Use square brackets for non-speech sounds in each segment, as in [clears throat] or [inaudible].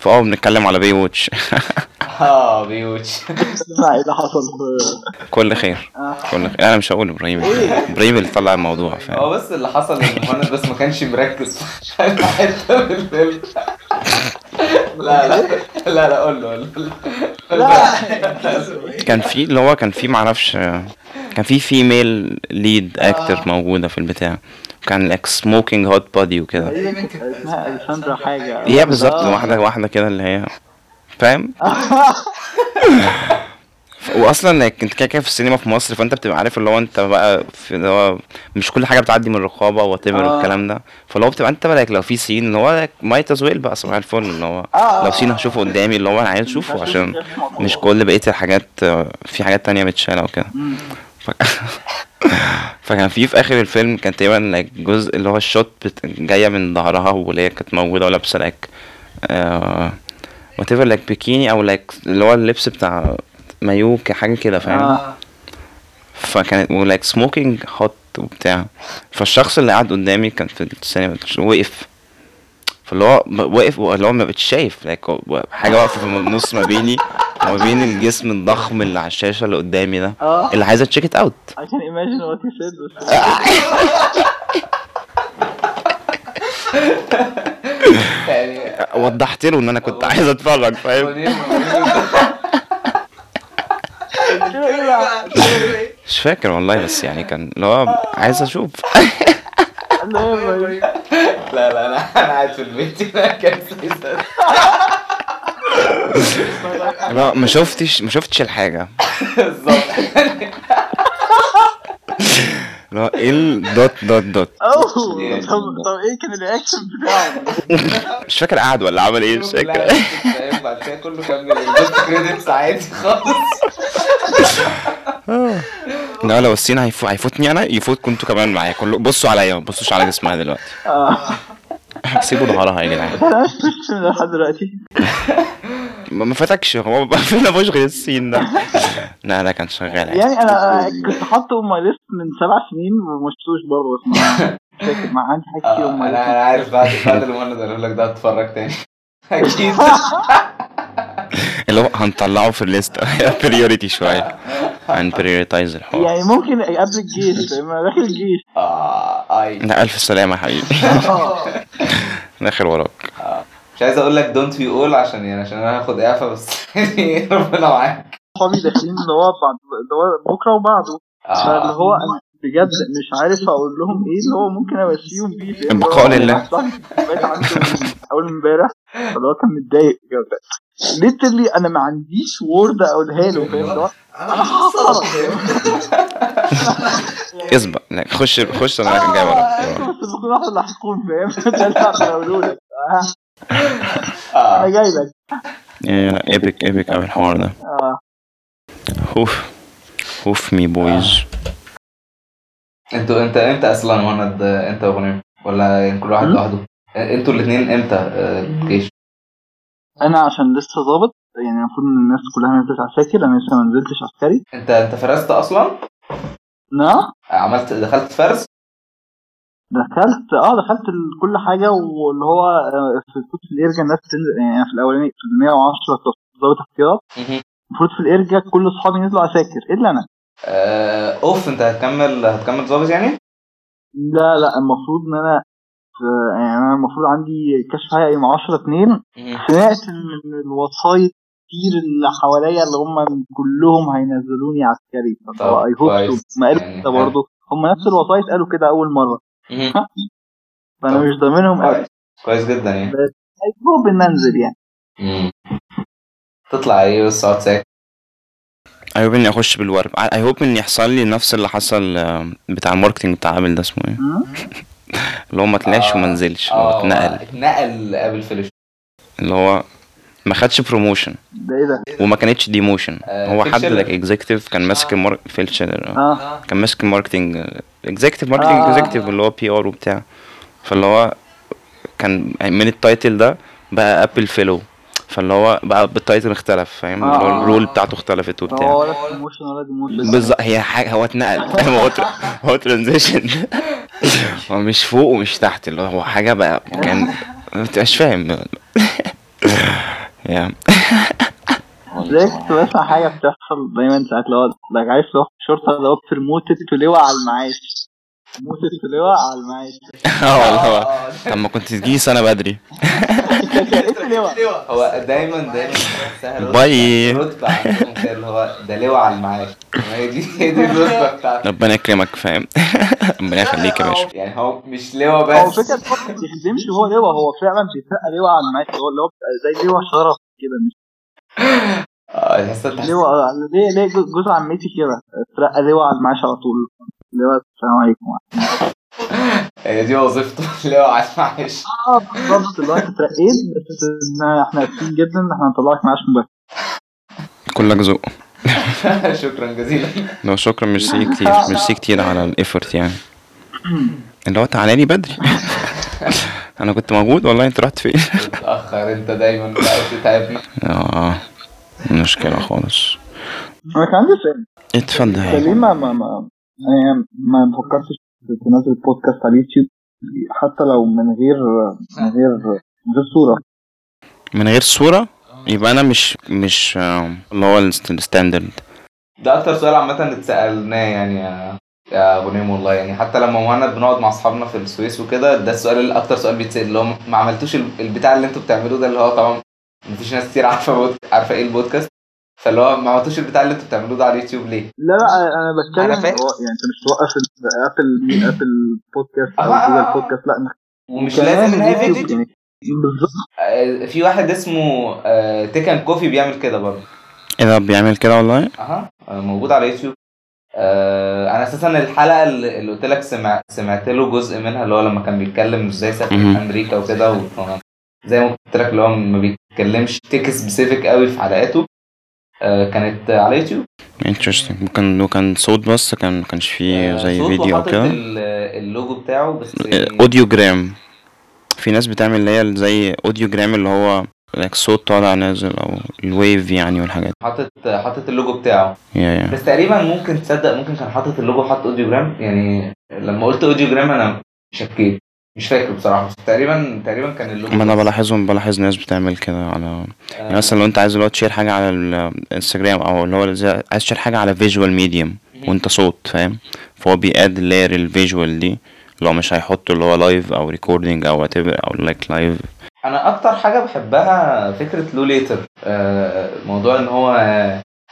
آه بنتكلم على Baywatch آه Baywatch. اسمع إيه اللي حصل كل خير. كل خير. أنا مش هقول إبراهيم. إبراهيم اللي طلع الموضوع هو فاهم بس اللي حصل إن مهند بس ما كانش مركز. حتة في الفيلم لا لا. لا لا قول له قول له. كان في اللي هو كان في معرفش كان في female lead أكتر موجودة في البتاع. كان like smoking hot body وكده. اسمها أليساندرا حاجة. هي بالظبط واحدة واحدة كده اللي هي. فاهم؟ [laughs] واصلا أنت كده كده في السينما في مصر فأنت بتبقى عارف اللي هو أنت بقى في اللي هو مش كل حاجة بتعدي من الرقابة ever آه. والكلام ده. فاللي هو بتبقى أنت بقى لو في scene اللي هو might as well بقى صباح الفل. اللي هو آه. لو scene هشوفه قدامي اللي هو أنا عايز أشوفه عشان مش كل بقية الحاجات آه، في حاجات تانية متشالة وكده ف... [laughs] فكان في في آخر الفيلم كان تقريبا like جزء اللي هو ال shot بت... جاية من ظهرها واللي هي كانت موجودة ولابسة like whatever like بيكيني أو like اللي هو اللبس بتاع مايو حاجة كده فاهم؟ آه. فكانت و like smoking hot وبتاع. فالشخص اللي قاعد قدامي كان في السينما وقف. فاللي هو واقف اللي هو ما بقتش شايف like حاجة واقفة في النص ما بيني. وما بين الجسم الضخم اللي على الشاشة اللي قدامي ده؟ آه. اللي عايزه check it out I can imagine what you said. بس [laughs] يعني وضحت له إن أنا كنت عايز أتفرج فاهم؟ مش فاكر والله بس يعني كان اللي هو عايز أشوف؟ [laughs] لا لا أنا أنا قاعد في البيت. هنا [laughs] كان سيزر لا ما شفتش ما شفتش الحاجة. بالظبط. هو إيه ال dot dot dot أوه طب طب إيه كان ال reaction بتاعه؟ مش فاكر قعد ولا عمل إيه مش فاكر. بعد كده كله كمل ال post credits عادي خالص. لا لو ال scene هيفو... هيفوتني أنا يفوت كنتوا كمان معايا. كله بصوا عليا ما تبصوش على جسمها دلوقتي. آه. [laughs] سيبوا ظهرها يا جدعان. أنا لحد دلوقتي ما فاتكش هو ما [laughs] فيش غير ال scene ده. لا لا كان شغال عادي. يعني أنا كنت حاطه on my list من سبع سنين وما شفتوش برضه بس فاكر ما عندي حاجة كتير آه، on my أنا أنا عارف بعد بعد المولد قالوا لك ده هتتفرج تاني. [laughs] أكيد. اللي هو هنطلعه في ال list. [laughs] priority شوية. هن prioritize الحوار. يعني ممكن قبل الجيش فاهم؟ أنا داخل الجيش. آه آي. لا ألف سلامة يا حبيبي. [laughs] داخل وراك. مش عايز أقول لك don't be اول عشان يعني عشان أنا هاخد إعفاء بس يعني [laughs] ربنا معاك. صحابي داخلين اللي هو بعد اللي هو بكرة وبعده. فاللي هو أنا بجد مش عارف أقول لهم إيه اللي هو ممكن أواسيهم بيه هو لله. أول امبارح. فاللي هو كان متضايق literally أنا ما عنديش word أقولها له فاهم؟ أنا اسبق لا خش خش أنا جاي وراك بس اللي هتكون فاهم؟ [laughs] ده اللي هعمل أقوله لك آه، أنا جاي لك. epic epic قوي الحوار ده. آه. أوف أوف my boys. أنتوا انت إمتى أصلا مهند انت وغنيم ولا كل واحد? لوحده؟ أنتوا الاثنين إمتى آه، الجيش؟ أنا عشان لسه ظابط يعني المفروض إن الناس كلها نزلت عساكر أنا لسه ما نزلتش عسكري أنت أنت فرست أصلا؟ نعم عملت دخلت فرز دخلت آه دخلت كل حاجة واللي هو آه، في كنت في الارجا الناس تنزل يعني في الأولاني في ال 110 كنت ضابط احتياط. المفروض في الارجا كل أصحابي نزلوا عساكر إلا أنا. آه، أوف أنت هتكمل هتكمل ظابط يعني؟ لا لا المفروض إن أنا يعني أنا المفروض عندي كشف حقيقي يوم 10 2 سمعت إن الوسايط كتير اللي حواليا اللي هم كلهم هينزلوني عسكري طب I hope كويس. ما قالوا يعني كده برضه. هم نفس الوسايط قالوا كده أول مرة. [laughs] فأنا. مش ضامنهم قوي. كويس جدا يعني. I hope ان انزل يعني. مم. تطلع إيه بس اقعد ساكت؟ I hope إني أخش بالورب I hope ان يحصل لي نفس اللي حصل آه، بتاع ال marketing بتاع عامل ده اسمه إيه. [laughs] اللي هو ما طلعش آه. وما نزلش اللي هو آه اتنقل. اتنقل قبل فيلش اللي هو ما خدش بروموشن ده إيه ده؟ وما كانتش ديموشن آه، هو حد. لايك اكزيكتيف كان ماسك المار... فيلشر آه. كان ماسك الماركتنج اكزيكتيف ماركتنج آه. اكزيكتيف اللي هو بي ار وبتاع. فاللي هو كان من التايتل ده بقى ابل فيلو فاللي هو بقى بالتايتل اختلف فاهم؟ آه. الرول بتاعته اختلفت وبتاع. هو ولا بالظبط هي حاجة هو اتنقل فاهم؟ هو تر- هو transition. [laughs] هو مش فوق ومش تحت اللي هو حاجة بقى كان ما بتبقاش فاهم. يا زي كنت بسمع حاجة بتحصل دايما ساعات اللي هو عارف لو في الشرطة اللي هو promoted to لواء على المعاش. to لواء على المعاش [laughs] آه والله. هو آه، طب ما كنت تجي سنة بدري. [laughs] [laughs] هو دايما دايما سهل. باي. رتبة عندهم كده اللي هو ده لواء على المعاش هي دي هي دي الرتبة بتاعته ربنا يكرمك فاهم؟ ربنا يخليك يا باشا. يعني هو مش لواء هو بس فكرة هو ما بيخدمش هو لواء هو فعلا بيترقى لواء على المعاش هو اللي هو زي لواء شرف كده مش آه ليه ليه جوز عمتي كده؟ اترقى لواء على المعاش على طول. لواء السلام عليكم. [laughs] هي دي وظيفته لواء على المعاش آه بالظبط اللي هو انت اترقيت بس إن إحنا آسفين جدا إحنا هنطلعك معاش مباشر. كلك ذوق. [laughs] شكرا جزيلا. لو شكرا ميرسي كتير ميرسي كتير على ال effort يعني. اللي هو تعالى لي بدري. [laughs] أنا كنت موجود والله أنت رحت فين؟ متأخر أنت دايما بقى تتعبنا آه مشكلة خالص. أنا كان عندي سؤال. اتفضل ليه ما ما ما يعني ما فكرتش تنزل بودكاست على اليوتيوب. حتى لو من غير من غير من غير صورة. من غير صورة؟ يبقى أنا مش مش آه، اللي هو ال sta- ال standard ده أكتر سؤال عامة اتسألناه يعني يا يا غنيم والله. يعني حتى لما مهند بنقعد مع أصحابنا في السويس وكده ده السؤال اللي أكتر سؤال بيتسأل اللي هو ما عملتوش ال- البتاع اللي أنتوا بتعملوه ده اللي هو طبعا مفيش ناس كتير عارفة. عارفة إيه البودكاست. فاللي هو ما عملتوش البتاع اللي أنتوا بتعملوه ده على اليوتيوب ليه؟ لا لا أنا بتكلم أنا فاهم. هو يعني أنت مش توقف Apple Apple Podcast أو آه، آه، جوجل آه. بودكاست لا ومش لازم اليوتيوب فيديو يعني بالظبط آه، في واحد اسمه Tech N Coffee بيعمل كده برضه إيه ده بيعمل كده والله أها آه، موجود على يوتيوب آه، أنا أساسا الحلقة اللي اللي قلت لك سمع سمعت له جزء منها اللي هو لما كان بيتكلم إزاي سافر. أمريكا وكده زي ما قلت لك اللي هو ما بيتكلمش tech specific قوي في حلقاته آه، كانت على يوتيوب. interesting ممكن لو كان صوت بس كان ما كانش فيه آه، زي صوت فيديو أو كده. ال- اللوجو بتاعه بس يعني audiogram في ناس بتعمل اللي هي زي audiogram اللي هو like صوت طالع نازل أو ال wave يعني والحاجات حاطط حاطط اللوجو بتاعه. يا يا بس تقريبا ممكن تصدق ممكن كان حاطط اللوجو حاط audiogram يعني لما قلت audiogram أنا شكيت. مش فاكر بصراحة بس تقريبا تقريبا كان اللوجو ما أنا. بلاحظهم بلاحظ ناس بتعمل كده. على يعني آه، مثلا لو أنت عايز اللي هو تشير حاجة على الانستجرام أو اللي هو زي- عايز تشير حاجة على visual medium وأنت صوت فاهم؟ فهو بي add layer ال visual دي لو مش هيحط اللي هو live أو recording أو what أو like live أنا أكتر حاجة بحبها فكرة لو ليتر موضوع إن هو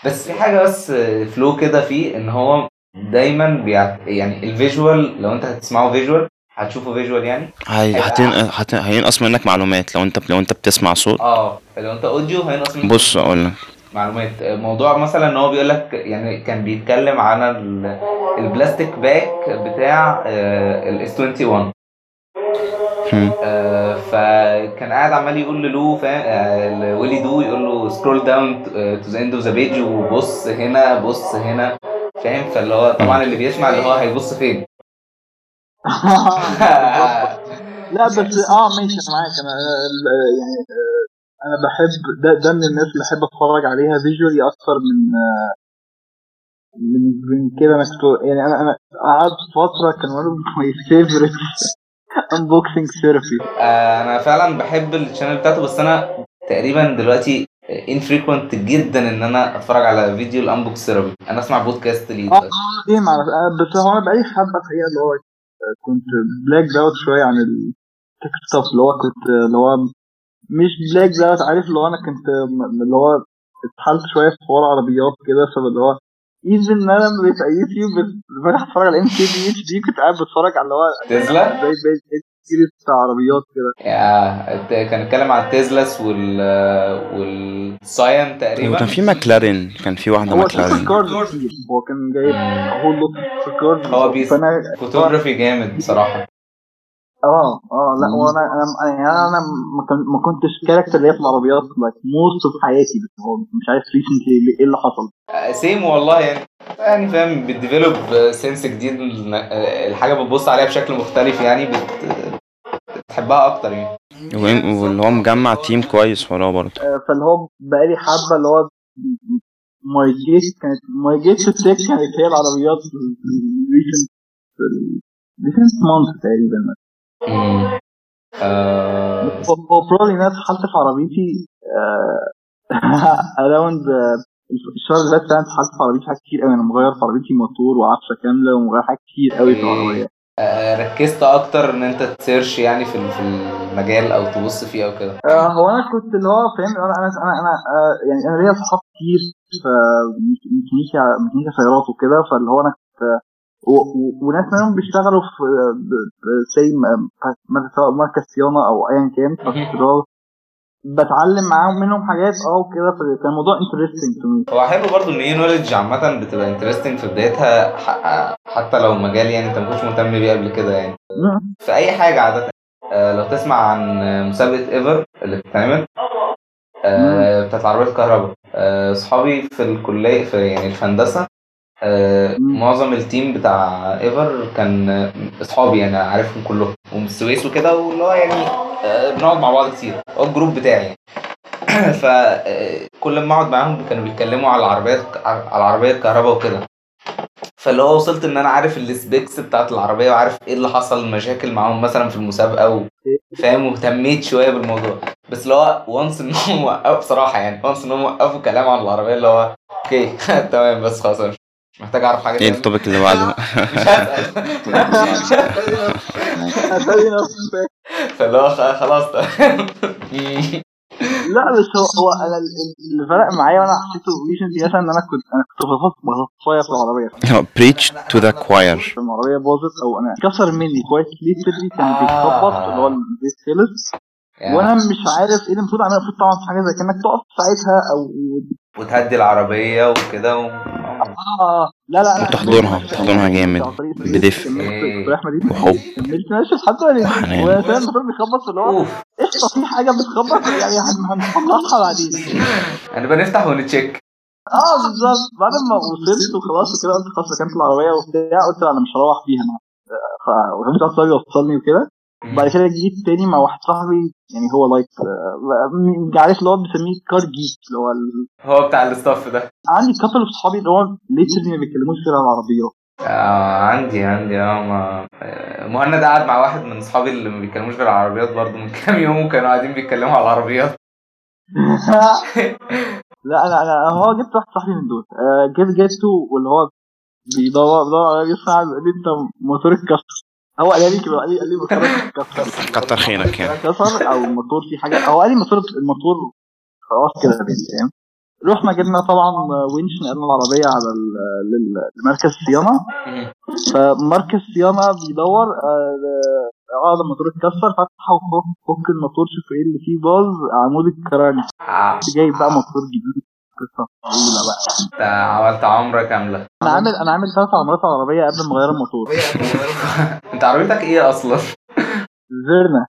بس في حاجة بس فلو كده فيه إن هو دايما بيعت... يعني ال visual لو أنت هتسمعه visual هتشوفه visual يعني؟ هي هتن... هت... هينقص منك معلومات. لو انت لو انت بتسمع صوت. آه لو انت audio هينقص منك بص أقول لك. معلومات. موضوع مثلا إن هو بيقول لك يعني كان بيتكلم عن ال- ال plastic back بتاع ال S 21 هم. آه، فكان قاعد عمال يقول ل Lew فاهم آه، Willy Du يقول له scroll down to the end of the page وبص هنا بص هنا. فاهم؟ فاللي هو طبعا اللي بيسمع اللي هو هيبص فين؟ لا بس آه ماشي أنا معاك. أنا ال- يعني آه، أنا بحب ده ده من الناس اللي بحب أتفرج عليها visually أكتر من آه، من من كده أنا كنت يعني أنا أنا قعدت فترة كان my favorite [laughs] unboxing Therapy آه، أنا فعلا بحب ال channel بتاعته بس أنا تقريبا دلوقتي infrequent جدا إن أنا أتفرج على فيديو ال Unbox Therapy أنا أسمع بودكاست ليه. آه إيه مع بس هو أنا بقالي حبه الحقيقة اللي هو آه، كنت blackout شوية عن ال tech stuff اللي هو كنت اللي هو مش blackout عارف اللي هو أنا كنت اللي هو اتسحلت شوية في حوار عربيات كده فاللي هو even ان أنا بقيت على يوتيوب بفتح أتفرج على ام كي بي اتش دي كنت قاعد بتفرج على اللي هو تسلا؟ زي series بتاع عربيات كده. يا كان اتكلم عن ال Teslas وال والساين تقريبا. وكان في ماكلارين كان في واحدة ماكلارين. كتير هو كان جايب هول لوت هو بيس- فانا فوتوغرافي جامد بصراحة. آه آه لا هو أنا أنا يعني أنا ما كن- ما كنتش كاركتر اللي هي في العربيات لايك موست اوف حياتي بس هو مش عارف ريسنتلي إيه اللي حصل. سيم والله يعني. يعني فاهم بتديفلوب سنس جديد الحاجة بتبص عليها بشكل مختلف يعني بت... بتحبها أكتر يعني. واللي هو مجمع team كويس وراه برضه؟ آه، فاللي هو بقالي حبة اللي هو my gate كانت my gate ال tech كانت هي العربيات recent recent month تقريبا. آه، هو probably إن أنا اتسحلت في عربيتي [laughs] around الشهر اللي فات أنا اتسحلت في عربيتي حاجات كتير قوي. أنا مغير في عربيتي موتور وعفشه كاملة ومغير حاجات كتير قوي في العربية. آه، ركزت أكتر إن أنت ت search يعني في في المجال أو تبص فيه أو كده. آه، هو أنا كنت اللي هو فاهم أنا أنا أنا, أنا آه، يعني أنا ليا صحاب كتير في ميكانيكا ميكانيكا سيارات وكده. فاللي هو أنا كنت وناس منهم بيشتغلوا في زي سواء مركز صيانة أو ايا كان. فكنت اللي هو بتعلم معاهم منهم حاجات آه وكده. فكان الموضوع interesting to me هو حلو برضو ان هي knowledge عامة بتبقى interesting في بدايتها حتى لو مجال يعني انت ما كنتش مهتم بيه قبل كده يعني. في اي حاجة عادة آه، لو تسمع عن مسابقة EVER اللي بتتعمل آه، بتاعت عربية الكهرباء آه، صحابي في الكلية في يعني في هندسة آه، مم. معظم ال team بتاع EVER كان آه، اصحابي يعني عارفهم كلهم. ومن السويس وكده واللي هو يعني آه، بنقعد مع بعض كتير. هو ال group بتاعي يعني. [clears throat] فكل ما اقعد معاهم كانوا بيتكلموا على العربيات على العربية الكهرباء وكده. فاللي هو وصلت إن أنا عارف ال specs بتاعت العربية وعارف إيه اللي حصل مشاكل معاهم مثلا في المسابقة. فاهم؟ واهتميت شوية بالموضوع. بس اللي هو once إن هم وقفوا بصراحة يعني once إن هم وقفوا كلام عن العربية اللي هو okay [laughs] تمام بس خلاص. محتاج أعرف حاجة إيه ال topic اللي بعده؟ مش هسال مش هسال هتلاقي نفسي فاهم. فاللي هو خلاص. تمام [laughs] لا بس هو هو أنا ال- ال- اللي فرق معايا وأنا حسيته recently مثلا إن أنا كنت أنا كنت شوية في العربية. preach to the choir. لما العربية باظت أو أنا كسر مني كويس. ليترلي كان بيتخبط اللي هو البيت خلص. وأنا مش عارف إيه اللي المفروض أعمله. المفروض طبعا في حاجة زي كأنك تقف ساعتها أو وتهدي العربية وكده و... آه لا لا لا. وتحضنها تحضنها جامد بدفء. إيه؟ وحب. كملت ماشي لحد ما. وحنان. فاهم المفروض بيخبط اللي هو قشطه في حاجة بتخبط يعني هن- هنصلحها بعدين. هنبقى نفتح ون check. آه بالظبط. بعد ما وصلت وخلاص وكده قلت خلاص ركنت العربية وبتاع قلت لا، أنا مش هروح بيها. أنا ف- وفهمت واحد صاحبي وصلني وكده. بعد كده جيت تاني مع واحد صاحبي يعني هو like آه، عارف اللي هو بنسميه car geek اللي هو ال- هو بتاع ال stuff ده عندي couple في صحابي اللي هو literally ما بيتكلموش غير عن العربيات آه عندي عندي آه ما آه، مهند قعد مع واحد من اصحابي اللي ما بيتكلموش غير العربيات برضه من كام يوم وكانوا قاعدين بيتكلموا على العربيات لا أنا أنا هو جبت واحد صاحبي من دول آه، جيت جبته واللي هو بيدور بيدور على لي انت موتورك اتكسر هو قال لي كده قال لي قال لي موتورك اتكسر [laughs] كتر خيرك يعني. اتكسر أو الموتور فيه حاجة هو قال لي موتور الموتور خلاص كده فاهم؟ رحنا جبنا طبعا winch نقلنا العربية على لمركز صيانة. فمركز صيانة بيدور آه، آه ده الموتور اتكسر فتح وفك فك الموتور شوف إيه اللي فيه باظ عمود الكرنك آه، جايب بقى موتور جديد. قصة طويلة بقى. انت عملت عمرة كاملة. أنا عامل أنا عامل ثلاث عمرات على العربيه قبل ما أغير الموتور. [laughs] انت عربيتك إيه أصلا؟ فيرنا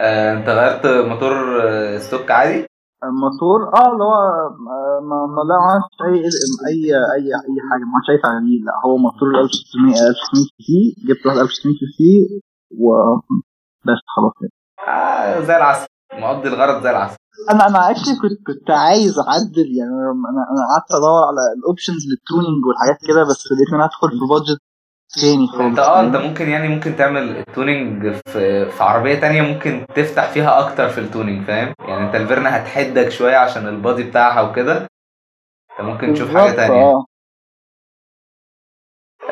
آه، انت غيرت موتور آه، stock عادي؟ الموتور؟ آه اللي هو آه، ما ما لا اي اي اي أي حاجة. ما عملتش أي تعديل لا هو موتور 1600 1600 سي سي. جبت واحد 1600 سي سي وبس خلاص كده. آه زي العسل. مقضي الغرض زي العسل. أنا أنا actually كنت كنت عايز أعدل يعني أنا أنا قعدت أدور على ال options لل tuning والحاجات كده بس لقيت إن أنا هدخل في budget تاني خالص. أنت آه أنت ممكن يعني ممكن تعمل ال tuning في في عربية تانية ممكن تفتح فيها أكتر في ال tuning فاهم؟ يعني أنت الفيرنا هتحدك شوية عشان ال body بتاعها وكده. أنت ممكن تشوف حاجة تانية. آه.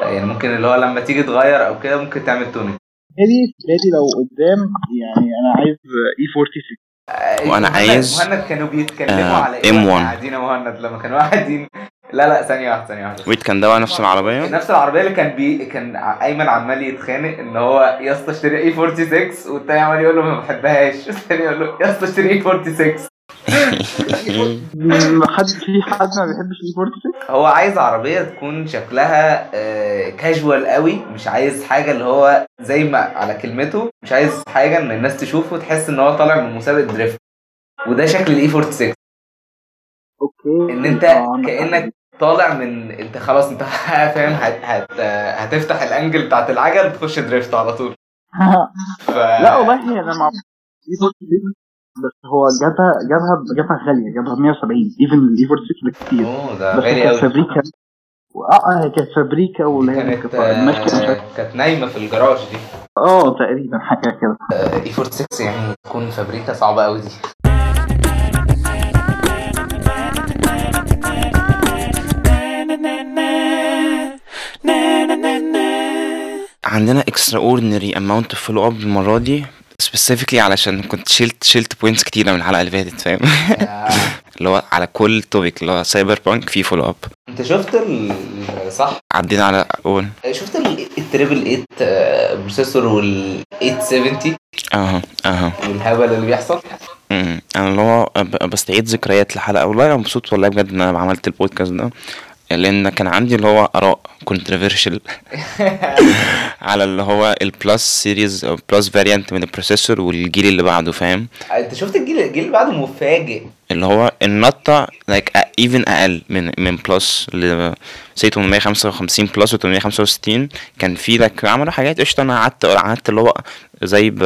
يعني ممكن اللي هو لما تيجي تغير أو كده ممكن تعمل tuning بالي بالي لو قدام يعني أنا عايز E46 آه، مهند- عايز، مهند كانوا بيتكلموا آه، على إيه؟ M1. وإحنا قاعدين؟ يا مهند لما كانوا قاعدين. لا لا ثانية واحدة ثانية واحدة. wait كان ده بقى نفس العربية؟ نفس العربية اللي كان بي كان أيمن عمال يتخانق إن هو يا اسطى اشتري E46 والتاني عمال يقول له ما بحبهاش. [laughs] التاني يقول له يا اسطى اشتري E46 ما حد في حد ما بيحبش 46 هو عايز عربية تكون شكلها كاجوال قوي مش عايز حاجة اللي هو زي ما على كلمته مش عايز حاجة إن الناس تشوفه تحس إن هو طالع من مسابقة drift. وده شكل ال E46 okay. إن أنت آه،. كأنك طالع من أنت خلاص أنت [laughs] فاهم هت... هت... هتفتح ال angle بتاعت العجل تخش drift على طول. [laughs] ف... لا والله أنا ما 46 بس هو جابها جابها جابها غالية جابها ب 170 even ال E46 بكتير. أوه ده غالي كانت قوي فابريكا آه آه هي كانت فابريكا واللي هي كانت آه، كانت نايمة في الجراج دي. آه تقريبا حاجة كده. E46 يعني تكون فابريكا صعبة قوي دي. عندنا extraordinary amount of follow up المرة دي. Specifically علشان كنت شلت شلت points كتيرة من الحلقة اللي فاتت فاهم؟ آه، [laughs] اللي هو على كل topic اللي هو Cyberpunk في follow up انت شفت ال صح؟ عدينا على اول شفت ال- ال triple 8 آه، processor وال 870 أها أها. والهبل اللي بيحصل؟ أمم. أنا اللي هو بستعيد ذكريات لحلقة والله أنا مبسوط والله بجد إن أنا عملت البودكاست ده. لأن كان عندي اللي هو آراء controversial [laughs] على اللي هو ال plus series أو plus variant من ال processor والجيل اللي بعده فاهم؟ أنت شفت الجيل الجيل اللي بعده مفاجئ. اللي هو النطة like even أقل من من plus let's say 855 plus و 865 كان في like عملوا حاجات قشطة. أنا قعدت قعدت اللي هو زي ب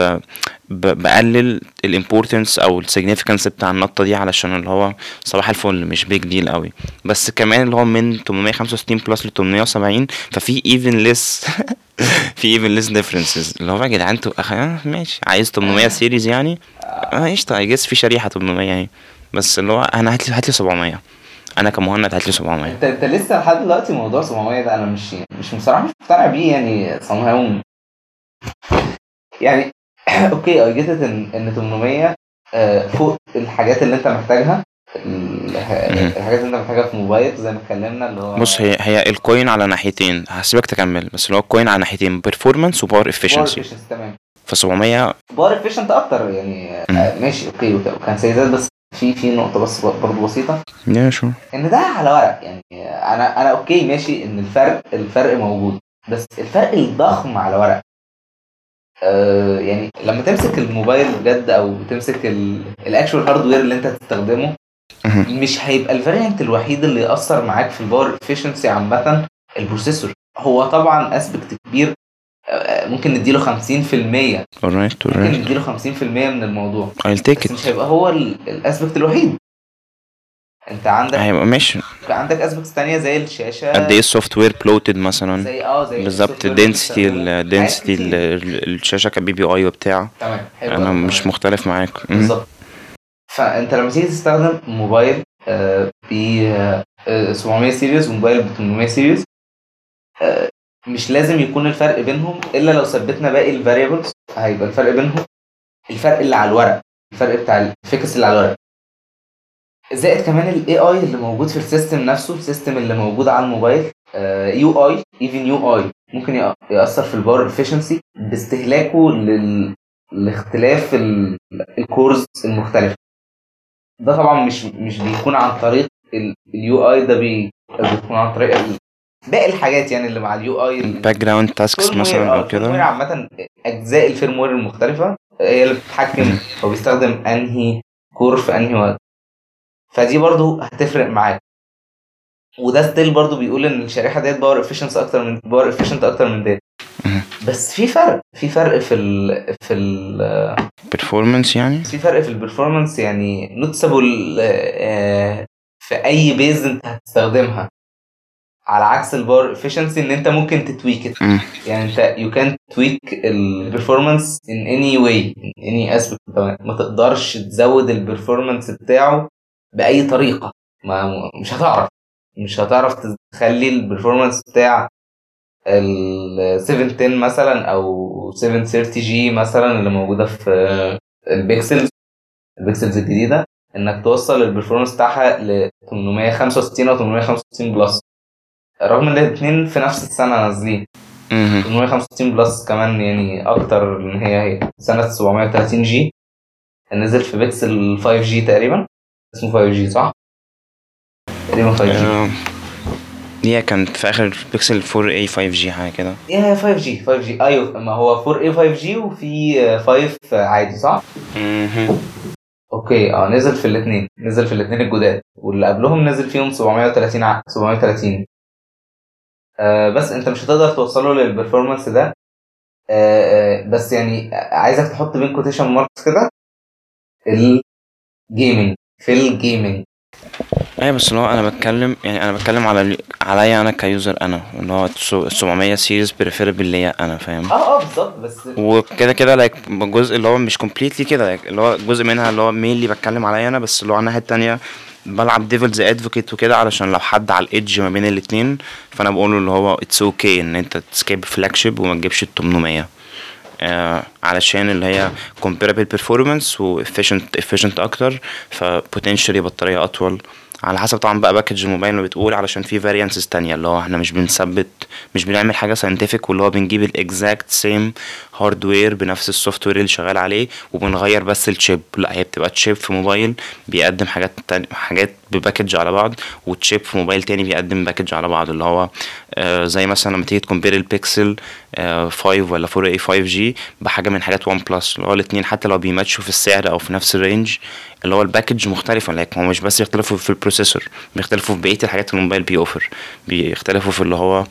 ب بقلل ال importance أو ال significance بتاع النطة دي علشان اللي هو صباح الفل مش big deal قوي بس كمان اللي هو من 865 plus ل 870 ففي even less [laughs] في even less differences. اللي هو يا جدعان أنتوا آه، ماشي. عايز 800 series يعني؟ آه قشطة I guess في شريحة 800 اهي بس اللي هو أنا هات لي هات لي 700 أنا كمهند هات لي 700 انت أنت لسه لحد دلوقتي موضوع 700 ده أنا مش مش بصراحه مش مقتنع بيه يعني somehow يعني [clears throat] okay I get it إن 800 آه، فوق الحاجات اللي أنت محتاجها ال- الحاجات اللي أنت محتاجها في موبايل زي ما اتكلمنا اللي هو بص هي هي ال coin على ناحيتين. هسيبك تكمل. بس اللي هو ال coin على ناحيتين. performance و power efficiency تمام. ف 700 power efficient أكتر يعني آه، ماشي okay وك- و can say that بس في في نقطة بس برضه بسيطة. yeah sure إن ده على ورق يعني أنا أنا okay ماشي إن الفرق الفرق موجود بس الفرق الضخم على ورق. آه يعني لما تمسك الموبايل بجد أو تمسك ال actual hardware اللي أنت هتستخدمه. مش هيبقى ال variant الوحيد اللي يأثر معاك في ال power efficiency عامة ال processor. هو طبعا aspect كبير ممكن نديله 50% ممكن alright alright. نديله 50% من الموضوع. I'll take بس it. مش هيبقى هو ال aspect الوحيد. انت عندك هيبقى ماشي. عندك aspects تانية زي الشاشة. قد إيه ال software bloated مثلا؟ زي آه زي بالظبط ال density. ال density. الشاشة كام PPI وبتاع. تمام. حلو أنا مش تمام. مختلف معاك. بالظبط. فأنت لما تيجي تستخدم موبايل ب آه، 700 series وموبايل ب 800 series مش لازم يكون الفرق بينهم إلا لو ثبتنا باقي ال variables هيبقى الفرق بينهم الفرق اللي على الورق الفرق بتاع ال specs اللي على الورق زائد كمان ال UI اللي موجود في ال system نفسه ال system اللي موجود على الموبايل UI even UI ممكن يأثر في ال power efficiency باستهلاكه. لاختلاف ال- ال cores المختلفة ده طبعا مش مش بيكون عن طريق ال UI ده بي... بيكون عن طريق. باقي الحاجات يعني اللي مع ال UI background tasks مثلا أو ال firmware كده عامة أجزاء ال firmware المختلفة هي اللي بتتحكم. هو بيستخدم أنهي core في أنهي وقت فدي برضو هتفرق معاك. وده still برضو بيقول إن الشريحة ديت power efficiency أكتر من power efficient أكتر من ديت. بس في فرق في فرق في ال في ال performance يعني؟ في فرق في ال performance يعني noticeable في أي phase أنت هتستخدمها. على عكس ال power efficiency إن أنت ممكن ت tweak. يعني أنت you can tweak ال performance any way in any aspect. طبعاً. ما تقدرش تزود ال performance بتاعه بأي طريقة. ما مش هتعرف. مش هتعرف تخلي ال performance بتاع ال 710 مثلا أو 730 G مثلا اللي موجودة في ال Pixels ال Pixels الجديدة. إنك توصل ال performance بتاعها ل 865 أو 865 Plus رغم إن الاثنين في نفس السنة نازلين. مهم. 865 Plus كمان يعني أكتر إن هي هي. سنة 730 G نزل في بيكسل 5 G تقريبا. اسمه 5 G صح؟ تقريبا 5 G هي كانت في آخر بيكسل 4a 5g حاجة كده. يا 5 G 5 G أيوه ما هو 4 a 5 G وفي آه، 5 عادي صح؟ مهم. okay آه نزل في الاثنين نزل في الاثنين الجداد. واللي قبلهم نزل فيهم 730 ع- 730 آه بس انت مش هتقدر توصله لل performance ده. آه آه بس يعني عايزك تحط بين quotation marks كده. ال gaming في ال gaming أيوه بس اللي هو أنا بتكلم يعني أنا بتكلم على عليا أنا ك user أنا اللي هو ال 700 series preferable ليا أنا فاهم؟ آه آه بالظبط بس وكده كده like الجزء اللي هو مش completely كده اللي هو جزء منها اللي هو mainly بتكلم عليا أنا بس اللي هو على الناحية التانية بلعب devil's advocate وكده علشان لو حد على ال edge ما بين الاتنين فأنا بقوله اللي هو it's okay okay إن أنت ت skip flagship وما تجيبش ال 800 آه علشان اللي هي comparable performance و efficient efficient أكتر ف potentially بطارية أطول. على حسب طبعا بقى package الموبايل ما بتقول علشان في variances تانية اللي هو إحنا مش بنثبت مش بنعمل حاجة scientific واللي هو بنجيب ال exact hardware بنفس ال software اللي شغال عليه وبنغير بس ال chip لا هي بتبقى chip في موبايل بيقدم حاجات تانية حاجات ب package على بعض و chip في موبايل تاني بيقدم package على بعض. اللي هو آه زي مثلا لما تيجي ت compare ال Pixel آه 5 ولا 4 a 5 G بحاجة من حاجات OnePlus اللي هو الاثنين حتى لو بيماتشوا في السعر أو في نفس ال range اللي هو ال package مختلفه لكن هو مش بس يختلفوا في ال processor بيختلفوا في بقية الحاجات الموبايل بيوفر. بيختلفوا في اللي هو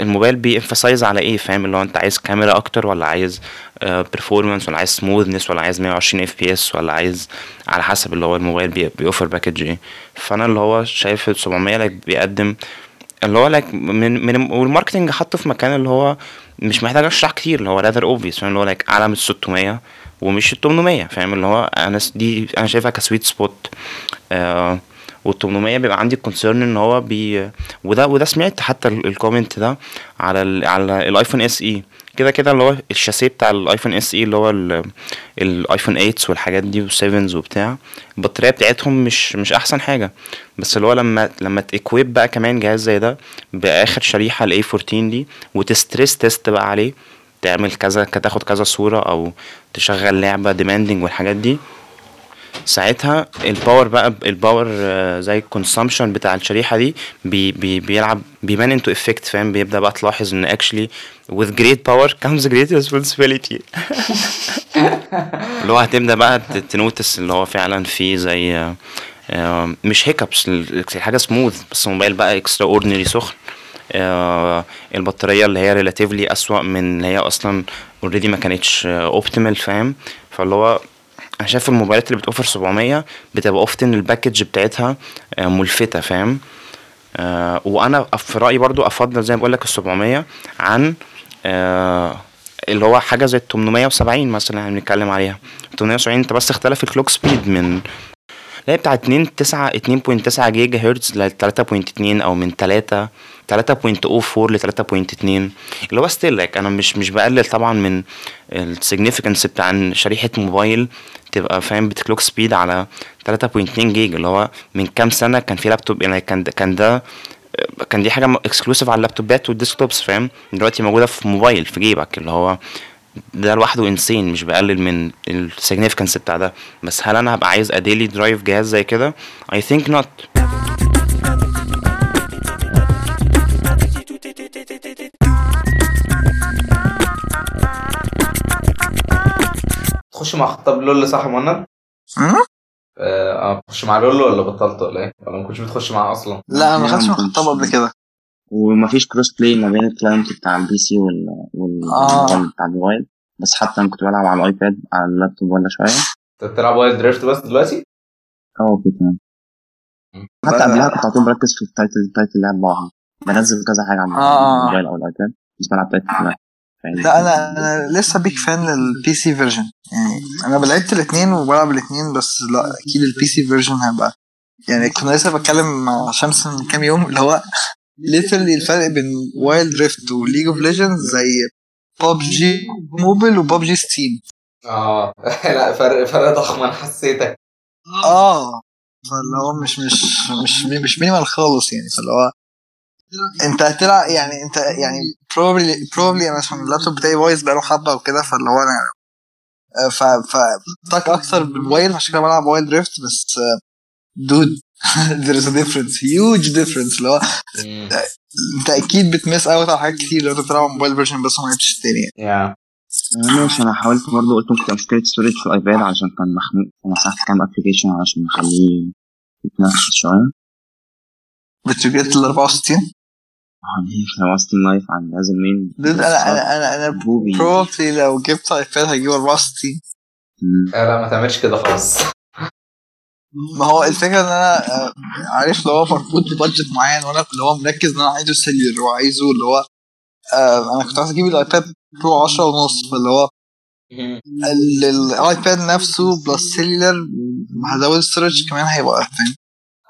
الموبايل بي emphasize على إيه؟ فاهم؟ اللي هو أنت عايز كاميرا أكتر ولا عايز performance ولا عايز smoothness ولا عايز 120 FPS ولا عايز على حسب اللي هو الموبايل بي- بيوفر package إيه. فأنا اللي هو شايف ال 700 like بيقدم اللي هو like من من وال marketing حطه في مكان اللي هو مش محتاج أشرح كتير اللي هو obvious فاهم؟ اللي هو like أعلى من 600 ومش ال 800 فاهم؟ اللي هو أنا دي أنا شايفها ك sweet spot آه وال 800 بيبقى عندي concern إن هو بي وده وده سمعت حتى ال- ال comment ده على ال على ال iPhone SE كده كده اللي هو ال chassis بتاع ال iPhone SE اللي هو ال- ال iPhone 8 والحاجات دي و7 وبتاع البطارية بتاعتهم مش مش أحسن حاجة. بس اللي هو لما لما ت equip بقى كمان جهاز زي ده بآخر شريحة ال A 14 دي وت stress test بقى عليه تعمل كذا تاخد كذا صورة أو تشغل لعبة demanding والحاجات دي ساعتها ال power بقى ال power آه، زي ال consumption بتاع الشريحة دي بي بي بيلعب بيبان into effect فاهم؟ بيبدأ بقى تلاحظ إن actually with great power comes great responsibility. اللي هو هتبدأ بقى ت notice اللي هو فعلا في زي آه، آه، مش هي keeps حاجة smooth بس الموبايل بقى extraordinary سخن البطارية اللي هي relatively أسوأ من اللي هي أصلا already ما كانتش optimal فاهم؟ فاللي هو أنا شايف الموبايلات اللي بتوفر 700 بتبقى often ال package بتاعتها آه، ملفتة فاهم؟ آه وأنا في رأيي برضو أفضل زي ما بقول لك ال 700 عن آه اللي هو حاجة زي ال 870 مثلا اللي بنتكلم عليها. 870 أنت بس اختلف ال clock speed من هي بتاع 2 9 2.9 جيجا هرتز ل 3.2 أو من 3 3.04 ل 3.2 اللي هو still like أنا مش مش بقلل طبعا من ال significance بتاع إن شريحة موبايل تبقى فاهم ب clock speed على 3.2 جيجا اللي هو من كام سنة كان في لابتوب يعني كان ده كان ده كان دي حاجة exclusive على اللابتوبات وال desktops فاهم؟ دلوقتي موجودة في موبايل في جيبك. اللي هو ده لوحده insane مش بقلل من ال significance بتاع ده. بس هل أنا هبقى عايز a daily drive جهاز زي كده؟ I think not. تخش مع خطاب LoL صح يا مهند؟ مم؟ آه آه، تخش مع LoL ولا بطلت ولا إيه؟ ولا ما كنتش بتخش معاه أصلا؟ لا أنا ما خدتش ما من كنتش. خطاب قبل كده ومفيش cross play ما بين ال client بتاع ال PC وال آه. وال بتاع الموبايل بس حتى أنا كنت بلعب على ال iPad على اللابتوب ولا شوية انت بتلعب Wild Rift بس دلوقتي؟ آه كده حتى قبلها كنت على طول بركز في ال title title اللعبه واحد بنزل كذا حاجة على آه. الموبايل أو ال iPad بس بلعب title يعني لا أنا أنا لسه big fan لل PC version يعني أنا لعبت الاثنين وبلعب الاثنين بس لا أكيد ال PC version هيبقى يعني كنا لسه بتكلم مع شمس من كام يوم اللي هو literally الفرق بين Wild Rift و League of Legends زي PUBG Mobile و PUBG Steam آه. [laughs] لا فرق فرق ضخم أنا حسيتك. آه. فاللي هو مش مش مش مش minimal خالص يعني فاللي هو انت هتلعب يعني انت يعني probably probably أنا عشان اللابتوب بتاعي بايظ بقاله حبة وكده فاللي هو أنا آه، ف ف أكتر بال Wild عشان كده بلعب Wild Rift بس dude [laughs] there is a difference huge difference اللي هو مم. انت أكيد بت miss out على حاجات كتير لو انت بتلعب mobile version بس ما لعبتش التاني يعني. yeah ماشي أنا حاولت برضه قلت ممكن أشتري storage في ال iPad عشان كان مخنوق فمسحت كام application عشان اخليه يتنفس شوية بتجيت ال 64 لو ستيم لايف عن لازم مين أنا أنا أنا أنا probably لو جبت ايباد هجيب 64 مم. آه لا ما تعملش كده خالص. ما هو الفكرة إن أنا آه، عارف اللي هو مربوط ببادجت معين وأنا اللي هو مركز إن أنا عايزه سيلير وعايزه اللي هو آه أنا كنت عايز أجيب الايباد برو 10 ونص فاللي هو ال- ال iPad نفسه plus cellular هزود ال storage كمان هيبقى فاهم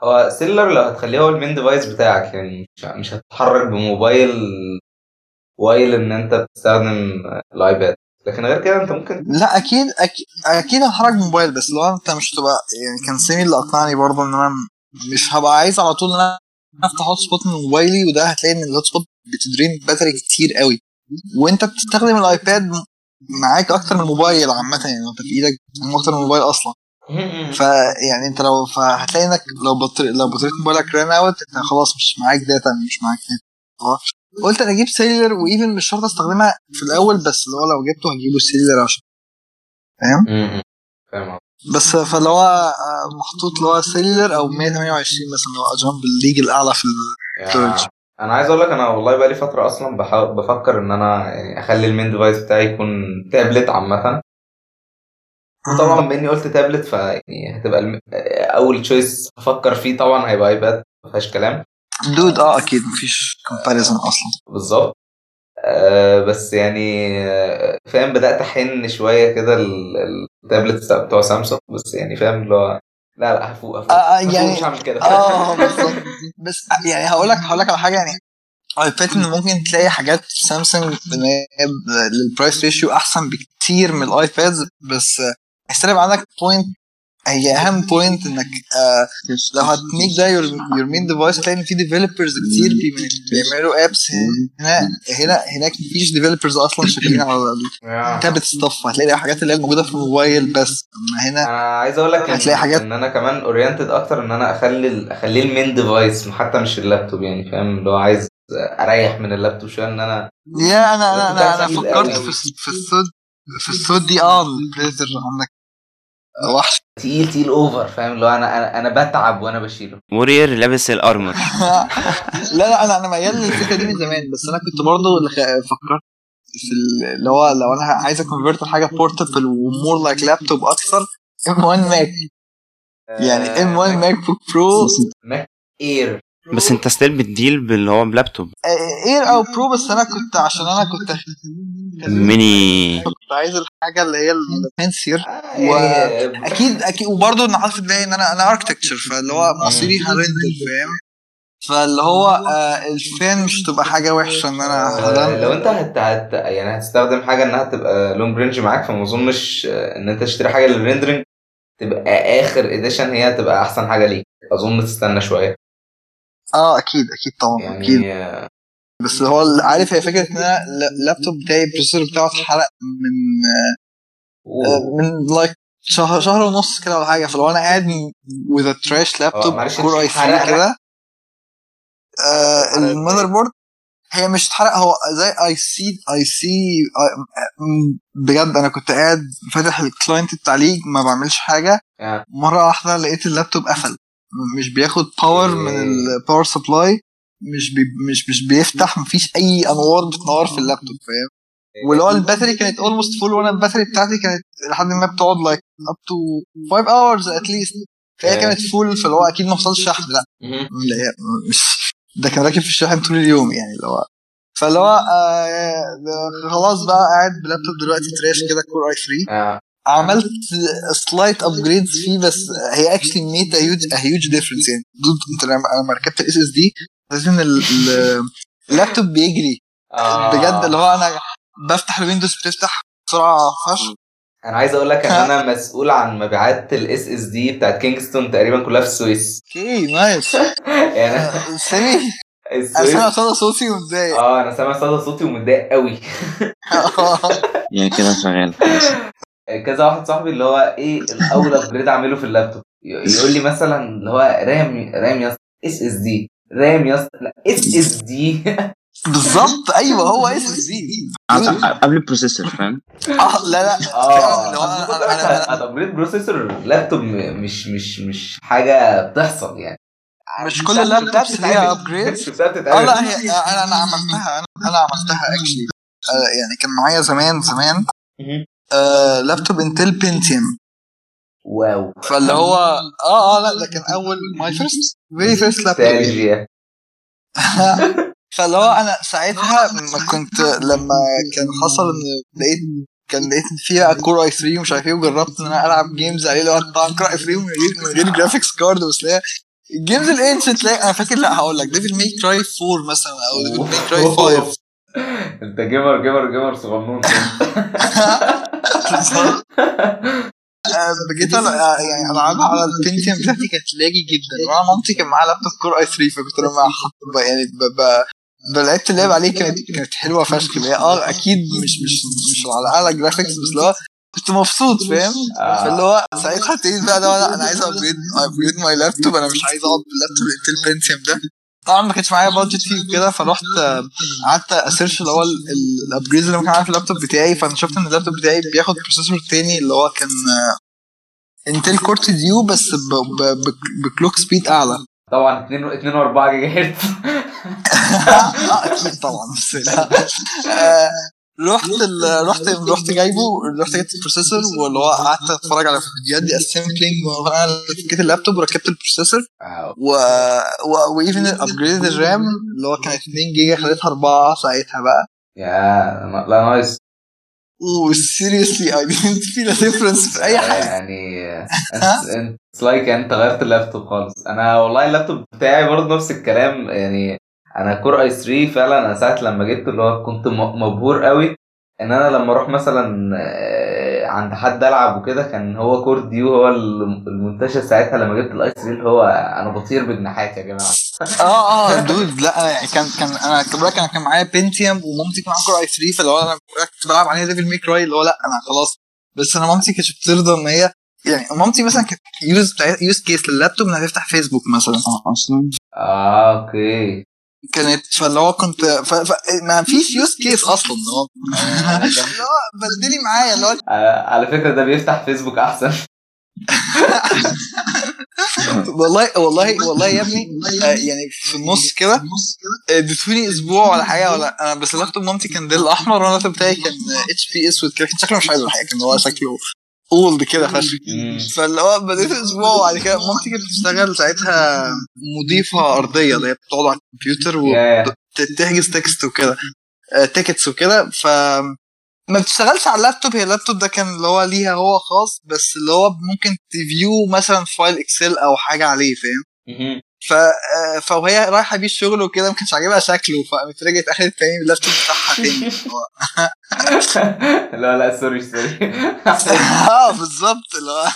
هو cellular لو هتخليه هو ال main device بتاعك يعني مش هتتحرك بموبايل while إن أنت بتستخدم ال iPad لكن غير كده أنت ممكن لا أكيد أكيد أكيد هتحرك موبايل بس لو أنت مش تبقى يعني كان سامي اللي أقنعني برضه إن أنا مش هبقى عايز على طول إن أنا أفتح hotspot من موبايلي وده هتلاقي إن ال hotspot بت drain battery كتير قوي. وأنت بتستخدم ال iPad معاك أكتر من الموبايل عامة يعني أنت في إيدك أكتر من الموبايل أصلا. فيعني انت لو فهتلاقي انك لو battery لو بطاريه موبايلك run out انت خلاص مش معاك data مش معاك data. قلت أنا أجيب cellular و even مش شرط استخدمها في الأول بس اللي هو لو جبته هجيبه cellular عشان فاهم؟ فاهم بس فاللي هو آه، محطوط اللي هو cellular أو 128 مثلا اللي هو جنب الليج الأعلى في ال- storage. أنا عايز أقول لك أنا والله بقالي فترة أصلا بفكر إن أنا يعني أخلي ال main device بتاعي يكون تابلت عامة. وطبعا بما اني قلت تابلت فيعني هتبقى الم... أول choice أفكر فيه طبعا هيبقى iPad ما فيهاش كلام. dude آه أكيد مفيش comparison أصلا. بالظبط. آه بس يعني آه، فاهم بدأت أحن شوية كده ال- التابلت بتوع سامسونج بس يعني فاهم اللي هو لا لا هفوق هفوق. آه، آه، يعني- مش هعمل كده. [laughs] آه بالظبط. بس يعني هقول لك هقول لك على حاجة يعني iPad ان ممكن تلاقي حاجات Samsung لل price ratio أحسن بكتير من ال iPads بس آه، هي still عندك point هي أهم point إنك آه لو هت make ده your main device هتلاقي إن في developers كتير بي- بيعملوا apps هنا. هنا هناك مفيش developers أصلا شغالين على ال tablet stuff هتلاقي الحاجات اللي هي الموجوده في الموبايل بس. أما هنا أنا عايز أقول لك هتلاقي حاجات- إن أنا كمان اورينتد أكتر إن أنا أخلي أخليه المين ديفايس حتى مش اللابتوب يعني فاهم؟ اللي هو عايز أريح من اللابتوب شوية إن أنا يا أنا أنا أنا, أنا فكرت. في في الصوت في الصوت دي آه البليزر عندك. وحش. تقيل تقيل اوفر فاهم؟ اللي هو أنا أنا أنا بتعب وأنا بشيله. وورير لابس الأرمر. [laughs] لا لا أنا أنا ميال للفكرة دي من زمان بس أنا كنت برضه اللي خ- فكرت في ال- اللي هو لو أنا عايز أ convert لحاجة portable و more like laptop أكثر M1 Mac يعني M1 MacBook Pro Mac Air بس انت still بت deal باللي هو بلابتوب. Air أو Pro بس أنا كنت عشان أنا كنت ميني كنت عايز الحاجة اللي هي ال fancier. يعني أكيد أكيد وبرضه أنا حاطط في دماغي إن أنا أنا architecture فاللي هو مصيري ه render فاهم؟ فاللي هو آه ال fan مش تبقى حاجة وحشة إن أنا آه، لو أنت هت... هت... يعني هتستخدم حاجة إنها تبقى long range معاك فما أظنش آه، إن أنت تشتري حاجة لل rendering تبقى آخر edition هي تبقى أحسن حاجة ليك. أظن تستنى شوية. آه أكيد أكيد طبعا أكيد يعني آه، بس هو عارف هي فكرة إن أنا ال- اللابتوب بتاعي ال processor بتاعه اتحرق من آه، من like شهر شهر ونص كده ولا حاجة فلو أنا قاعد وذ تراش لابتوب كور اي اتحرق 3 لك؟ كده آه؟ المذر بورد هي مش اتحرق هو زي اي سي اي سي بجد أنا كنت قاعد فاتح الكلاينت التعليق ما بعملش حاجة آه. مرة واحدة لقيت اللابتوب قفل مش بياخد باور من إيه. الباور سبلاي مش بي مش مش بيفتح مفيش أي انوار بتنور في اللابتوب فاهم واللي هو الباتري كانت اولموست فول وأنا الباتري بتاعتي كانت لحد ما بتقعد like up to 5 hours at least فهي إيه. كانت full فاللي هو أكيد ما وصلش شحن لأ. لا مش ده كان راكب في الشاحن طول اليوم يعني اللي هو فاللي هو آه خلاص بقى قاعد بلابتوب دلوقتي trash كده Core i3 آه. عملت slight upgrades فيه بس هي actually made huge huge difference يعني. dude انت لما لما ركبت ال SSD لازم ال- ال- اللابتوب بيجري. آه. بجد اللي هو أنا بفتح ال Windows بتفتح بسرعة فشخ. أنا عايز أقول لك إن أنا مسؤول عن مبيعات ال SSD بتاعت كينجستون تقريبا كلها في السويس. okay nice [laughs] يعني آه، سامي أنا سامع صدى صوتي ومتضايق. آه أنا سامع صدى صوتي ومتضايق قوي [laughs] يعني كده شغال. كذا واحد صاحبي اللي هو إيه الأول upgrade أعمله في اللابتوب. يقول لي مثلا اللي هو RAM RAM يا SSD RAM يا لا SSD بالظبط أيوه هو SSD قبل ال processor فاهم؟ آه لا لا. آه. upgrade processor laptop مش مش مش حاجة بتحصل يعني. مش كل ال laptops ليها upgrade آه لا هي أنا أنا عملتها أنا أنا عملتها actually يعني كان معايا زمان زمان. آه لابتوب Intel Pentium wow. فاللي هو آه آه لا ده كان اول my first very first laptop فاللي هو أنا ساعتها ما كنت لما كان حصل إن لقيت كان لقيت فيها Core i3 ومش عارف إيه وجربت إن أنا ألعب games عليه اللي هو طبعا Core i3 من غير من غير graphics card بس لا ال games ال ancient تلاقي أنا فاكر لا هقول لك. Devil May Cry 4 مثلا أو Devil May Cry 5 أنت gamer gamer gamer صغنون. [laughs] آه، بجيت أنا- آه، يعني العبها على ال Pentium بتاعتي كانت laggy جدا. وأنا مامتي كان معاها لابتوب Core i3 فكنت لما يعني ب- ب- ب- لعبت اللعب عليه كانت كانت حلوة فشخ. اللي آه أكيد مش مش مش على اعلى graphics بس اللي هو كنت مبسوط فاهم؟ آه. فاللي هو ساعتها ابتديت بقى أنا عايز upgrade my laptop أنا مش عايز أقعد باللابتوب ال Intel ده. طبعا ما كانش معايا budget فيه كده فرحت آه، قعدت ا search اللي هو ال upgrade اللي ممكن اعملها في اللابتوب بتاعي. فأنا شفت إن اللابتوب بتاعي بياخد processor تاني اللي هو كان Intel Core Duo بس ب- ب- ب- ب clock speed أعلى. طبعا 2 2 و4 جيجا هرتز أكيد طبعا بس لا. آه، رحت ال... رحت رحت جايبه رحت جبت ال processor واللي هو قعدت اتفرج على فيديوهات disassembling وأنا فكيت اللابتوب وركبت ال processor. wow. و و و even upgrade ال RAM اللي هو كان 2 جيجا خليتها 4 ساعتها بقى. يا لا nice و seriously I didn't feel a difference في أي حاجة. يعني [laughs] انت like أنت غيرت اللابتوب خالص. أنا والله اللابتوب بتاعي برضه نفس الكلام يعني أنا Core i3 فعلا أنا ساعة لما جبته اللي هو كنت مبهور قوي ان أنا لما أروح مثلا آه، عند حد العب وكده كان هو Core Duo هو الم- المنتشر ساعتها لما جبت ال i3 اللي هو أنا بطير بجناحات يا جماعة. [laughs] آه آه dude لا يعني كان كان أنا كنت أنا كان معايا Pentium ومامتي كان معاها Core i3 فاللي هو أنا كنت بلعب عليها Devil May Cry اللي هو لا أنا خلاص. بس أنا مامتي كانت بترضى إن هي يعني مامتي مثلا كانت use use case لللابتوب إنها تفتح فيسبوك مثلا. آه أصلا. آه okay. كانت فاللي هو كنت ف... ف... ما فيش use case أصلا اللي هو اللي هو بدلي معايا اللي هو آه، على فكرة ده بيفتح فيسبوك أحسن. [laughs] والله والله والله يا ابني آه، يعني في النص كده آه، اديتوني أسبوع ولا حاجة ولا أنا بس اللابتوب مامتي كان Dell أحمر وأنا بتاعي كان HP أسود كده كان شكله مش حلو الحقيقة كان هو شكله old كده فشخ. فاللي هو بديت أسبوع وبعد كده مامتي كانت بتشتغل ساعتها مضيفة أرضية اللي هي بتقعد على الكمبيوتر وتحجز tickets وكده tickets وكده. ف ما بتشتغلش على اللابتوب. هي اللابتوب ده كان اللي هو ليها هو خاص بس اللي هو ممكن ت view مثلا file Excel أو حاجة عليه فاهم. ف آه، فوهي رايحة بيه الشغل وكده ما كانش عاجبها شكله فقامت رجعت اخدت تاني اللابتوب بتاعها تاني. هو- [laughs] لا لا sorry sorry. [laughs] آه بالظبط اللي هو.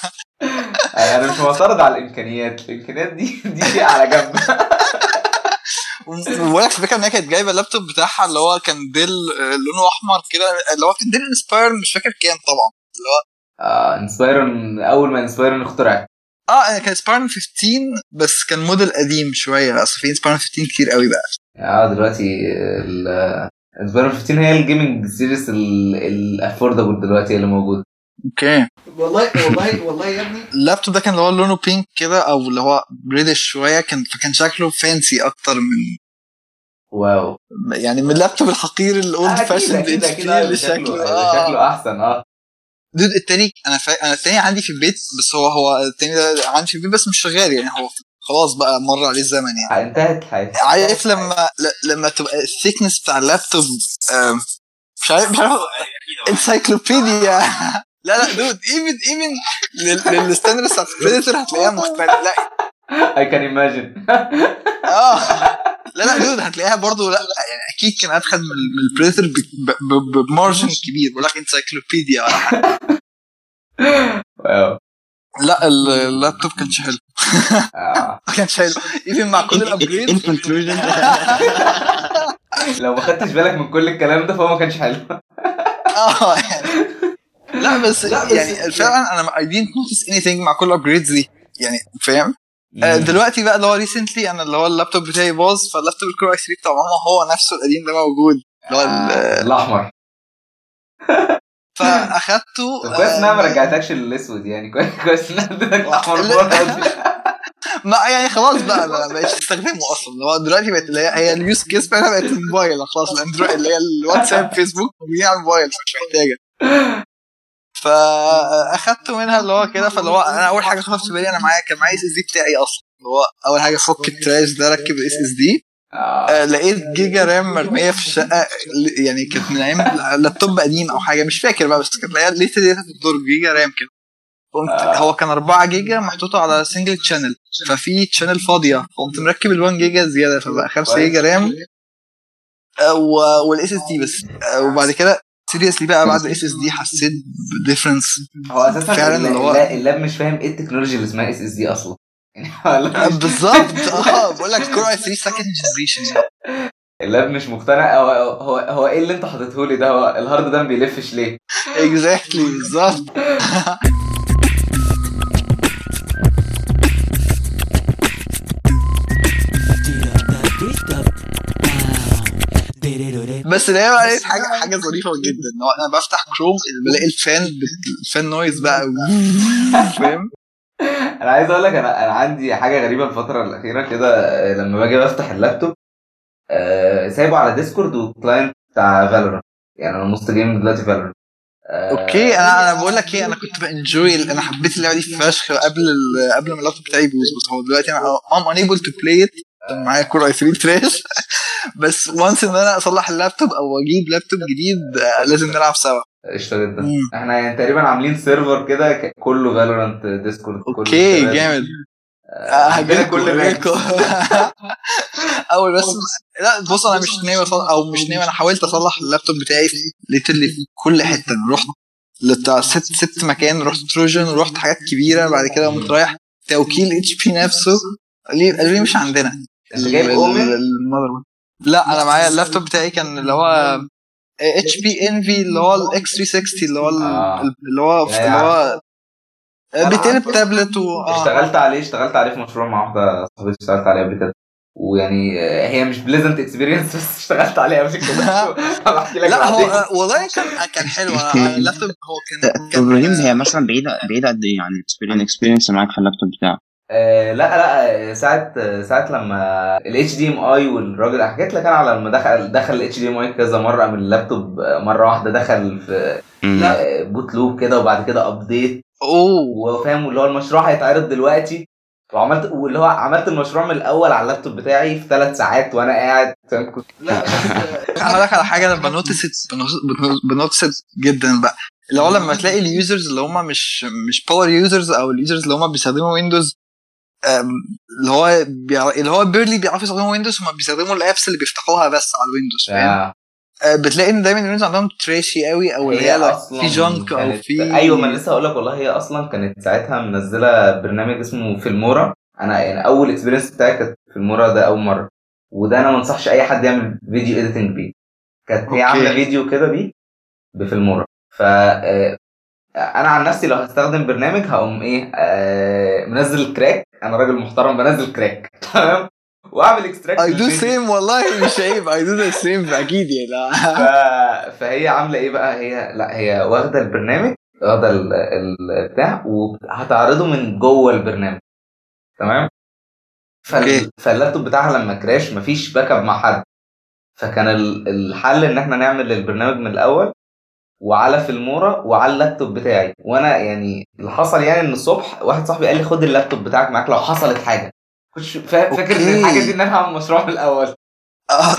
أنا مش معترض على الإمكانيات الإمكانيات دي دي شيء على جنب. وبقولك الفكرة إن هي كانت جايبة اللابتوب بتاعها اللي هو كان Dell آه، لونه أحمر كده اللي هو كان Dell Inspiron مش فاكر كام طبعا. آه Inspiron أول ما Inspiron اخترع آه كان Inspiron 15 بس كان موديل قديم شوية. أصل في Inspiron 15 كتير قوي بقى. آه دلوقتي ال Inspiron 15 هي ال gaming series ال affordable دلوقتي اللي موجود. okay. والله والله والله يا ابني. اللابتوب ده كان اللي هو لونه pink كده أو اللي هو ب reddish شوية كان فكان شكله fancy أكتر من wow. يعني من اللابتوب الحقير ال old fashion أكيد، أكيد، اللي أيوة، شكله شكله آه. شكله أحسن آه. dude التاني أنا فا... أنا التاني عندي في البيت بس هو هو التاني ده عندي في البيت بس مش شغال يعني هو خلاص بقى مر عليه الزمن يعني. انتهت حياتي عارف لما ل- لما تبقى ال thickness بتاع اللابتوب مش عارف مش عارف encyclopedia. [laughs] لا لا dude even even لل standards بتاعت Predator هتلاقيها مختلفة. لا I can imagine آه. لا لا dude هتلاقيها برضو لا يعني أكيد كان ادخل من من ال Predator ب margin كبير بقول لك encyclopedia ولا حاجة واو لا ال- اللابتوب كانش حلو. آه. ما [laughs] كانش حلو. even مع كل ال upgrade in conclusion لو ما خدتش بالك من كل الكلام ده فهو ما كانش حلو. [laughs] آه يعني. لا بس يعني فعلا أنا I didn't notice anything مع كل ال upgrades دي. يعني فاهم؟ آه، دلوقتي بقى اللي هو recently أنا اللي هو اللابتوب بتاعي باظ فال laptop ال Core i3 بتاع ماما هو نفسه القديم ده موجود. اللي هو ال- آه، الأحمر. فأخدته [laughs] كويس إنها ما آه، رجعتكش للأسود يعني. [laughs] كويس إنها [laughs] ادتك الاحمر. ما يعني خلاص بقى أنا ما بقتش استخدمه أصلا. اللي هو دلوقتي بقت اللي هي ال use case بتاعتها بقت الموبايل. خلاص ال Android اللي هي ال WhatsApp Facebook على الموبايل مش محتاجة. فاخدته منها اللي هو كده فاللي هو أنا أول حاجة خطرت في بالي أنا معايا كان معايا SSD بتاعي أصلا. اللي هو أول حاجة فك ال trash ده ركب ال SSD آه. لقيت جيجا RAM مرمية في الشقة يعني كانت من أيام لابتوب قديم أو حاجة مش فاكر بقى بس كانت لقيت لقيت ديتا في الدرج جيجا RAM كده. قمت آه. هو كان 4 جيجا محطوطة على single channel ففي channel فاضية. قمت مركب ال 1 جيجا زيادة فبقى 5 كويس. جيجا رام والاس اس دي بس. آه، وبعد كده seriously بقى بعد ال SSD حسيت ب difference هو أساسا فعلا الل- اللي هو- الل- ال lap مش فاهم إيه التكنولوجيا اللي اسمها SSD أصلا. [laughs] يعني بالظبط. [laughs] آه بقول لك Core i3 second generation ال lap مش مقتنع. هو هو هو إيه اللي أنت حاطته لي ده؟ هو ال hard ده ما بيلفش ليه؟ exactly بالظبط. [laughs] بس اللي هي بقى لقيت حاجة حاجة ظريفة جدا. إن هو أنا بفتح كروم بلاقي ال fan ال fan noise بقى. فاهم؟ أنا عايز أقول لك أنا أنا عندي حاجة غريبة الفترة الأخيرة كده آه، لما باجي بفتح اللابتوب آه، سايبه على Discord و client بتاع Valorant يعني أنا نص game دلوقتي Valorant okay أنا أنا بقول لك إيه أنا كنت ب enjoy أنا حبيت اللعبة دي فشخ قبل قبل ما اللابتوب بتاعي يبوظ. بس هو دلوقتي أنا ام انيبل تو بلاي ات معايا Core i3 trash [laughs] بس و once إن أنا أصلح اللابتوب أو أجيب لابتوب جديد آه، لازم نلعب سوا. قشطة جدا. إحنا يعني تقريبا عاملين server كده كله Valorant Discord okay. جامد. آه، عندنا هجيلكوا كل. [laughs] أول بس لا بص أنا مش ناوي أو مش ناوي أنا حاولت أصلح اللابتوب بتاعي في literally في كل حتة. رحت بتاع ست ست مكان رحت Trojan رحت حاجات كبيرة بعد كده قمت رايح توكيل HP نفسه. قال لي قالوا لي مش عندنا انت جايب Omen. لا أنا معايا اللابتوب بتاعي كان اللي هو HP Envy اللي هو ال x360 اللي هو ال- آه. اللي هو اللي هو بيتقلب. تابلت و آه. اشتغلت عليه اشتغلت عليه في مشروع مع واحدة صاحبتي اشتغلت عليه قبل كده ويعني آه، هي مش pleasant experience بس اشتغلت عليه قبل كده [laughs] بحكي لك لا. هو والله كان كان حلو أنا [laughs] اللابتوب هو كان كان إبراهيم هي مثلا بعيده بعيدة قد إيه عن ال experience معاك في اللابتوب بتاعك آه لا لا آه، ساعة آه، ساعة لما ال HDMI والراجل حكيت لك أنا على لما دخل دخل ال HDMI كذا مرة من اللابتوب مرة واحدة دخل في. آه، boot loop كده وبعد كده ابديت أوه. وفاهم اللي هو المشروع هيتعرض دلوقتي. وعملت واللي هو عملت المشروع من الأول على اللابتوب بتاعي في ثلاث ساعات وأنا قاعد. فاهم؟ كنت لا أنا هقول لك على حاجة أنا ب notice ب notice جدا بقى. اللي هو لما تلاقي ال users اللي هم مش مش power users أو ال users اللي هم بيستخدموا Windows اللي هو بيع... اللي هو barely بيعرفوا يستخدموا Windows هم بيستخدموا ال apps اللي بيفتحوها بس على ال Windows فاهم؟ آه. آه، بتلاقي إن دايما ال Windows عندهم trashy قوي أو اللي هي في junk أو في أيوه ما لسه هقول لك والله هي أصلا كانت ساعتها منزلة برنامج اسمه Filmora أنا يعني أول experience بتاعي كانت Filmora ده أول مرة. وده أنا ما أنصحش أي حد يعمل video editing بيه. كانت. هي عاملة فيديو كده بيه ب Filmora. ف آه، أنا عن نفسي لو هستخدم برنامج هقوم إيه آه، منزل crack أنا راجل محترم بنزل crack [laughs] تمام؟ واعمل extract I do same والله مش عيب. I do the same أكيد يعني. [laughs] ف... فهي عاملة إيه بقى؟ هي لا هي واخدة البرنامج واخدة ال- ال- البتاع وهتعرضه من جوه البرنامج. تمام؟ فال... فاللابتوب بتاعها لما crash مفيش backup مع حد. فكان ال- الحل إن إحنا نعمل البرنامج من الأول وعلى Filmora وعلى اللابتوب بتاعي وأنا يعني اللي حصل يعني إن الصبح واحد صاحبي قال لي خد اللابتوب بتاعك معاك لو حصلت حاجة كنتش فا- فاكر إن. الحاجة دي إن أنا هعمل مشروع من الأول آه،.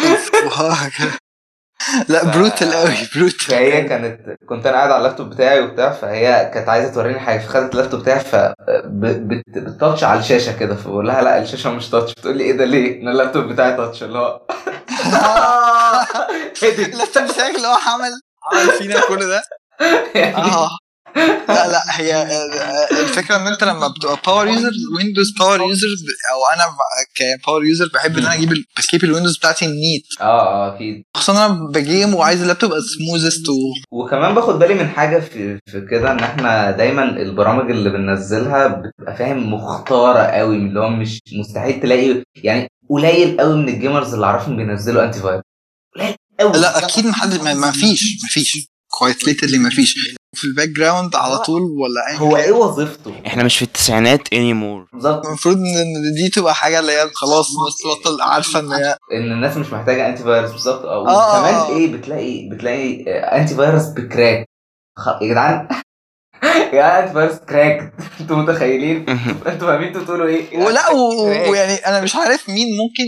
لا ف- brutal قوي brutal فهي كانت كنت أنا قاعد على اللابتوب بتاعي وبتاع فهي كانت عايزة توريني حاجة فخدت اللابتوب بتاعي فبت touch على الشاشة كده فبقول لها لا الشاشة مش touch بتقول لي إيه ده ليه؟ أنا اللابتوب بتاعي touch اللي هو [laughs] إيه ده؟ اللابتوب بتاعك اللي هو عمل عمل فينا كل ده؟ [laughs] آه. لا لا هي الفكرة إن أنت لما بتبقى power user Windows power user أو أنا ك power user بحب إن أنا أجيب ب keep ال Windows بتاعتي neat آه آه أكيد. خصوصا أنا ب game وعايز اللابتوب يبقى smoothest و وكمان باخد بالي من حاجة في في كده إن إحنا دايما البرامج اللي بننزلها بتبقى فاهم مختارة قوي اللي هو مش مستحيل تلاقي يعني قليل قوي من ال gamers اللي أعرفهم بينزلوا antivirus قليل قوي لا أكيد محد ما ما فيش ما فيش. quite literally ما فيش. في ال background على طول ولا أي هو إيه وظيفته؟ إحنا مش في التسعينات anymore. بالظبط. المفروض ان دي تبقى حاجة اللي هي خلاص الناس تبطل عارفة إن هي إن الناس مش محتاجة antivirus بالظبط آه آه. وكمان إيه بتلاقي بتلاقي آه، antivirus ب crack. خ- يا جدعان. [laughs] يا antivirus crack أنتوا متخيلين؟ أنتوا فاهمين أنتوا بتقولوا إيه؟ ولا. [laughs] ويعني أنا مش عارف مين ممكن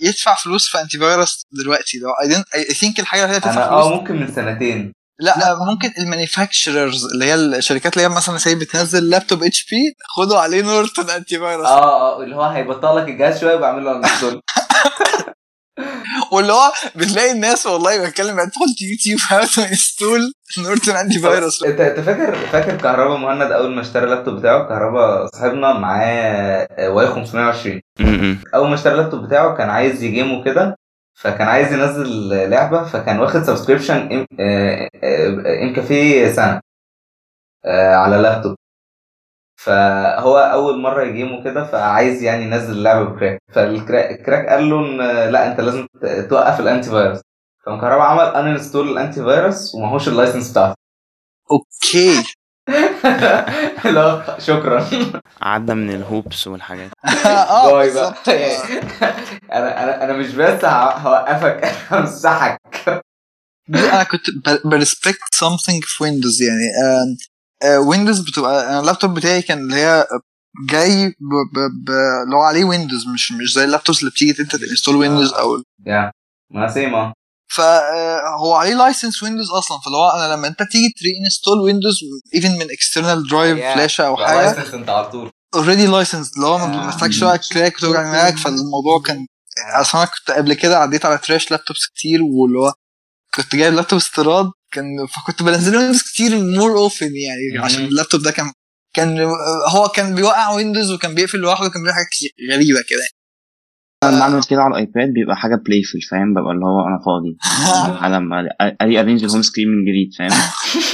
يدفع فلوس في antivirus دلوقتي. لو I think الحاجة اللي هي أنا بتدفع آه فلوس ممكن من سنتين. لا ممكن ال manufacturers اللي هي الشركات اللي هي مثلا زي بتنزل laptop HP خدوا عليه Norton antivirus آه آه اللي هو هيبطل لك الجهاز شوية وبعمل له install [laughs] واللي هو بتلاقي الناس والله بتكلم ادخل يوتيوب how to install Norton anti virus انت انت فاكر فاكر كهربا مهند اول ما اشترى اللابتوب بتاعه؟ كهربا صاحبنا معاه Y 520 م-م. اول ما اشترى اللابتوب بتاعه كان عايز يجيمه كده فكان عايز ينزل لعبة فكان واخد subscription McAfee سنة آه، على اللابتوب. فهو أول مرة يجيمه كده فعايز يعني ينزل اللعبة ب crack. فال crack قال له إن لأ أنت لازم توقف ال antivirus فكهربا عمل uninstall ال antivirus وماهوش ال license بتاعته. okay. [laughs] لا شكرا. عدى من الهوبس والحاجات. آه [laughs] bye بقى. بالظبط أنا أنا أنا مش بس هوقفك أنا همسحك. أنا كنت بريسبكت something في ويندوز يعني ويندوز بتبقى أنا اللابتوب بتاعي كان اللي هي جاي اللي هو عليه ويندوز مش مش زي ال laptops اللي بتيجي انت ت install ويندوز أو يا ما سيما فهو عليه license ويندوز أصلا فاللي هو أنا لما أنت تيجي ت reinstall ويندوز even من external drive. فلاشه أو حاجة license أنت على طول already license اللي هو ما آه. محتاجش بقى crack وتوجع دماغك فالموضوع كان أصلا أنا كنت قبل كده عديت على trash laptops كتير واللي هو كنت جايب لابتوب استيراد كان فكنت بنزل ويندوز كتير more often يعني. عشان اللابتوب ده كان كان هو كان بيوقع ويندوز وكان بيقفل لوحده وكان بيعمل حاجات غريبة كده. أنا بعمل كده على ال iPad بيبقى حاجة playful فاهم؟ ببقى اللي هو أنا فاضي. [laughs] على ما ا rearrange ال home screen من جديد فاهم؟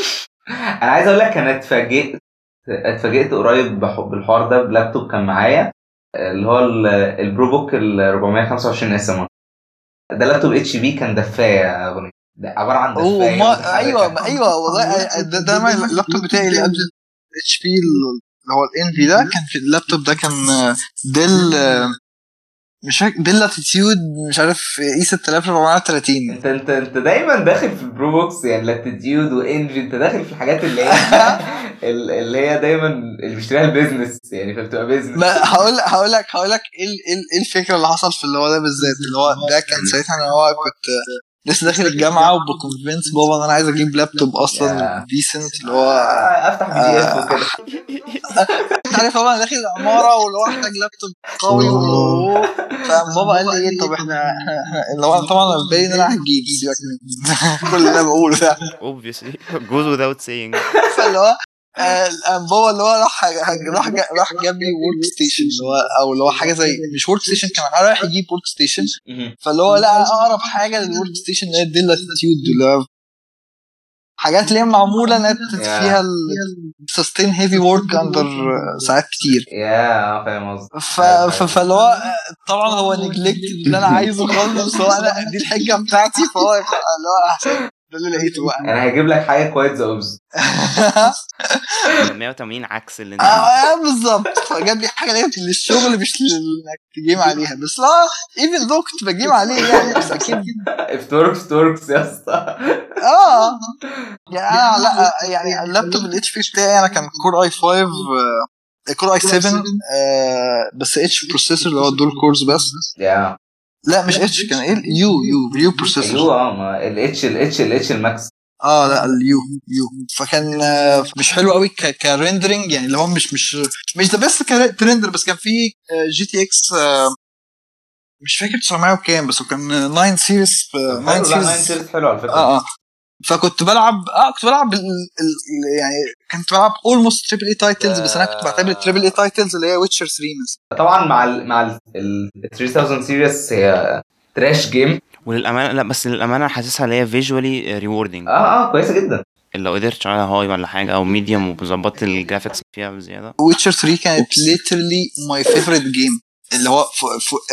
[laughs] أنا عايز أقول لك أنا اتفاجئت اتفاجئت قريب بح- بالحوار ده بلابتوب كان معايا اللي هو ال- ال ProBook ال 425 SM ده laptop HP كان دفاية يا غني ده عبارة عن اوه دفاية ما أيوه ما أيوه والله ده, ده ما اللابتوب بتاعي اللي قبل HP اللي هو ال Envy ده كان في اللابتوب ده كان Dell مش فاكر Dell Latitude مش عارف E 6430 انت انت أنت دايما داخل في ال ProBooks يعني Latitude وانجي أنت داخل في الحاجات اللي هي [laughs] ال- اللي هي دايما اللي بيشتريها ال business يعني فبتبقى business ما هقول هقول لك هقول لك إيه ال- ال- إيه الفكرة اللي حصل في اللي هو ده بالذات اللي هو ده كان ساعتها أنا هو كنت لسه داخل الجامعة وب convince بابا إن أنا عايز أجيب لابتوب أصلا. decent اللي هو آه، أفتح PDF. وكده. [laughs] أنت عارف طبعا داخل العماره واللي هو محتاج لابتوب قوي فبابا قال لي إيه طب [laughs] إحنا [laughs] اللي هو أنا طبعا أنا في بالي ان أنا هجيب سيبك كل اللي أنا بقوله ده. Obviously. Goes without saying. فاللي هو بابا اللي هو راح راح راح جاب لي workstation اللي هو أو اللي هو حاجة زي مش workstation كان رايح يجيب workstation. فاللي هو لقى أقرب حاجة لل workstation اللي هي ال Dell Latitude اللي حاجات اللي هي معمولة إنها فيها sustain heavy work under ساعات كتير. yeah فاهم قصدي. فاللي هو طبعا هو neglect اللي أنا عايزه خالص بس هو أنا دي الحجة بتاعتي فهو اللي هو ده اللي لقيته بقى. أنا هجيب لك حاجة كويس the opposite 180 عكس اللي أنت آه، بالظبط. فجاب لي حاجة اللي هي للشغل مش انك ت game عليها. بس لا even though كنت ب game [laughs] عليه يعني بس أكيد. if it works it works يا اسطى. آه. يعني أنا لا يعني ال laptop ال HP بتاعي أنا كان Core i 5 آه، Core i 7 آه، بس H processor اللي هو ال dual cores بس. يا لا مش H كان إيه U U U processor أيوه آه ما الاتش الاتش الاتش الماكس آه لا ال U U فكان آه، مش حلو قوي ك rendering يعني اللي هو مش مش مش the best ك render بس كان في GTX مش فاكر 900 وكام بس كان 9 series 9 series series حلو على فكرة. آه آه. فكنت بلعب آه كنت بلعب ال... ال... يعني كنت بلعب almost triple A titles بس أنا كنت بعتبر ال triple A titles اللي هي Witcher 3 مثلا. طبعا مع ال مع ال ال 3000 series هي trash game وللأمانة لا بس للأمانة حاسسها اللي هي visually rewarding آه آه كويسة جدا. لو قدرت تشغلها high ولا حاجة أو medium وظبطت ال graphics فيها بزيادة. Witcher 3 كانت literally my favorite game اللي هو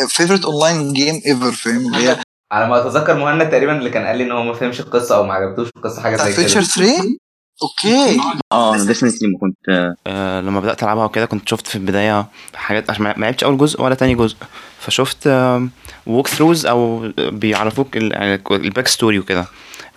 favorite online game ever فاهم؟ اللي هي على ما أتذكر مهند تقريبا اللي كان قال لي إن هو ما فهمش القصة أو ما عجبتوش القصة حاجة زي Witcher كده 3 okay. آه أنا definitely ما كنت آه لما بدأت ألعبها وكده كنت شفت في البداية حاجات عشان ما ما لعبتش أول جزء ولا تاني جزء فشفت walkthroughs أو بيعرفوك ال- يعني ال backstory وكده.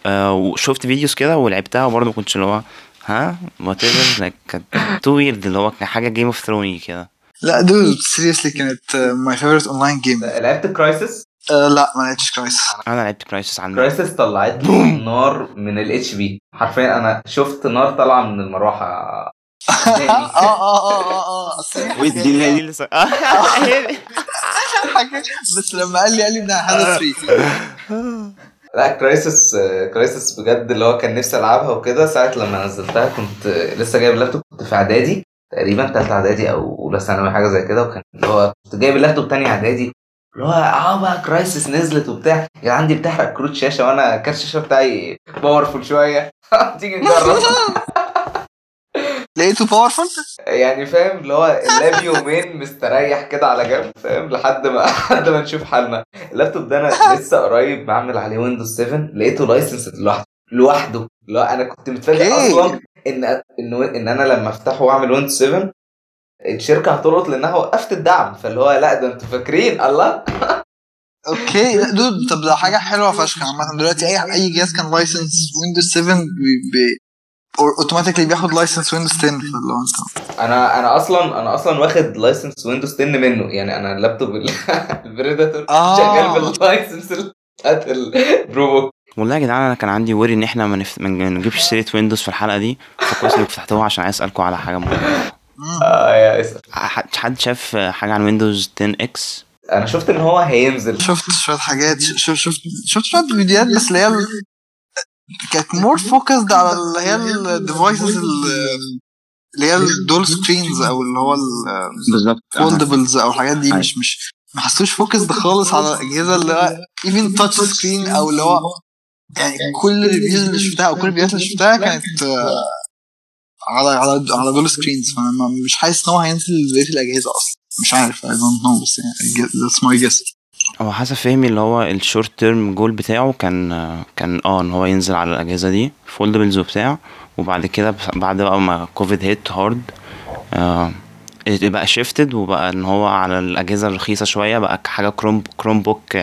آه وشفت videos كده ولعبتها وبرضه ما كنتش اللي هو ها؟ whatever like كانت too weird اللي هو كان حاجة Game of Throne ي كده. لا dude seriously كانت my favorite online game لعبت Crysis لا ما لعبتش Crysis أنا لعبت Crysis على Crysis طلعت نار من ال HP حرفيا أنا شفت نار طالعة من المروحة. [laughs] آه آه آه آه آه اللي هي دي اللي آه، بس لما قال لي قال لي ده هذا straight لا Crysis Crysis بجد اللي هو كان نفسي ألعبها وكده ساعة لما نزلتها كنت لسه جايب اللابتوب. كنت في إعدادي تقريبا تالتة إعدادي أو أولى ثانوي حاجة زي كده. وكان اللي هو كنت جايب اللابتوب تاني إعدادي. اللي هو آه بقى Crysis نزلت وبتاع. يا عندي بتحرق كروت شاشة وأنا كارت الشاشة بتاعي powerful شوية. [laughs] تيجي نجرب. [laughs] لقيته powerful يعني فاهم اللي هو اللاب يومين مستريح كده على جنب فاهم؟ لحد ما [laughs] لحد ما نشوف حالنا. اللابتوب ده أنا لسه قريب بعمل عليه Windows 7 لقيته license لوحده لوحده. اللي هو أنا كنت متفاجئ. أصلا إن انه إن أنا لما أفتحه وأعمل Windows 7 الشركة هتلقط لأنها وقفت الدعم فاللي هو لأ ده أنتوا فاكرين الله okay لا dude طب ده حاجة حلوة فشخ عامة دلوقتي أي أي جهاز كان license Windows 7 بي بي automatically بياخد license Windows 10 فاللي أنت أنا أنا أصلا أنا أصلا واخد license Windows 10 منه يعني أنا اللابتوب ال- [laughs] ال Predator آه. شغال بال license [laughs] بتاعت ال ProBook والله يا جدعان أنا كان عندي worry إن إحنا ما نف- ما نجيبش سيرة Windows في الحلقة دي فكويس إنك فتحتوها عشان عايز اسالكم على حاجة مهمة. آه يا اسف حد حد شاف حاجة عن Windows 10 X أنا شفت إن هو هينزل. شفت شوية حاجات شفت شفت شفت شوية فيديوهات بس اللي هي كانت more focused على اللي هي ال devices اللي هي ال dual screens أو اللي هو بالظبط. ال foldables أو الحاجات دي. مش مش ما حسوش focused خالص على الأجهزة اللي هو even touch screen أو اللي هو يعني كل ال reviews اللي شفتها أو كل الفيديوهات اللي شفتها كانت آه، على على على dual screens مش حاسس إن هو هينزل بقية الأجهزة أصلا. مش عارف I don't know بس يعني that's my guess. هو حسب فهمي اللي هو ال short term goal بتاعه كان كان آه إن هو ينزل على الأجهزة دي foldables وبتاع. وبعد كده بعد بقى ما COVID hit hard آه بقى shifted وبقى إن هو على الأجهزة الرخيصة شوية بقى حاجة Chrome Chromebook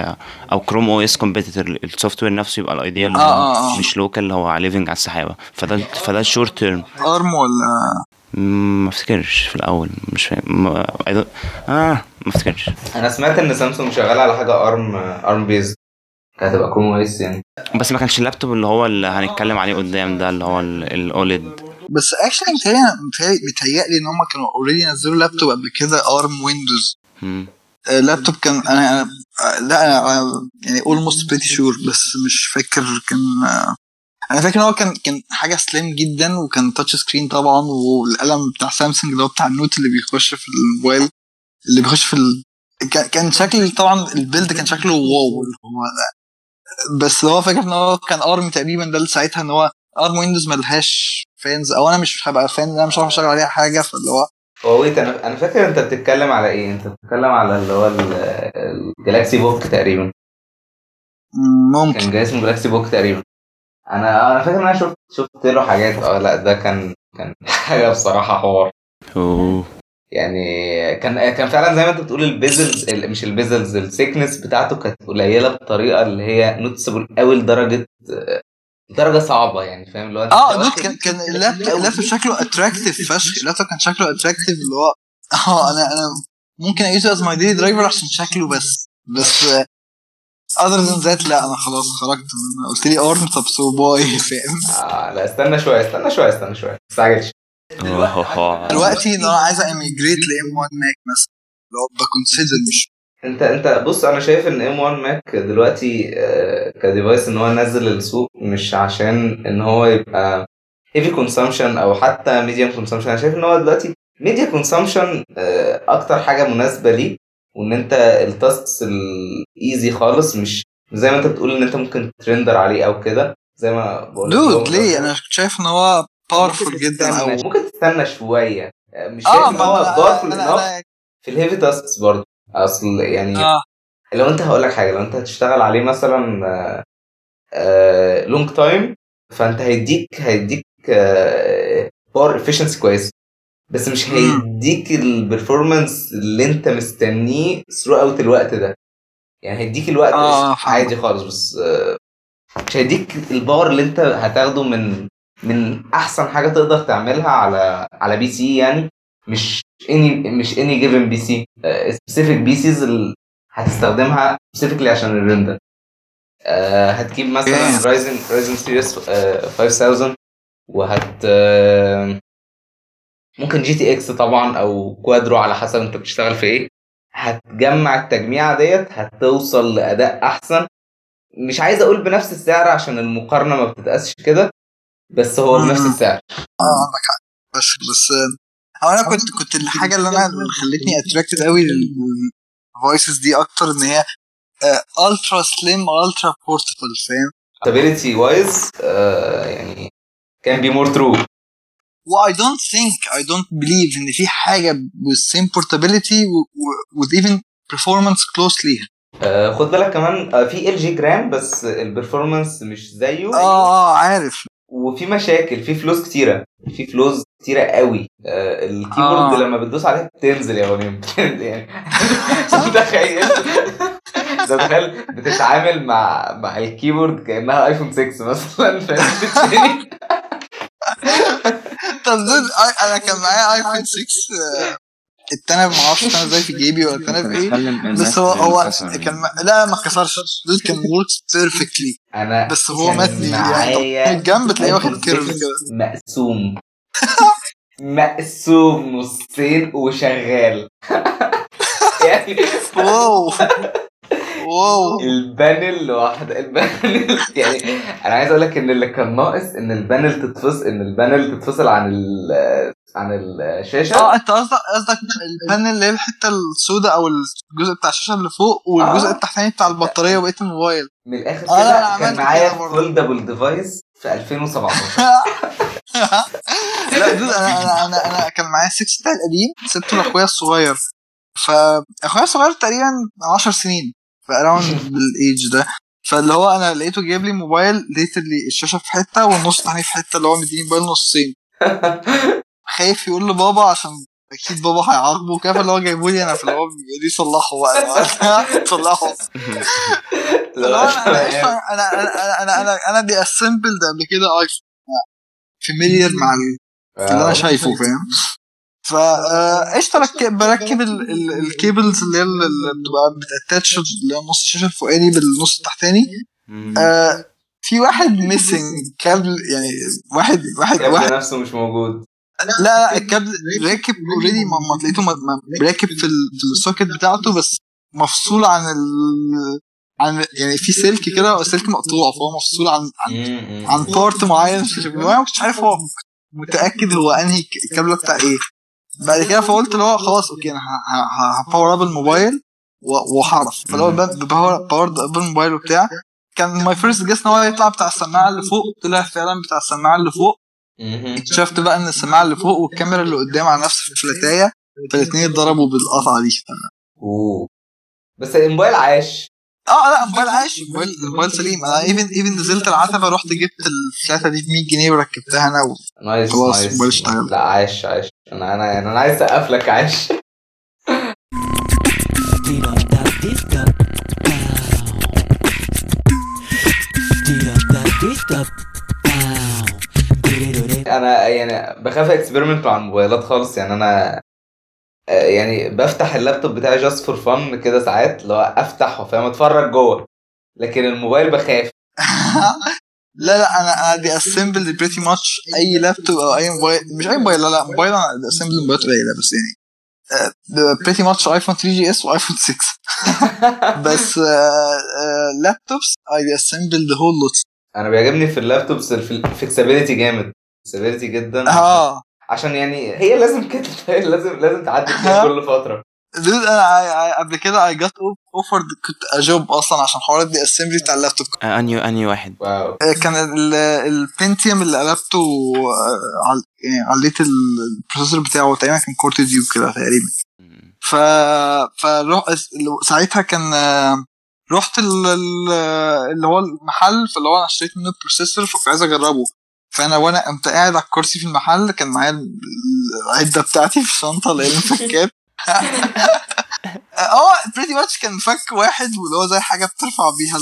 أو Chrome OS competitor ال software نفسه يبقى ال ideal آه، آه، آه. مش local اللي هو living على السحابة. فده فده ال short term ARM ولا؟ ما افتكرش في الأول مش فاهم. آه ما افتكرش. أنا سمعت إن سامسونج شغال على حاجة ARM ARM based هتبقى اس يعني. بس ما كانش اللابتوب اللي هو اللي هنتكلم عليه قدام ده اللي هو ال OLED بس actually متهيألي متهيألي إن هم كانوا already نزلوا لابتوب قبل كده ARM Windows. اللابتوب كان أنا أنا لا أنا أنا يعني almost pretty sure بس مش فاكر كان أنا فاكر إن هو كان كان حاجة slim جدا وكان touch screen طبعا والقلم بتاع سامسونج اللي هو بتاع ال Note اللي بيخش في الموبايل اللي بيخش في ال... كان- كان شكل طبعا ال build كان شكله wow اللي هو بس اللي هو فاكر إن هو كان ARM تقريبا ده اللي ساعتها إن هو ARM Windows ملهاش fans أو أنا مش هبقى fan أنا مش هعرف أشتغل عليها حاجة فاللي هو هو wait أنا أنا فاكر أنت بتتكلم على إيه؟ أنت بتتكلم على اللي هو ال- ال Galaxy Book تقريبا. ممكن. كان جاي اسمه Galaxy Book تقريبا. أنا أنا فاكر إن أنا شفت شفت له حاجات. أه لا ده كان كان [laughs] حاجة بصراحة حوار. أوه. يعني كان كان فعلا زي ما انت بتقول ال bezels ال- مش ال bezels ال thickness بتاعته كانت قليلة بطريقة اللي هي noticeable قوي لدرجة درجة صعبة يعني فاهم؟ اللي هو آه كان كان اللابتوب شكله attractive فشخ. اللابتوب كان شكله attractive اللي هو آه أنا أنا ممكن أ use ه as my daily driver عشان شكله بس. بس other than that لا أنا خلاص خرجت قلت لي ARM طب so bye فاهم؟ آه لا استنى شوية استنى شوية استنى شوية. ما تستعجلش. دلوقتي إن أنا عايز أ migrate ل M1 Mac مثلا اللي هو ب consider مش انت أنت بص أنا شايف إن M1 Mac دلوقتي آه، ك device إن هو نزل للسوق مش عشان إن هو يبقى heavy consumption أو حتى medium consumption أنا شايف إن هو دلوقتي media consumption أكتر حاجة مناسبة ليه. وإن أنت ال tasks ال easy خالص مش زي ما أنت بتقول إن أنت ممكن ت render عليه أو كده زي ما بقول dude ليه؟ أنا كنت شايف إن هو powerful جدا أو ممكن تستنى شوية. آه، مش آه شايف ان ما هو أنا- في ال heavy tasks برضه. أصل يعني آه. لو أنت هقول لك حاجة لو أنت هتشتغل عليه مثلا long time فأنت هيديك هيديك power efficiency كويس. بس مش. هيديك ال performance اللي أنت مستنيه throughout الوقت ده. يعني هيديك الوقت آه، فاهم. عادي خالص بس آه، مش هيديك ال power اللي أنت هتاخده من من أحسن حاجة تقدر تعملها على على PC يعني مش any مش any given PC specific PCs هتستخدمها specifically عشان ال render آه، هتجيب مثلا. Ryzen Ryzen series 5000 وهت آه، ممكن GTX طبعا أو Quadro على حسب أنت بتشتغل في إيه. هتجمع التجميعة ديت هتوصل لأداء أحسن. مش عايز أقول بنفس السعر عشان المقارنة ما بتتقاسش كده بس هو بنفس. السعر. آه عندك حق. بس بس آه، أنا كنت كنت الحاجة اللي أنا اللي خلتني attracted قوي لل devices دي أكتر إن هي ultra slim ultra portable فاهم؟ Wise آه يعني كان be more true و I don't think I don't believe إن في حاجة with same portability و- و- with even performance close ليها. آه خد بالك كمان آه في LG Gram بس ال performance مش زيه. آه آه عارف. وفي مشاكل في flaws كتيرة في flaws كتيرة قوي. آه ال keyboard آه. لما بتدوس عليها بتنزل يا غنيم [laughs] يعني متخيل انت متخيل بتتعامل مع مع ال keyboard كأنها iPhone 6 مثلا. [laughs] فاهم طب أنا كان معايا iPhone 6 آه، اتنى معرفش اتنى إزاي في جيبي ولا اتنى إيه بس هو هو كان م... لا ما اتكسرش دول كان works perfectly أنا بس هو كان مات لي يعني الجنب تلاقيه واخد curve 6 كده. [laughs] مقسوم. مقسوم نصين وشغال. [laughs] يعني wow. wow. ال panel لوحده ال panel [laughs] يعني أنا عايز أقول لك إن اللي كان ناقص إن ال panel تتفصل إن ال panel تتفصل عن ال عن الشاشة؟ آه انت قصدك قصدك ال panel اللي هي الحتة السوداء أو الجزء بتاع الشاشة اللي فوق والجزء آه. التحتاني بتاع البطارية وبقية الموبايل. من الآخر آه، كده [laughs] أنا كان معايا. foldable device في 2017 لا dude أنا أنا أنا كان معايا 6 بتاع القديم سبته لأخويا الصغير. فاخويا الصغير تقريبا 10 سنين ف around [laughs] بال age ده. فاللي هو أنا لقيته جايب لي موبايل لقيت اللي الشاشة في حتة والنص التاني في حتة اللي هو مديني موبايل نصين. [laughs] خايف يقول لبابا عشان أكيد بابا هيعاقبه كده [laughs] اللي هو جايبه لي أنا في اللي هو دي صلحه بقى صلحه هو أنا أنا أنا أنا أنا أنا disassembled قبل كده iPhone. familiar مع ال- اللي أنا شايفه فاهم؟ فا قشطة رك- بركب ال- ال- ال cables اللي هي اللي بتبقى بت attach اللي هي نص الشاشه الفوقاني بالنص التحتاني. آه، في واحد missing cable يعني واحد واحد واحد نفسه مش موجود. لا لا الكابل راكب already ما ما لقيته راكب في ال- في ال socket بتاعته بس مفصول عن ال عن يعني في سلك كده والسلك مقطوع فهو مفصول عن عن عن part معين. ما كنتش عارف هو متأكد هو أنهي ك- الكابل بتاع إيه. بعد كده فقلت اللي هو خلاص okay أنا ه power up الموبايل وهعرف. فاللي هو ب power power up الموبايل وبتاع. كان my first guess إن هو يطلع بتاع السماعة اللي فوق طلع فعلا بتاع السماعة اللي فوق. اكتشفت بقى إن السماعة اللي فوق والكاميرا اللي قدام على نفس الفلاتاية فالاثنين اتضربوا بالقطعة دي. oh. بس الموبايل عاش. آه لا الموبايل عايش الموبايل الموبايل سليم. أنا even even نزلت العتبة رحت جبت الفلاتة دي ب 100 جنيه وركبتها أنا و... nice خلاص، الموبايل اشتغل. لا عاش عاش. أنا أنا أنا عايز اسقف لك عاش Tira أنا يعني بخاف experiment مع الموبايلات خالص. يعني أنا آه، يعني بفتح اللابتوب بتاعي just for fun كده ساعات هو أفتح وفاهم أتفرج جوه. لكن الموبايل بخاف. [laughs] لا لا أنا أنا disassemble pretty much أي لابتوب أو أي موبايل مش أي موبايل لا لا موبايل أنا assemble موبايلات قليلة بس يعني pretty much iPhone 3GS و iPhone 6 بس laptops I assemble the whole lot أنا بيعجبني في ال laptops ال flexibility جامد. flexibility جدا. آه. عشان يعني هي لازم كده لازم لازم تعدي فيها كل فترة. dude أنا I- I- قبل كده I got offered كنت a job أصلا عشان حوارات disassembly بتاع اللابتوب. انهي انهي واحد. واو. آه، كان ال- ال Pentium اللي قلبته آه، عل- يعني عليت ال processor بتاعه تقريبا كان Core 2 Duo كده تقريبا. ف فروح ساعتها كان آه، رحت ال- ال- اللي هو المحل فاللي هو أنا اشتريت منه ال processor فكنت عايز أجربه. فانا وأنا قمت قاعد على الكرسي في المحل كان معايا العدة بتاعتي في الشنطه اللي هي المفكات هو pretty much كان فك واحد واللي هو زي حاجة بترفع بيها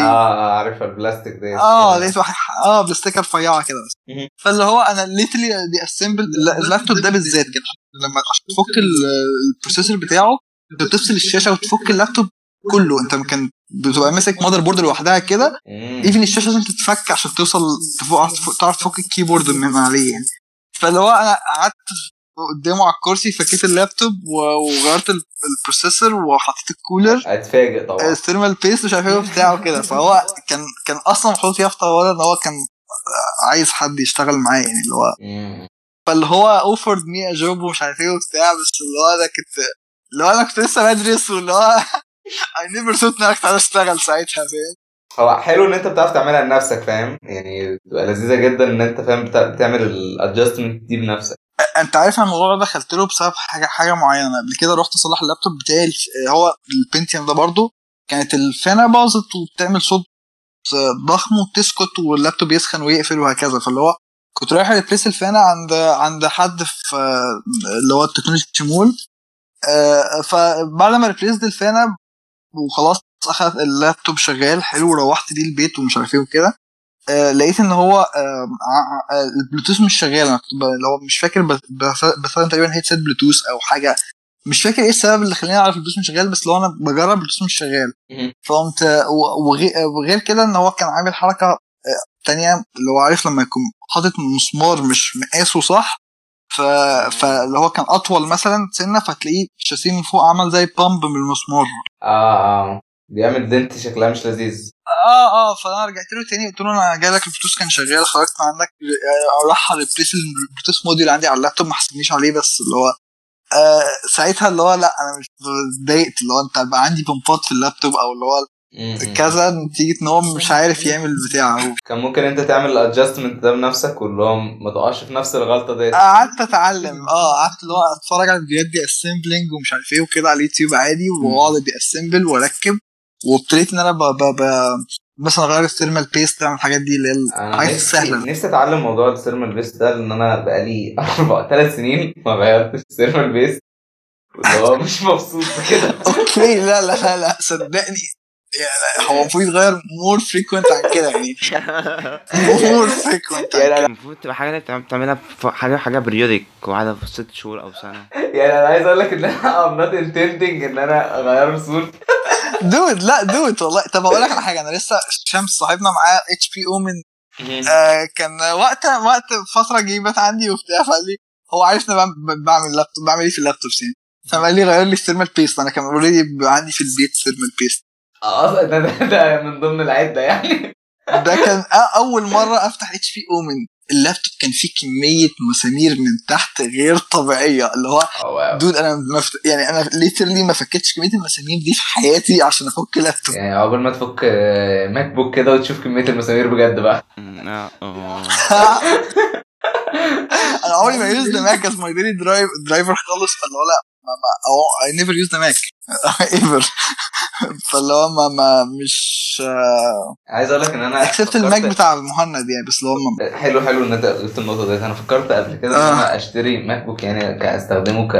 آه عارفها البلاستيك دي. آه لقيت واحد آه بلاستيكه رفيعة كده بس. فاللي هو أنا literally disassemble اللابتوب ده بالذات كده. لما تفك ال- ال processor بتاعه أنت بتفصل الشاشة وتفك اللابتوب كله. أنت كان بتبقى ماسك motherboard لوحدها كده. even الشاشه لازم تتفك عشان توصل تفوق تعرف تفك ال keyboard من عليه يعني. فاللي هو أنا قعدت قدامه على الكرسي فكيت اللابتوب وغيرت ال- ال processor وحطيت الكولر. هتفاجئ طبعا. ال thermal paste مش عارف إيه بتاعه كده فهو كان كان أصلا محطوط فيها في إن هو كان عايز حد يشتغل معاه يعني اللي هو. فاللي هو offered me job ومش عارف إيه وبتاع بس اللي هو أنا كنت اللي هو أنا كنت لسه بدرس واللي هو I never thought انك تعالى اشتغل ساعتها فاهم هو حلو إن أنت بتعرف تعملها لنفسك فاهم؟ يعني بتبقى لذيذة جدا إن أنت فاهم؟ بتعمل ال adjustment دي بنفسك. أنت عارف أنا الموضوع ده دخلت له بسبب حاجة حاجة معينة. قبل كده رحت اصلح اللابتوب بتاعي هو ال Pentium ده برضو كانت الفانة باظت وبتعمل صوت ضخم وتسكت واللابتوب يسخن ويقفل وهكذا. فاللي هو كنت رايح replace الفانة عند عند حد في اللي هو ال Technology Mall آه، فبعد ما replace الفانة وخلاص اخذ اللابتوب شغال حلو روحت دي البيت ومش عارف إيه وكده. آه، لقيت إن هو آه، البلوتوث مش شغال. أنا كنت اللي هو مش فاكر بس- بس- بستخدم تقريبا headset بلوتوث أو حاجة. مش فاكر إيه السبب اللي خلاني أعرف البلوتوث مش شغال بس لو أنا بجرب البلوتوث مش شغال. فقمت وغير كده إن هو كان عامل حركة آه، تانية اللي هو عارف لما يكون حاطط مسمار مش مقاسه صح ف... فاللي هو كان أطول مثلا سنة فتلاقيه الشاسيه من فوق عمل زي bump من المسمار آه آه بيعمل dent شكلها مش لذيذ آه آه فأنا رجعت له تاني قلت له أنا جاي لك البلوتوث كان شغال خرجت من عندك آه، راح replace البلوتوث module عندي على اللابتوب ما حسبنيش عليه بس اللي هو آه ساعتها اللي هو لا أنا مش اتضايقت اللي هو أنت بقى عندي bump ات في اللابتوب أو اللي هو. كذا نتيجه ان هو مش عارف يعمل البتاع. هو كان ممكن انت تعمل ال adjustment ده بنفسك واللي هو ما تقعش في نفس الغلطة ديت. قعدت أتعلم. آه قعدت اللي هو أتفرج على فيديوهات disassembling ومش عارف إيه وكده على اليوتيوب عادي وأقعد disassemble وأركب. وابتديت إن أنا ب ب ب مثلا أغير ال thermal paste أعمل الحاجات دي اللي هي أنا الحاجات نفسي السهله نفسي أتعلم موضوع ال thermal paste ده لأن أنا بقالي [laughs] أربع ثلاث سنين ما غيرتش ال thermal paste واللي هو مش مبسوط بكده [laughs] okay لا لا لا لا صدقني. يعني هو المفروض يغير more frequent عن كده يعني. more frequent يعني المفروض تبقى حاجة اللي بتعم- بتعملها في حاجة حاجة periodic وعادة في ست شهور أو سنة. يعني أنا عايز أقول لك إن أنا I'm not intending إن أنا أغير صورتي dude لا dude والله. طب أقول لك على حاجة أنا لسه شمس صاحبنا معاه HP Omen آه كان وقت وقت فترة جيبت عندي وبتاع فقال لي هو عارف أنا بعمل- بعمل لابتوب بعمل إيه في اللابتوب يعني؟ فقال لي غير لي ال thermal paste أنا كان already عندي في البيت thermal paste أصلا ده, ده, ده من ضمن العدة يعني ده كان أ- أول مرة أفتح HP Omen اللابتوب كان فيه كمية مسامير من تحت غير طبيعية اللي هو wow. dude أنا مفت... يعني أنا literally ما فكتش كمية المسامير دي في حياتي عشان أفك لابتوب يعني عقبال ما تفك آه، MacBook كده وتشوف كمية المسامير بجد بقى آه، آه. [laughs] أنا عمري ما use the Mac as my daily drive driver خالص فاللي هو لا ما I never use the Mac ever فاللي هو ما ما مش عايز أقول لك إن أنا except ال Mac بتاع مهند يعني بس اللي هو ما- حلو حلو إن أنت قلت النقطة ديت. أنا فكرت قبل كده إن آه. أنا أشتري MacBook يعني كأستخدمه ك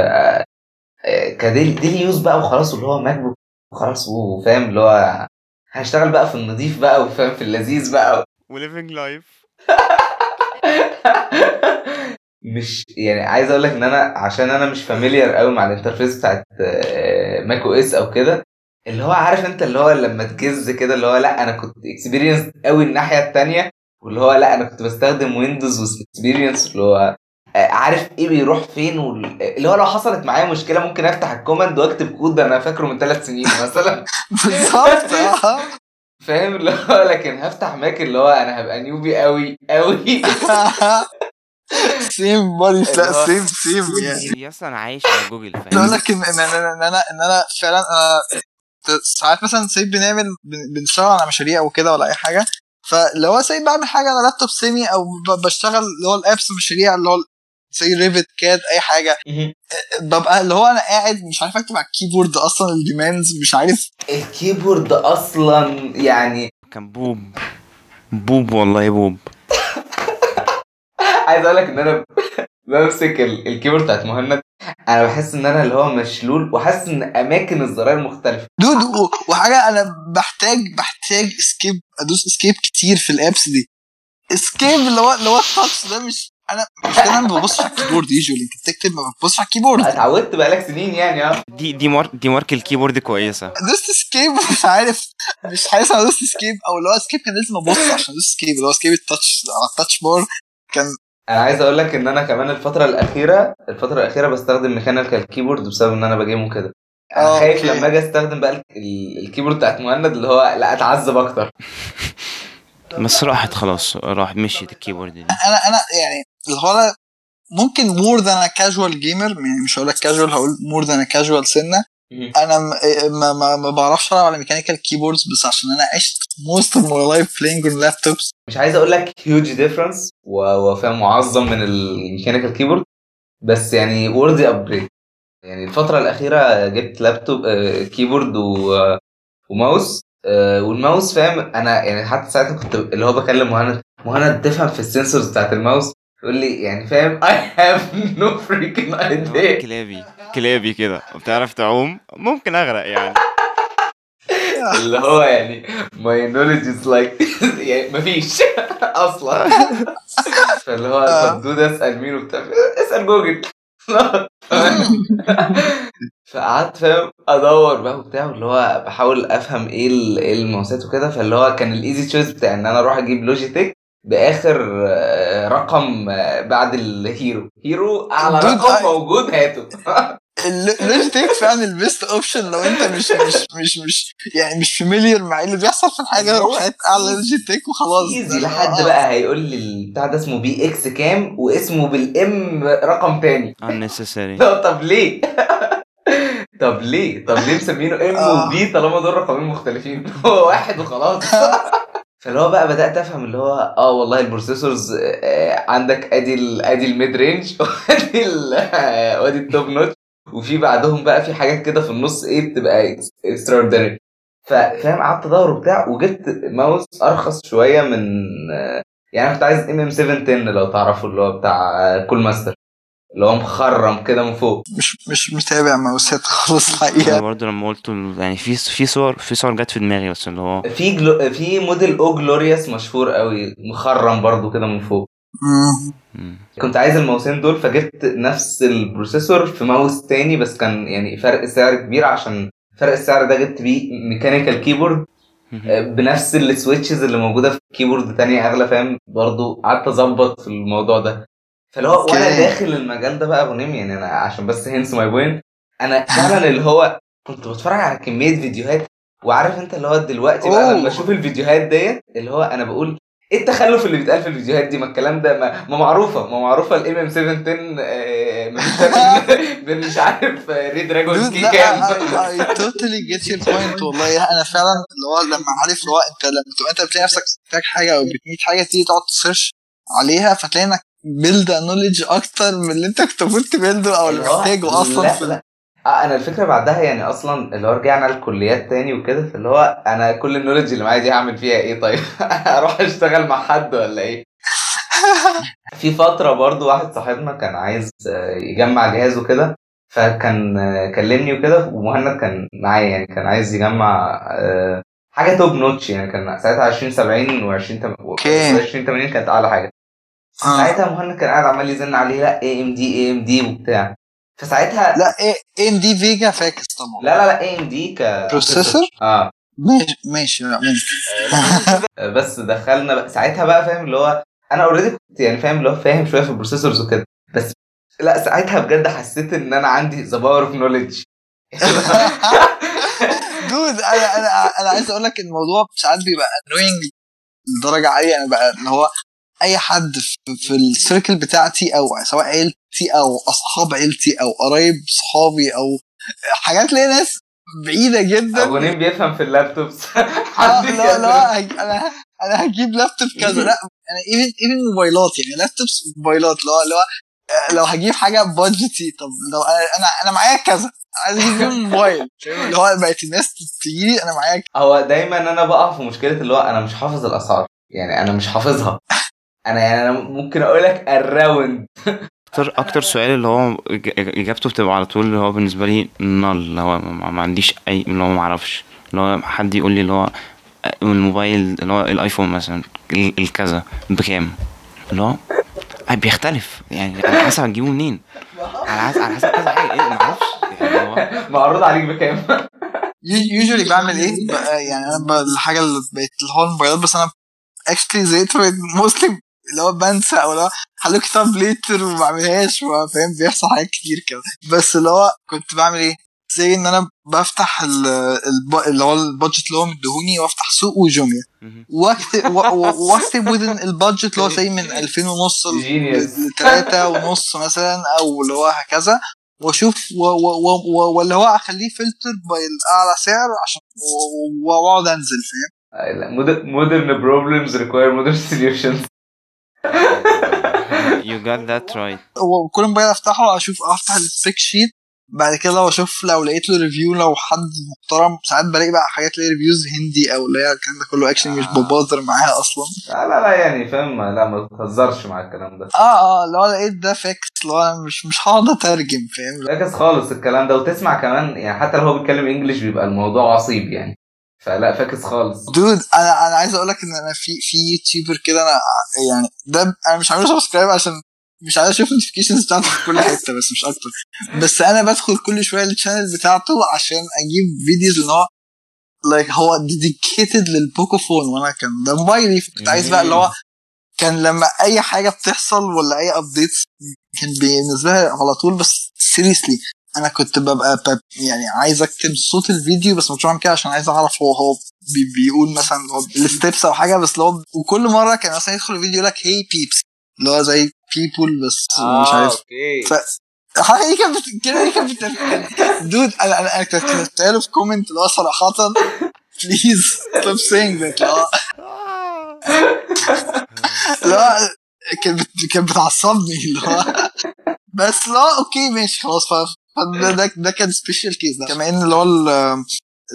ك daily daily use بقى وخلاص واللي هو MacBook وخلاص وفاهم اللي هو هشتغل بقى في النظيف بقى وفاهم في اللذيذ بقى. و living life [laughs] مش يعني عايز أقول لك ان أنا عشان أنا مش familiar قوي مع ال interface بتاعت آه، macOS أو كده اللي هو عارف انت اللي هو لما تجز كده اللي هو لا أنا كنت experienced قوي الناحية التانية واللي هو لا أنا كنت بستخدم Windows و experienced اللي هو آه، عارف إيه بيروح فين وال... اللي هو لو حصلت معايا مشكلة ممكن افتح ال command واكتب كود أنا فاكره من ثلاث سنين مثلا [laughs] بالظبط [laughs] آه. فاهم اللي هو لكن هفتح ماك اللي هو أنا هبقى نيوبي قوي قوي [laughs] سيم بودي اللي لا سيم سيم يعني يا اسطى أنا عايش على جوجل أقول فاهم لك ان ان أنا ان أنا ان أنا فعلا أنا ساعات مثلا سيب بنعمل بن- بنشتغل على مشاريع وكده ولا اي حاجة فلو هو سيب بعمل حاجة على لابتوب سيمي أو ب- بشتغل اللي هو الابس مشاريع اللي هو زي ريفت كاد اي حاجة ببقى اللي هو أنا قاعد مش عارف اكتب على الكيبورد أصلا الديماندز مش عارف الكيبورد أصلا يعني كان noob بوب والله بوب عايز أقول لك إن أنا [laughs] بمسك ال- ال keyboard بتاعت مهند. أنا بحس إن أنا اللي هو مشلول وحاسس إن أماكن الزراير مختلفة. dude وحاجة أنا بحتاج بحتاج escape أدوس escape كتير في ال apps دي. escape اللي هو اللي هو ال touch ده مش أنا مش أنا ما ببصش على ال keyboard usually أنت بتكتب ما بتبصش على ال keyboard. اتعودت بقالك سنين يعني آه. دي دي مارك دي مارك الكيبورد كويسة. دوست اسكيب [laughs] مش عارف مش حاسس أنا دوست اسكيب أو اللي هو اسكيب كان لازم أبص عشان أدوس اسكيب اللي هو اسكيب التاتش على التاتش بار كان أنا عايز أقول لك ان أنا كمان الفترة الأخيرة الفترة الأخيرة بستخدم ميكانيكال كيبورد بسبب ان أنا بجيمه كده أنا آه، خايف. لما أجي استخدم بقى ال- ال- الكيبورد بتاعت مهند اللي هو لا اتعذب أكتر [laughs] بس راحت خلاص راح مشيت الكيبورد دي أنا أنا يعني اللي هو أنا ممكن more than casual gamer يعني مش هقول لك كاجوال هقول more than casual سنه. أنا م- ما, ما, ما بعرفش ألعب على mechanical keyboards بس عشان أنا عشت most of my life playing on laptops مش عايز أقول لك huge difference وفاهم معظم من ال mechanical keyboard بس يعني worthy upgrade يعني الفترة الأخيرة جبت لابتوب آه، keyboard و- وماوس آه، والماوس فاهم أنا يعني حتى ساعتها كنت اللي هو بكلم مهند مهند تفهم في ال sensors بتاعت الماوس يقول لي يعني فاهم I have no freaking [laughs] idea. كلابي كلابي كده. وبتعرف تعوم؟ ممكن أغرق يعني. اللي هو يعني my knowledge is like [laughs] يعني مفيش. [laughs] أصلا. فاللي هو آه. طب dude اسأل مين وبتاع. اسأل جوجل. [laughs] فقعدت فاهم أدور بقى وبتاع اللي هو بحاول أفهم إيه ال- إيه الماوسات وكده. فاللي هو كان الايزي تشويس بتاع إن أنا أروح أجيب Logitech بآخر آه، رقم آه، بعد ال Hero Hero أعلى رقم. موجود هاته. ال Logitech فعلا ال best option لو انت مش مش مش مش يعني مش familiar مع إيه اللي بيحصل في الحاجة روح هات اعلى Logitech وخلاص easy لحد آه. بقى هيقول لي البتاع ده اسمه PX كام واسمه بال M رقم تاني unnecessary [laughs] لا طب ليه؟ [laughs] طب ليه؟ طب ليه مسمينه M آه. و P طالما دول رقمين مختلفين؟ [laughs] هو واحد وخلاص فاللي هو بقى بدأت أفهم اللي هو آه والله ال processors آه، عندك أدي ال أدي ال mid range وأدي آه، وأدي ال top notch وفي بعدهم بقى في حاجات كده في النص إيه بتبقى extraordinary فاهم قعدت أدور وبتاع وجبت ماوس أرخص شوية من يعني أنا كنت عايز MM 710 لو تعرفوا اللي هو بتاع Cooler Master اللي هو مخرم كده من فوق. مش مش متابع ماوسات خالص أنا الحقيقة برضه لما قلت يعني في في صور في صور جت في دماغي بس اللي هو في جلو... في موديل أو Glorious مشهور قوي مخرم برضو كده من فوق. كنت عايز الماوسين دول فجبت نفس ال processor في ماوس تاني بس كان يعني فرق سعر كبير عشان فرق السعر ده جبت بيه mechanical keyboard آه، بنفس ال switches اللي موجودة في keyboard تانية أغلى فاهم برضو قعدت أظبط في الموضوع ده فاللي هو وأنا. داخل المجال ده بقى ابو نيم يعني أنا عشان بس hence my point أنا فعلا اللي هو كنت بتفرج على كمية فيديوهات وعارف أنت اللي هو دلوقتي بقى. لما أشوف الفيديوهات ديت اللي هو أنا بقول إيه التخلف اللي بيتقال في الفيديوهات دي؟ ما الكلام ده ما, ما معروفة. ما معروفة ال MM 710 آه، مفيش فرق بين مش عارف Redragon K كام totally get your point والله. أنا فعلا اللي هو لما عارف اللي هو أنت لما تبقى أنت بتلاقي نفسك محتاج حاجة أو بت need حاجة تيجي تقعد ت search عليها فتلاقي إنك build knowledge أكتر من اللي أنت كنت المفروض ت build ه أو اللي محتاجه أصلا. لا لا. آه أنا الفكرة بعدها يعني أصلا اللي هو رجعنا الكليات تاني وكده فاللي هو أنا كل ال knowledge اللي معايا دي هعمل فيها إيه طيب [laughs] أروح أشتغل مع حد ولا إيه [laughs] في فترة برضو واحد صاحبنا كان عايز يجمع جهاز وكده فكان كلمني وكده ومهند كان معايا يعني كان عايز يجمع آه، حاجة top notch يعني كان ساعتها 2070 و 20 okay. 2080 كانت أعلى حاجة آه. ساعتها مهند كان قاعد عمال يزن عليه لأ اي ام دي اي ام دي وبتاع فساعتها لا AMD Vega فاكس طبعا. لا لا لا AMD ك processor؟ آه. ماشي ماشي [laughs] بس دخلنا بقى ساعتها بقى فاهم اللي هو أنا already كنت يعني فاهم اللي هو فاهم شوية في ال processors وكده. بس لا ساعتها بجد حسيت إن أنا عندي the power of knowledge dude أنا أنا أنا عايز أقول لك الموضوع ساعات بيبقى annoying لدرجة عالية أنا بقى اللي هو أي حد في, في ال circle بتاعتي أو سواء عيلتي أو أصحاب عيلتي أو قرايب صحابي أو حاجات ليا ناس بعيدة جدا. ابو نيم بيفهم في ال laptops. [laughs] آه، لا. لا هج- أنا أنا هجيب لابتوب كذا. لا أنا even even موبايلات يعني laptops موبايلات اللي هو اللي هو آه، لو هجيب حاجة budget ي طب لو أنا أنا معايا كذا. عايز أجيب موبايل؟ [laughs] اللي هو بقت الناس تجي لي أنا معايا هو دايما أنا بقع في مشكلة اللي هو أنا مش حافظ الأسعار. يعني أنا مش حافظها. [laughs] أنا يعني أنا ممكن أقول لك ال round أكتر أكتر سؤال اللي هو اجابته بتبقى على طول اللي هو بالنسبة لي null اللي هو ما عنديش اي اللي هو ما أعرفش اللي هو حد يقول لي اللي هو الموبايل اللي هو ال iPhone مثلا ال- الكذا بكام اللي هو أي بيختلف يعني على حسب هتجيبه منين على حسب على حسب كذا حاجة إيه ما أعرفش يعني هو معروض عليك بكام يوجوالي بعمل إيه يعني أنا الحاجة اللي بقت اللي هو الموبايلات بس أنا actually زهقت mostly اللي هو بنسى أو اللي هو كتاب later وما بعملهاش فاهم؟ بيحصل حاجات كتير كده. بس اللي هو كنت بعمل إيه؟ زي إن أنا بفتح اللي هو ال budget اللي هو مديهوني وأفتح سوق وجوميا. [laughs] وأكتب واكتب ال budget اللي هو زي من 2000 ونص. ل 3 ونص مثلا أو اللي هو هكذا. وأشوف واللي هو أخليه فلتر بالاعلى سعر عشان وأقعد أنزل فاهم؟ modern problems require modern [laughs] solutions. You got that right. وكل موبايل افتحه أشوف افتح ال spec sheet بعد كده لو أشوف لو لقيت له review لو حد محترم ساعات بلاقي بقى حاجات ليه reviews هندي أو اللي هي الكلام ده كله actually مش ب bother معاها أصلا. لا لا لا يعني فاهم؟ لا ما تهزرش مع الكلام ده. آه آه لو لقيت ده فاكس اللي هو مش مش هقعد أترجم فاهم؟ فاكس خالص الكلام ده. وتسمع كمان يعني حتى لو هو بيتكلم English بيبقى الموضوع عصيب يعني. فلا فاكس خالص. dude أنا أنا عايز أقول لك إن أنا في في YouTuber كده أنا يعني ده أنا مش عامل subscribe عشان مش عايز أشوف ال notifications بتاعته في كل حتة بس مش أكتر. بس أنا بدخل كل شوية ال channel بتاعته عشان أجيب videos اللي هو like هو dedicated لل Pocophone وأنا كان ده موبايلي. كنت عايز بقى اللي هو كان لما أي حاجة بتحصل ولا أي updates كان بالنسبة لي على طول بس seriously أنا كنت ببقى بب يعني عايز اكتم صوت الفيديو بس مش بعمل كده عشان عايز اعرف هو هو بي بيقول مثلا هو ال steps أو حاجة بس هو وكل مرة كان مثلا يدخل الفيديو يقول لك هي peoples اللي هو زي people بس مش عارف. okay. ف دي كانت الكلمة دي كانت dude أنا أنا كتبتها له في comment اللي هو صراحة please stop saying that هو كانت كانت بتعصبني اللي هو بس لا okay ماشي خلاص ده, ده كان special case ده. كمان اللي هو ال-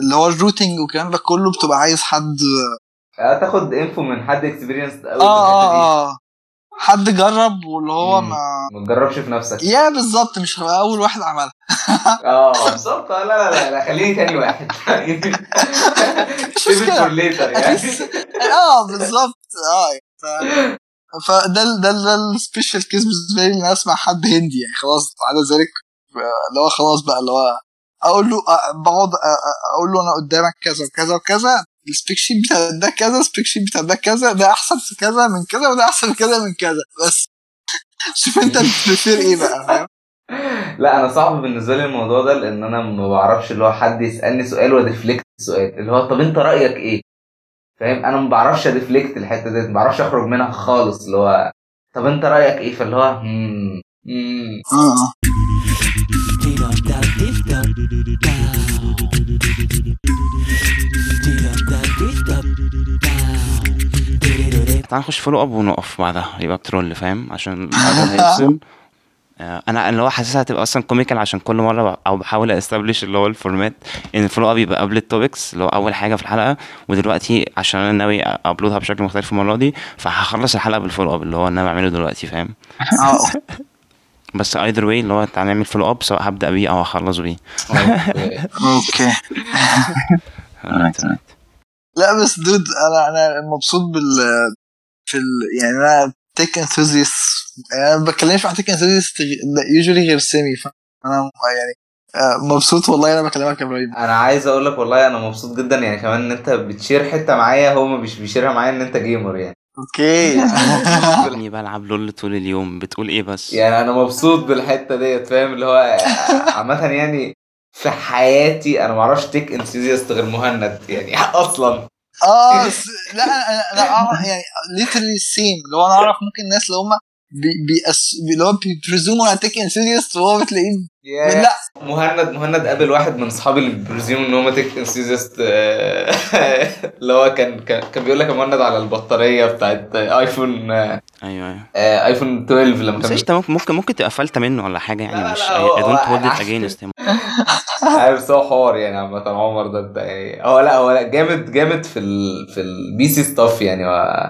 اللي هو ال rooting والكلام ده كله بتبقى عايز حد آه، تاخد info من حد experienced قوي آه آه آه. حد جرب واللي هو. ما ما تجربش في نفسك. يا بالظبط مش هبقى أول واحد عملها. آه بالظبط. لا لا لا لا خليني تاني واحد. [laughs] مش مشكلة. يعني. آه بالظبط. آه. فده ده ده ال special case بالنسبة لي إن أنا أسمع حد هندي يعني خلاص. على ذلك آه، اللي هو خلاص بقى اللي هو أقول له بقعد أقول له أنا قدامك كذا وكذا وكذا ال spec sheet بتاع ده كذا ال spec sheet بتاع ده كذا ده احسن في كذا من كذا وده احسن في كذا من كذا بس. [laughs] شوف انت بت prefer إيه بقى فاهم؟ لا أنا صعب بالنسبة لي الموضوع ده لأن أنا ما بعرفش اللي هو حد يسألني سؤال وا deflect السؤال اللي هو طب انت رأيك إيه؟ فاهم؟ أنا ما بعرفش ا deflect الحتة دي ما بعرفش اخرج منها خالص اللي هو طب انت رأيك إيه؟ فاللي هو هم تعال نخش follow up ونقف بعدها. يبقى بترول فاهم؟ عشان هيفصل آه، أنا اللي هو حاسسها هتبقى أصلا comical عشان كل مرة أو بحاول أ establish اللي هو ال format إن ال follow up يبقى قبل ال topics اللي هو أول حاجة في الحلقة. ودلوقتي عشان أنا ناوي ا upload ها بشكل مختلف المرة دي فهخلص الحلقة بال follow up اللي هو أنا بعمله دلوقتي فاهم؟ آه. [laughs] بس either way اللي هو تعالى نعمل follow up سواء هبدأ بيه أو هخلص بيه. okay. [laughs] لا بس dude أنا أنا مبسوط بال في ال يعني أنا tech enthusiast أنا ما بتكلمش مع tech enthusiast usually غير سامي فانا يعني آه، مبسوط والله أنا بكلمك يا إبراهيم. أنا عايز أقول لك والله أنا مبسوط جدا يعني كمان إن أنت بت share حتة معايا هو مش بي share ها معايا إن أنت gamer يعني. okay. [laughs] إني بلعب LoL طول اليوم. بتقول إيه بس؟ يعني أنا مبسوط بالحتة ديت فاهم؟ اللي هو عامة يعني في حياتي أنا ما أعرفش tech enthusiast غير مهند يعني أصلا. آه [laughs] لا أنا أنا أعرف يعني literally same اللي هو أنا أعرف ممكن الناس اللي هم اللي هو بي presume وا على tech enthusiast وهو بتلاقيه. لا. مهند مهند قابل واحد من أصحابي اللي presume إن هم tech enthusiast [laughs] اللي هو كان كان بيقول لك يا مهند على البطارية بتاعت آيفون آه، أيوه أيوه. آيفون 12 لما بس كان ممكن ممكن تبقى فلتة منه ولا حاجة لا، يعني مش هو- هو hold it أنا- against him. [laughs] عارف بس هو حوار يعني عامة عمر ده انت يعني هو لا هو لا جامد جامد في ال في البي سي ستاف يعني هو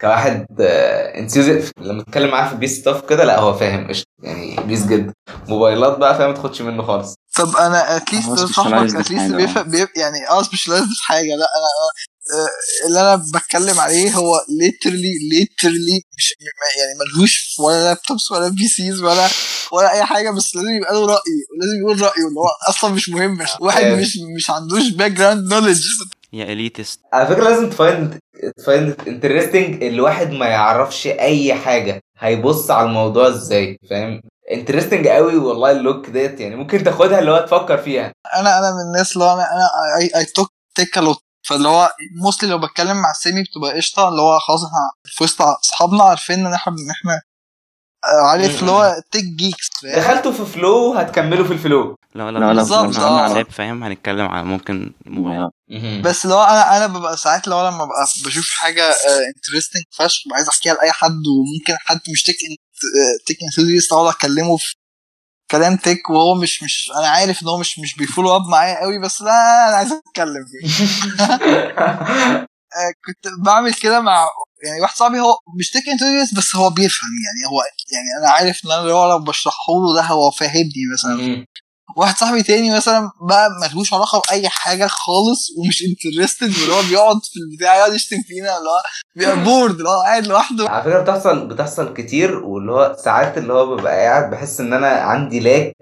كواحد انثيوزي لما تتكلم معاه في بيس ستاف كده لا هو فاهم قشطة. يعني بيس جدا موبايلات بقى فاهم ما تاخدش منه خالص. طب أنا اتليست صاحبك اتليست بيفهم بيف يعني آه سبيشلايزد في حاجة. لا أنا آه، اللي أنا بتكلم عليه هو literally literally مش يعني ملهوش ولا laptops ولا PCs ولا ولا أي حاجة بس لازم يبقى له رأي ولازم يقول رأيه اللي هو أصلا مش مهم. واحد آه. مش مش عندوش background knowledge يا at least على فكرة لازم ت find ت find interesting الواحد ما يعرفش أي حاجة. هيبص على الموضوع إزاي فاهم؟ interesting قوي والله ال look ديت يعني ممكن تاخدها اللي هو تفكر فيها. أنا أنا من الناس اللي هو أنا I talk tech a lot فاللي هو mostly لو بتكلم مع سامي بتبقى قشطة اللي هو خلاص إحنا في وسط أصحابنا عارفين إن إحنا ان إحنا عارف اللي هو tech geeks دخلتوا في flow هتكملوا في ال flow. لا لا، لا لا، بالظبط، آه. لاب فاهم؟ هنتكلم على ممكن موبايل بس لو أنا أنا ببقى ساعات لو لما ببقى بشوف حاجة interesting فشخ ببقى عايز أحكيها لأي حد وممكن حد مش tech tech enthusiast أقعد أكلمه في كلام tech وهو مش مش أنا عارف إن هو مش مش بي follow up معايا قوي بس لا أنا عايز أتكلم فيه. [laughs] آه، كنت بعمل كده مع يعني واحد صاحبي هو مش tech enthusiast بس هو بيفهم يعني هو يعني أنا عارف إن أنا لو بشرحه له ده هو فاهمني مثلا. واحد صاحبي تاني مثلا بقى ملهوش علاقة بأي حاجة خالص ومش interested واللي هو بيقعد في البتاع يقعد يشتم فينا اللي هو بيبقى bored اللي هو قاعد لوحده. على فكرة بتحصل بتحصل كتير واللي هو ساعات اللي هو ببقى قاعد بحس إن أنا عندي lack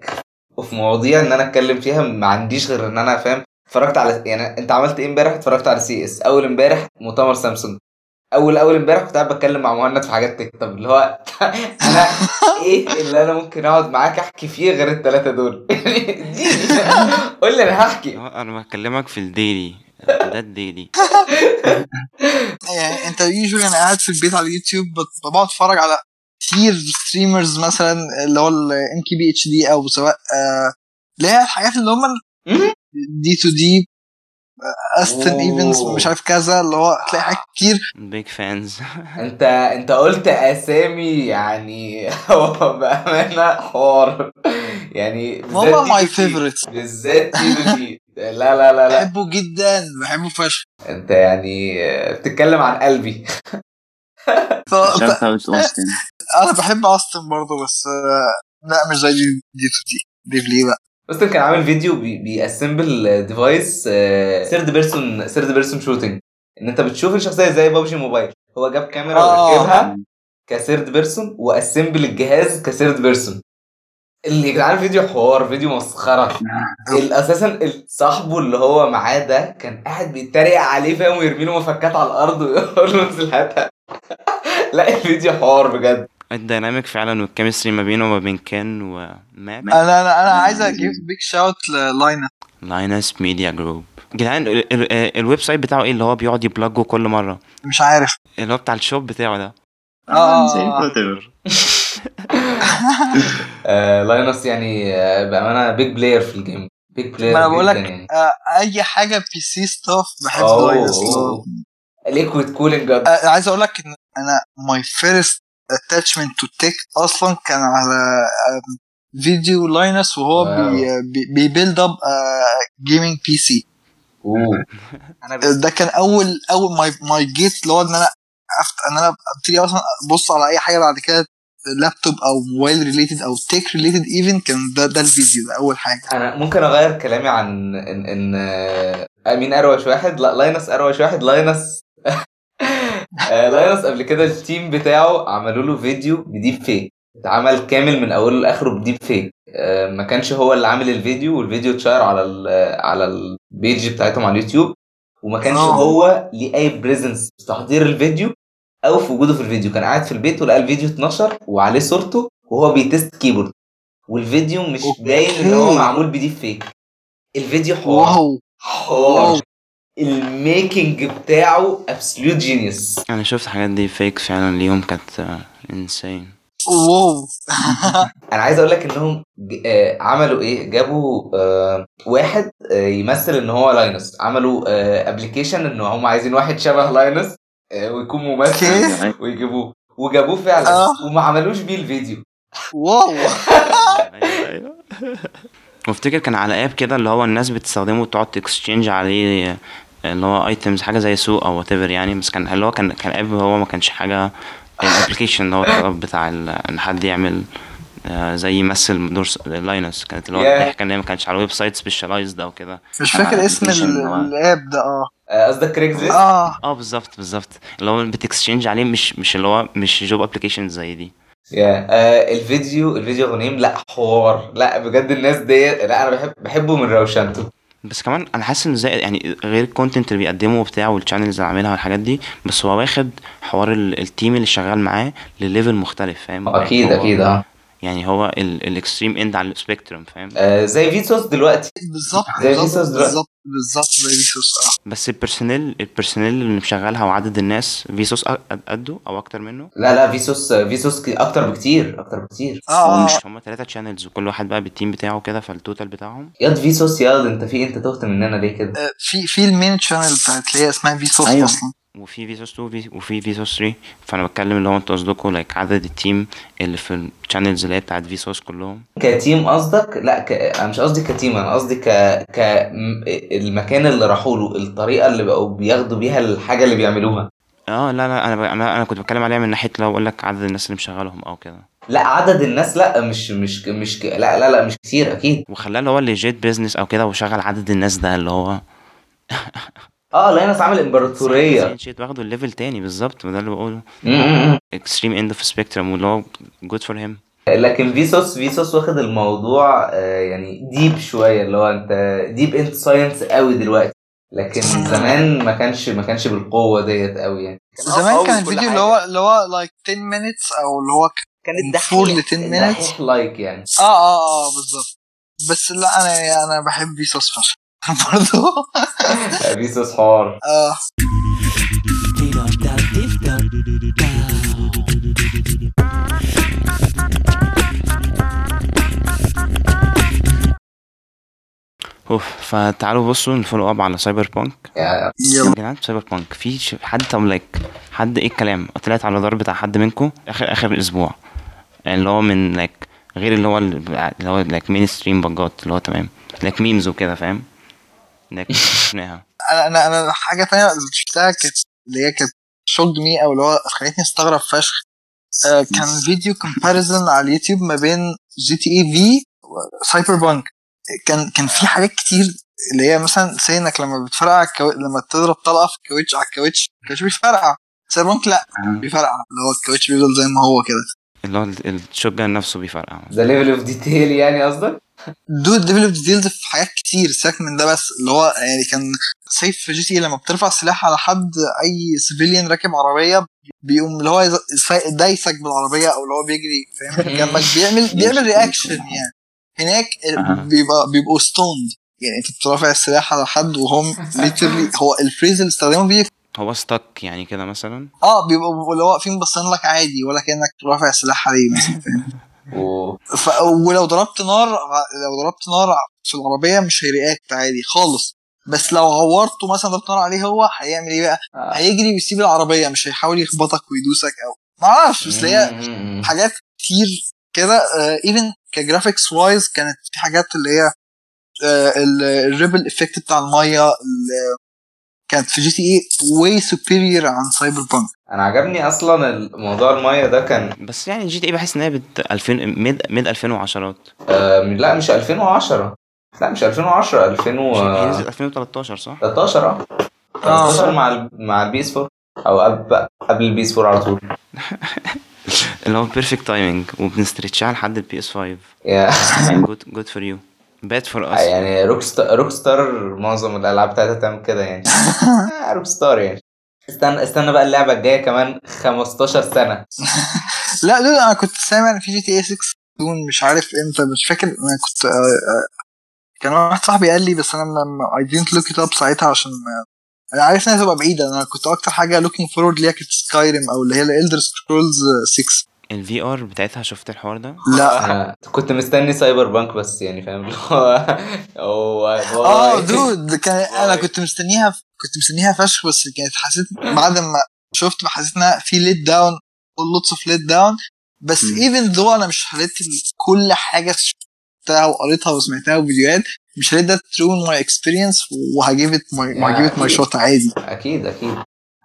وفي مواضيع إن أنا أتكلم فيها ما عنديش غير إن أنا فاهم. اتفرجت على يعني أنت عملت إيه إمبارح؟ اتفرجت على CS. أول إمبارح مؤتمر سامسونج. اول أول امبارح كنت قاعد بتكلم مع مهند في حاجات tech طب اللي هو [laughs] أنا إيه اللي أنا ممكن أقعد معاك أحكي فيه غير الثلاثه دول؟ [laughs] يعني اديني [laughs] قول لي أنا هحكي. أنا بكلمك في ال daily ده ال daily يعني أنت usually أنا قاعد في البيت على اليوتيوب بقعد أتفرج على كتير ستريمرز مثلا اللي هو الام كي بي اتش دي أو سواء آه، اللي هي الحاجات اللي هم. دي تو دي استن. ايفنز مش عارف كذا اللي هو هتلاقي حاجات كتير. بيج فانز [laughs] انت انت قلت أسامي يعني [laughs] هو بأمانة حوار. يعني دي ماي تو دي. فيفورت بالذات دي. [laughs] لا لا لا لا. بحبه جدا بحبه فشخ. انت يعني بتتكلم عن قلبي. Austin أنا بحب Austin برضه بس آه، لا مش زي دي دي تو دي دي ليه بقى أصلا كان عامل فيديو بي- بي assemble device third person third person shooting إن أنت بتشوف الشخصية زي بابجي موبايل. هو جاب كاميرا آه. وركبها ك third person و assemble الجهاز ك third person اللي جدعان فيديو حوار فيديو مسخرة. ال- أساسا صاحبه اللي هو معاه ده كان قاعد بيتريق عليه فاهم ويرمي له مفكات على الأرض ويقول له [laughs] انزل هاتها لا الفيديو حوار بجد. ال dynamic فعلا وال chemistry ما بينه وما بين كان ومات أنا أنا أنا عايز أجيب big shout للاينا Linus Media Group جدعان ال- ال- ال- ال website بتاعه إيه؟ اللي هو بيقعد ي plug ه كل مرة. مش عارف. اللي هو بتاع ال shop بتاعه ده. [laughs] زي whatever. [laughs] آه Linus يعني آه بأمانة big player في ال game big player ما أنا بقول لك يعني. آه، أي حاجة PC stuff بحب Linus. liquid cooling عايز أقول لك إن أنا my first attachment to tech أصلا كان على فيديو Linus وهو wow. بي بي- بي build up gaming PC أوه. [laughs] أنا ده كان أول أول my my gate اللي هو إن أنا أفت... إن أنا أبتدي أصلا أبص على أي حاجة بعد كده لابتوب أو mobile related أو tech related even كان ده ده الفيديو ده أول حاجة. أنا ممكن أغير كلامي عن ان إن آه، مين أروش واحد لا Linus أروش واحد Linus [laughs] آه، Linus قبل كده ال team بتاعه عملوا له فيديو ب deep fake اتعمل كامل من أوله لآخره ب deep fake آه، ما كانش هو اللي عامل الفيديو والفيديو اتشير على ال على ال page بتاعتهم على اليوتيوب. وما كانش آه. هو ليه أي presence في تحضير الفيديو أو في وجوده في الفيديو. كان قاعد في البيت ولقى الفيديو اتنشر وعليه صورته وهو بي test keyboard والفيديو مش. باين إن هو معمول ب deep fake الفيديو حوار. wow. حوار. ال making بتاعه absolute genius أنا شفت حاجات deep fake فعلا ليهم كانت insane wow. [laughs] أنا عايز أقول لك انهم آه، عملوا إيه؟ جابوا آه، واحد آه، يمثل إن هو Linus عملوا application إن هم عايزين واحد شبه Linus آه، ويكون ممثل ويجيبوه. وجابوه فعلا. آه. وما عملوش بيه الفيديو. wow. [laughs] أيوه أيوه. [laughs] وأفتكر كان على app كده اللي هو الناس بتستخدمه وتقعد ت exchange عليه اللي هو items حاجة زي سوق أو what يعني. بس كان اللي هو كان كان app هو ما كانش حاجة ال application اللي هو الطلب بتاع إن حد يعمل آه، زي يمثل دور Linus كانت اللي هو Yeah. الضحكه ان هي ما كانش على ال website specialized أو كده. مش فاكر اسم ال app ده آه. آه، قصدك Craigslist آه. آه بالظبط بالظبط. اللي هو بت exchange عليه مش مش اللي هو مش job application زي دي. يا آه الفيديو الفيديو غنيم. لا حوار. لا بجد الناس دي لا أنا بحب بحبه من روشنته. بس كمان أنا حاسس إن زي يعني غير ال content اللي بيقدمه وبتاع وال channels اللي عاملها والحاجات دي بس هو واخد حوار ال- ال team اللي شغال معاه ل level مختلف فاهم؟ أكيد أكيد آه. يعني هو ال extreme end على ال spectrum فاهم؟ آه، زي Vsauce دلوقتي. بالظبط زي بالظبط Vsauce دلوقتي. بالظبط بالظبط زي Vsauce آه. بس ال personnel ال personnel اللي مشغلها وعدد الناس Vsauce أ- قده أو أكتر منه؟ لا لا Vsauce Vsauce أكتر بكتير أكتر بكتير. آه آه. مش هما ثلاثة channels وكل واحد بقى بال team بتاعه كده فال total بتاعهم؟ ياض Vsauce ياض انت في انت تهت مننا ليه كده؟ آه، في في ال main channel بتاعت اللي هي اسمها Vsauce أيوة. أصلا. وفي Vsauce 2 وفي- Vsauce 3 فأنا بتكلم اللي هو أنتوا قصدكم like عدد ال team اللي في ال channels اللي هي بتاعت Vsauce كلهم. ك team قصدك؟ لا ك... أنا مش قصدي ك team أنا قصدي ك... ك المكان اللي راحوا له الطريقة اللي بقوا بياخدوا بيها الحاجة اللي بيعملوها. آه لا لا أنا ب... أنا أنا كنت بتكلم عليها من ناحية لو أقول لك عدد الناس اللي مشغلهم أو كده. لا عدد الناس لا مش مش مش ك... لا لا لا مش كتير أكيد. وخلاه اللي هو legit business أو كده وشغل عدد الناس ده اللي هو. [laughs] آه Linus عامل إمبراطورية. shit واخده ال level تاني بالظبط وده اللي بقوله. extreme end of spectrum واللي هو good for him لكن Vsauce Vsauce واخد الموضوع آه، يعني deep شوية اللي هو أنت deep into science قوي دلوقتي. لكن زمان ما كانش ما كانش بالقوة ديت قوي يعني. زمان كان الفيديو اللي هو اللي هو like 10 minutes أو اللي هو كانت ل 10 minutes. like يعني. آه آه آه بالظبط. بس لا أنا أنا بحب Vsauce فشخ. [laughs] برضه Vsauce حوار آه. أوف فتعالوا بصوا ن follow up على Cyberpunk يعني يا جدعان Cyberpunk في حد طب like حد إيه الكلام؟ طلعت على الرادار بتاع حد منكم؟ آخر آخر الأسبوع. يعني اللي هو من like غير اللي هو اللي هو like mainstream bugs اللي هو تمام. like memes وكده فاهم؟ like شفناها أنا أنا أنا حاجة تانية اللي شفتها كانت اللي هي كانت shocked me أو اللي هو خلتني أستغرب فشخ. آه كان فيديو comparison على اليوتيوب ما بين GTA V و Cyberpunk كان كان في حاجات كتير اللي هي مثلا زي إنك لما بتفرقع الكو... لما تضرب طلقة في الكاوتش على الكاوتش الكاوتش بيفرقع. Cyberpunk لا بيفرقع. اللي هو الكاوتش بيفضل زي ما هو كده. اللي هو ال- ال shotgun نفسه بيفرقع. ده level of detail يعني قصدك؟ dude level of details في حاجات كتير. سيبك من ده بس اللي هو يعني كان سيف في GTA لما بترفع سلاح على حد أي civilian راكب عربية بيقوم اللي هو دايسك بالعربية أو اللي هو بيجري فاهم؟ [laughs] جنبك بيعمل بيعمل reaction يعني. هناك. بيبقى بيبقوا stunned يعني أنت بترفع السلاح على حد وهم [laughs] literally هو ال phrase اللي استخدمه فيه هو stuck يعني كده مثلا؟ آه بيبقوا اللي هو واقفين باصين لك عادي ولا كأنك رافع سلاح عليه مثلا [laughs] و... ف... ولو ضربت نار لو ضربت نار في العربيه مش هي react عادي خالص بس لو عورته مثلا ضربت نار عليه هو هيعمل إيه بقى؟ هيجري ويسيب العربية مش هيحاول يخبطك ويدوسك أو معرفش بس هي. حاجات كتير كده even ك graphics wise كانت في حاجات اللي هي ال ripple effect بتاع المية كانت في GTA way superior عن Cyberpunk أنا عجبني أصلا الموضوع المية ده كان بس يعني GTA بحس إن هي بت 2000 mid mid 2010 آه لا مش 2010 لا مش 2010 هي 2013 نزلت 2013 صح؟ آه. 13 مع ال... مع ال PS 4 أو قبل قبل ال PS 4 على طول. [laughs] اللي هو perfect timing وبن stretch ها لحد ال PS 5 yeah- good good for you bad for us يعني Rockstar Rockstar معظم الألعاب بتاعتها تعمل كده يعني. [laughs] آه، Rockstar يعني. استنى استنى بقى اللعبة الجاية كمان 15 سنة. [laughs] لا لا أنا كنت سامع في GTA 6 done مش عارف إمتى مش فاكر. أنا كنت آه، آه، كان واحد صاحبي قال لي بس أنا I didn't look it up ساعتها عشان أنا عارف إنها تبقى بعيدة. أنا كنت أكتر حاجة looking forward ليها كانت Skyrim أو اللي هي ال Elder Scrolls 6 ال VR بتاعتها شفت الحوار ده؟ لا. أنا كنت مستني Cyberpunk بس يعني فاهم؟ اللي هو [laughs] هو آه dude كان [laughs] أنا كنت مستنيها كنت مستنيها فشخ بس كانت حسيت بعد ما شفت ما حسيت انها في let down lots of let down. بس. even though أنا مش حليت كل حاجة شفتها وقريتها وسمعتها وفيديوهات مش هخلي ده ruin my experience وهجيب it my. shot عادي. أكيد أكيد.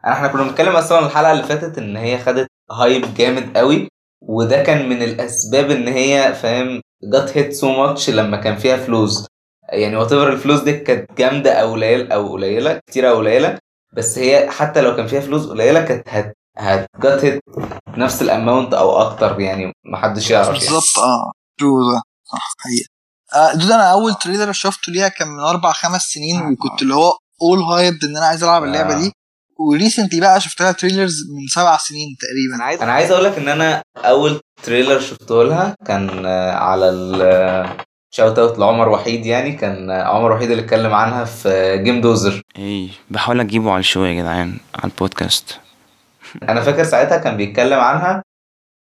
إحنا كنا بنتكلم أصلا الحلقة اللي فاتت إن هي خدت hype جامد قوي وده كان من الأسباب إن هي فاهم جت hate so much لما كان فيها flaws يعني whether ال flaws دي كانت جامدة أو قليل أو قليلة كتير أو قليلة بس هي حتى لو كان فيها flaws قليلة كانت هت هت hate نفس ال amount أو أكتر يعني محدش يعرف يعني. بالظبط آه true ده صح حقيقة آه dude أنا أول trailer شفته ليها كان من أربع خمس سنين وكنت اللي هو اول hype إن أنا عايز ألعب اللعبة آه. دي و recently بقى شفت لها trailers من سبع سنين تقريبا. أنا عايز أنا عايز أقول لك إن أنا أول trailer شفته لها كان آه، على ال shout out لعمر وحيد يعني. كان آه، عمر وحيد اللي اتكلم عنها في جيم دوزر إيه بحاول أجيبه على ال show يا جدعان على البودكاست. [laughs] أنا فاكر ساعتها كان بيتكلم عنها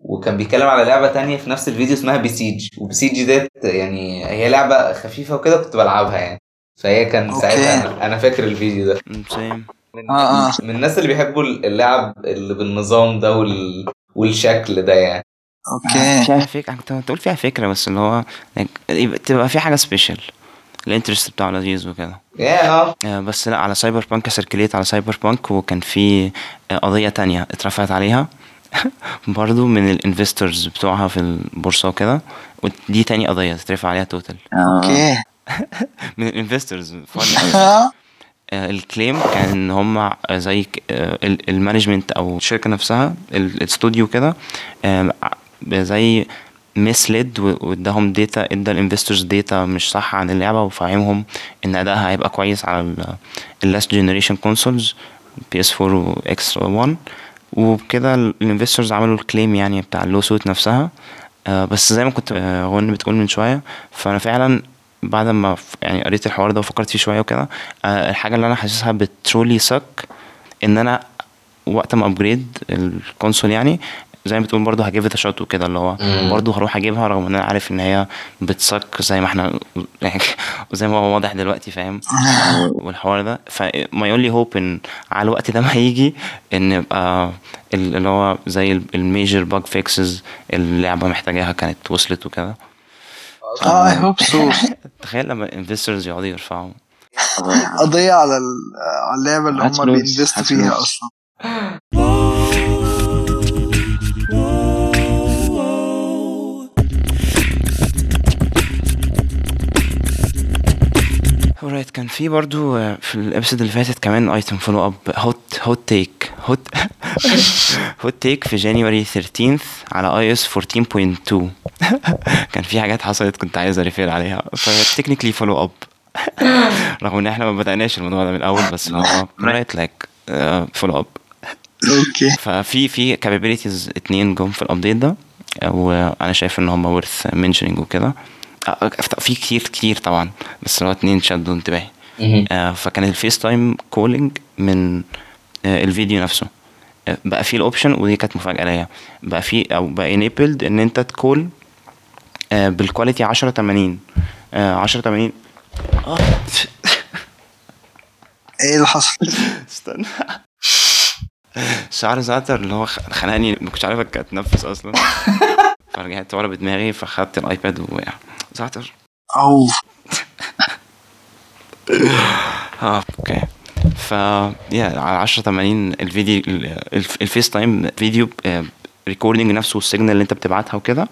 وكان بيتكلم على لعبة تانية في نفس الفيديو اسمها Besiege و Besiege ديت يعني هي لعبة خفيفة وكده كنت بلعبها يعني. فهي كان okay. ساعتها أنا فاكر الفيديو ده. من, آه، آه. من الناس اللي بيحبوا اللعب اللي بالنظام ده وال... والشكل ده يعني. okay. فيها فكرة كنت هتقول فيها فكرة بس اللي هو تبقى في حاجة special ال interest بتاعه لذيذ وكده. آه. آه، بس لا على Cyberpunk circle it على Cyberpunk وكان في آه، قضية تانية اترفعت عليها. [laughs] برضو من ال investors بتوعها في البورصة وكده. ودي تاني قضية تترفع عليها total [laughs] [laughs] آه. okay. من ال investors آه، ال claim كان إن هم زي آه، ال- management أو الشركة نفسها ال- الاستوديو كده زي misled واداهم data ادى ال investors data مش صح عن اللعبة وفهمهم إن أدائها هيبقى كويس على ال last generation consoles PS 4 و X 1 وبكده ال investors عملوا ال claim يعني بتاع ال lawsuit نفسها. آه، بس زي ما كنت آه، غن بتقول من شوية فأنا فعلا بعد ما يعني قريت الحوار ده وفكرت فيه شوية وكده آه، الحاجة اللي أنا حاسسها بت really suck إن أنا وقت ما upgrade ال console يعني زي ما بتقول برضه هجيب shot وكده اللي هو. برضه هروح أجيبها رغم إن أنا عارف إن هي بت suck زي ما إحنا [laughs] يعني زي ما هو واضح دلوقتي فاهم؟ [laughs] والحوار ده. ف my only hope إن على الوقت ده ما هيجي إن يبقى ال- اللي هو زي ال major bug fixes اللعبة محتاجاها كانت وصلت وكده. آه I hope so تخيل لما ال investors يقعدوا يرفعوا. قضية على ال- على اللعبة اللي هم بي invest وا فيها. أصلا. [laughs] alright كان في برضو آه، في ال episode اللي فاتت كمان item follow up hot hot take hot hot take في January 13 على iOS 14.2 كان في حاجات حصلت كنت عايز refer عليها ف technically follow up رغم إن إحنا ما بدأناش الموضوع ده من الأول بس هو right like follow up okay ففي في capabilities اتنين جم في ال update ده وأنا شايف إن هم worth mentioning وكده. في كتير كتير طبعا بس هو اتنين شدوا انتباهي. آه، فكان ال FaceTime calling من آه، الفيديو نفسه. آه، بقى فيه ال option ودي كانت مفاجأة ليا. بقى فيه أو بقى enabled إن أنت ت call آه، بال quality 10 80 آه، 10 80 آه إيه اللي حصل؟ استنى. شعر زعتر اللي هو خ- خنقني ما كنتش عارف اتنفس أصلا. [laughs] فرجعت ورا بدماغي فخدت الآيباد ووقع. زعتر أو [laughs] آه okay. ف yeah على 10 80 الفيديو ال- الف- ال FaceTime video recording نفسه وال signal اللي انت بتبعتها وكده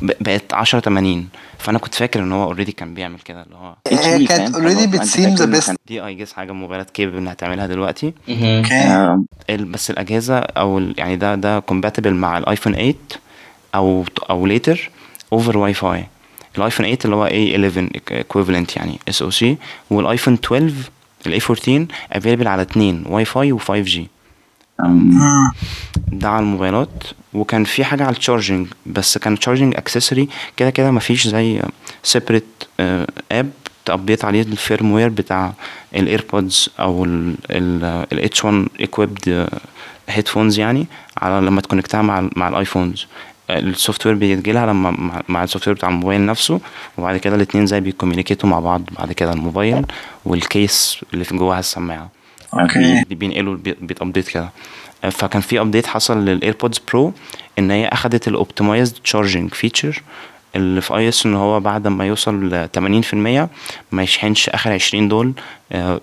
ب- بقت 10 80 فأنا كنت فاكر إن هو already كان بيعمل كده اللي هو هي HD كانت أنت بت assume best. كان- دي I guess حاجة موبايلات capable إنها تعملها دلوقتي. okay. آه، ال- بس الأجهزة أو يعني ده ده compatible مع الايفون 8 أو أو later over Wi-Fi الايفون 8 اللي هو A11 equivalent يعني اس أو C والايفون 12 الـ A14 available على اتنين واي فاي و 5G. ده على الموبايلات. وكان في حاجة على ال charging بس كان charging accessory كده كده مفيش زي separate app ت update عليه ال firmware بتاع الايربودز أو ال H1 equipped headphones يعني على لما ت connect ها مع ال مع الايفونز ال software بيجي لها لما مع- ال software بتاع الموبايل نفسه وبعد كده الاتنين زي بي communicate وا مع بعض بعد كده الموبايل وال case اللي في جواها السماعة. okay. دي بينقلوا بي- بيت update كده. آه، فكان في update حصل للايربودز برو إن هي أخدت ال optimized charging feature اللي في iOS إن هو بعد ما يوصل ل 80% ما يشحنش آخر 20 دول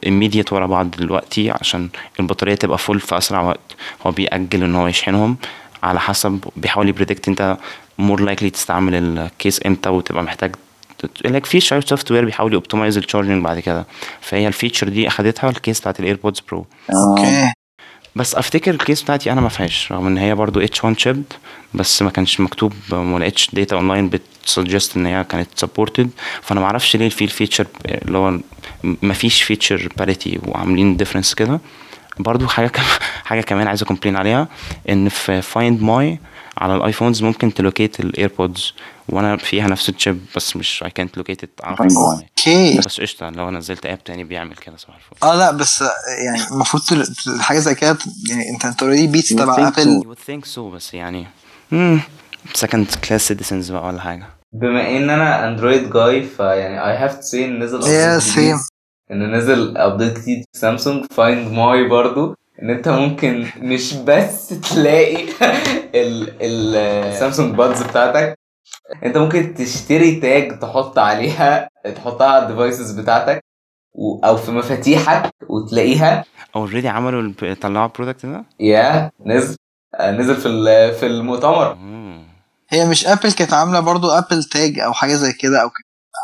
immediate ورا بعض دلوقتي عشان البطارية تبقى full في أسرع وقت. هو بيأجل إن هو يشحنهم. على حسب بيحاول يبريدكت انت more likely تستعمل ال case إمتى وتبقى محتاج لك في شوية software بيحاول ي optimize ال charging بعد كده. فهي ال feature دي أخدتها ال case بتاعت الايربودز برو okay. بس أفتكر ال case بتاعتي أنا ما فيهاش رغم إن هي برضو H1 chip بس ما كانش مكتوب ما لقيتش data online بت suggest إن هي كانت supported فأنا ما أعرفش ليه في ال feature اللي هو ما فيش feature parity وعاملين difference كده. برضو حاجة كم [laughs] حاجة كمان عايز a complain عليها إن في Find My على الآيفونز ممكن ت locate الايربودز وأنا فيها نفس ال chip بس مش اي كانت لوكيت. okay. بس قشطة لو أنا نزلت app تاني بيعمل كده صباح الفل. آه لا بس يعني المفروض حاجة زي كده يعني أنت أنت already beats تبع ابل would think so بس يعني امم second class citizens بقى ولا حاجة. بما إن أنا اندرويد جاي فيعني I have to say ان نزل Yeah, same. إن نزل update جديد في سامسونج Find My برضو. إن أنت ممكن مش بس تلاقي ال ال سامسونج بادز بتاعتك. أنت ممكن تشتري tag تحط عليها تحطها على ال devices بتاعتك و- أو في مفاتيحك وتلاقيها. Already عملوا طلعوا ال product ده يا نزل نزل في ال- في المؤتمر. هي مش ابل كانت عاملة برضو ابل تاج أو حاجة زي كده أو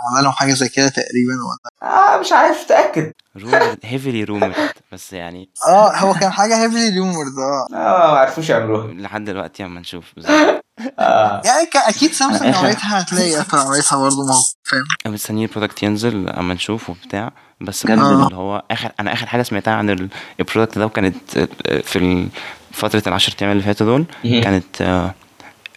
عامله لهم حاجة زي كده تقريبا ولا مش عارف متاكد rumored heavily rumored بس يعني آه هو كان حاجة heavily rumored آه آه ما عرفوش يعملوها لحد دلوقتي اما نشوف [laughs] بالظبط آه. يعني أكيد سامسونج عملتها [laughs] هتلاقي ابل عملتها برضه ما هو فاهم مستنيين ال product ينزل اما نشوف وبتاع بس بجد؟ آه. اللي هو اخر أنا آخر حاجة سمعتها عن ال- ال product ده وكانت آه، في ال- فترة العشر أيام اللي فاتوا دول. كانت آه،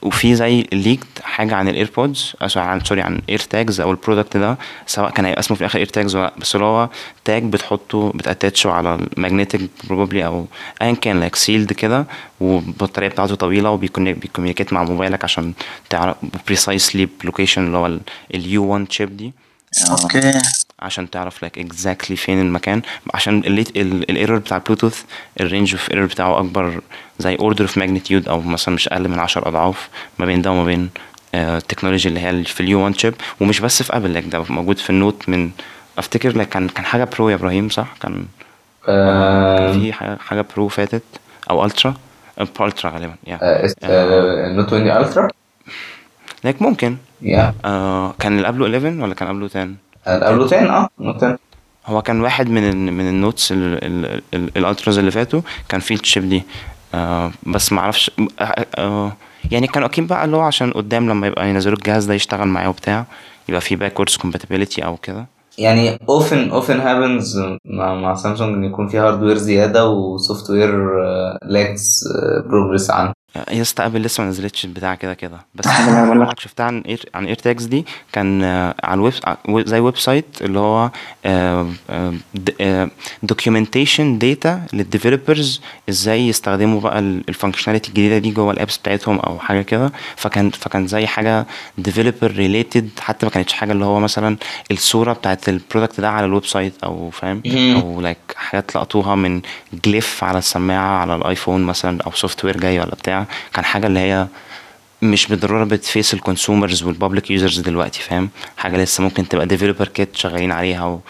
وفي زي leaked حاجة عن الايربودز عن sorry عن اير تاجز أو ال product ده سواء كان هيبقى اسمه في الآخر اير تاجز ولا بس اللي هو tag بتحطه بت attach ه على ال magnetic probably أو ايا كان like sealed كده والبطارية بتاعته طويلة وبي communicate مع موبايلك عشان تعرف precisely location اللي هو ال U1 chip دي. okay. عشان تعرف لك exactly فين المكان. عشان ال error بتاع ال Bluetooth ال range of error بتاعه أكبر زي order of magnitude أو مثلا مش أقل من 10 أضعاف ما بين ده وما بين آه، ال technology اللي هي في ال U1 chip ومش بس في ابل لك ده موجود في النوت من أفتكر لك كان كان حاجة Pro يا إبراهيم صح؟ كان آه، في حاجة Pro فاتت أو Ultra Ultra غالبا يا آه، اس- آه، نوت 20 الترا لك ممكن. يا آه كان اللي قبله 11 ولا كان قبله 10 10 آه 10 هو كان واحد من ال من النوتس ال- ال- ال- الألتراز اللي فاتوا كان فيه ال chip دي. آه بس ما أعرفش آه آه يعني كانوا أكيد بقى اللي هو عشان قدام لما يبقى ينزلوا الجهاز ده يشتغل معاه وبتاع يبقى فيه backwards compatibility أو كده. يعني often often happens مع مع سامسونج إن يكون في hardware زيادة و software lacks progress عنه. آه، يا اسطى ابل لسه ما نزلتش البتاع كده كده بس [laughs] أنا بقول لك. شفتها عن اير عن اير تاجز دي كان آه، على الويب ع- زي website اللي هو documentation data لل developers إزاي يستخدموا بقى ال functionality الجديدة دي جوه ال apps بتاعتهم أو حاجة كده فكان فكان زي حاجة developer related حتى ما كانتش حاجة اللي هو مثلا الصورة بتاعت ال product ده على ال website أو فاهم. أو like حاجات لقطوها من جليف على السماعة على الآيفون مثلا أو software جاي ولا بتاع كان حاجة اللي هي مش بالضرورة بت face ال consumers وال public users دلوقتي فاهم؟ حاجة لسه ممكن تبقى developer kit شغالين عليها و.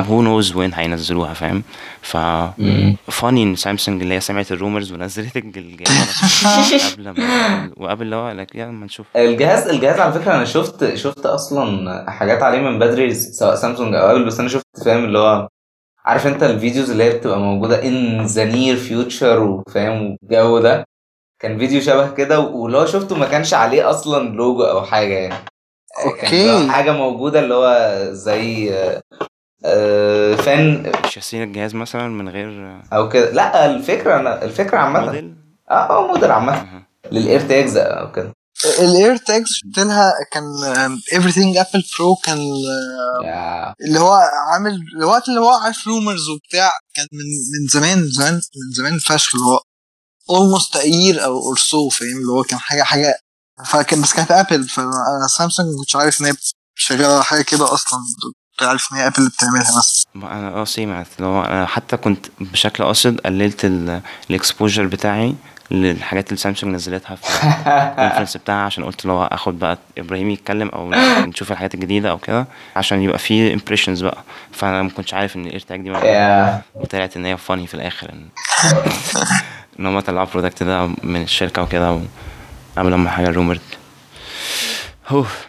who knows when هينزلوها فاهم؟ ف. funny ان سامسونج اللي هي سمعت ال rumors ونزلت الجهاز. [laughs] قبل ما وقبل اللي هو لك يلا ما نشوف. الجهاز الجهاز على فكرة أنا شفت شفت أصلا حاجات عليه من بدري سواء سامسونج أو ابل بس أنا شفت فاهم؟ اللي هو عارف أنت ال videos اللي هي بتبقى موجودة in the near future وفاهم والجو ده. كان فيديو شبه كده واللي هو شفته ما كانش عليه أصلا لوجو أو حاجة يعني. okay. حاجة موجودة اللي هو زي آه، فان شاسين الجهاز مثلا من غير أو كده. لا الفكرة أنا الفكرة عامة. موديل؟ آه آه موديل عامة. للإير تاجز أو كده. الاير تاجز شفت لها كان everything Apple Pro كان اللي هو عامل الوقت اللي هو عارف rumors وبتاع كان من من زمان زمان من زمان فشخ اللي هو a year أو or so فاهم؟ اللي هو كان حاجة حاجة فكان بس كانت Apple فأنا سامسونج ما كنتش عارف إن هي شغالة حاجة كده أصلا كنت عارف إن هي Apple اللي بتعملها بس ما أنا آه سمعت. اللي هو أنا حتى كنت بشكل قاصد قللت ال exposure بتاعي للحاجات اللي سامسونج نزلتها في [laughs] ال conference بتاعها عشان قلت اللي هو آخد بقى إبراهيم يتكلم أو [laughs] نشوف الحاجات الجديدة أو كده عشان يبقى في impressions بقى. فأنا ما كنتش عارف إن ال AirTag دي وطلعت إن هي funny في الآخر. [laughs] ان هم طلعوا ال product ده من الشركة وكده وعملوا لما حاجة rumored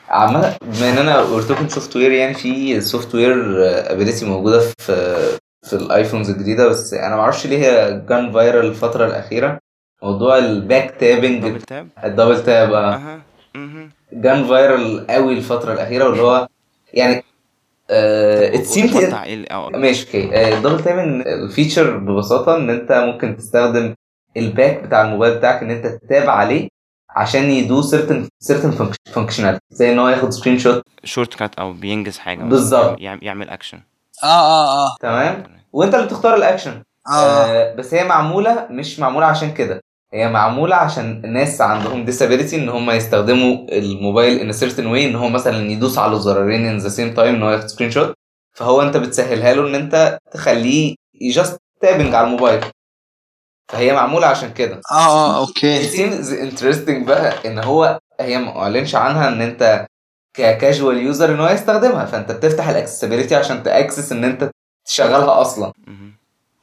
عامة بما ان أنا قلت لكم software يعني في software ability موجودة في في ال iPhones الجديدة بس أنا معرفش ليه هي gone viral الفترة الأخيرة. موضوع ال back tapping double tap ال double tap آه. أها. مهم. gone viral قوي الفترة الأخيرة واللي هو يعني it seemed قطع ال- أو- ماشي okay. ال double tapping ال feature ببساطة إن أنت ممكن تستخدم ال back بتاع الموبايل بتاعك إن أنت ت tap عليه عشان يدو certain certain functionality زي إن هو ياخد screenshot shortcut أو بينجز حاجة. بالظبط. يعم- يعمل اكشن آه آه آه. تمام؟ وأنت اللي بتختار الاكشن آه آه. بس هي معمولة مش معمولة عشان كده. هي معمولة عشان الناس عندهم disability إن هم يستخدموا الموبايل a certain way إن هو مثلا يدوس على زرارين in the same time إن هو ياخد screenshot فهو أنت بتسهلها له إن أنت تخليه just tapping على الموبايل. فهي معمولة عشان كده. آه آه okay. Seems interesting بقى إن هو هي ما أعلنش عنها إن أنت ك casual user إن هو يستخدمها. فأنت بتفتح ال accessibility عشان ت access إن أنت تشغلها أصلا.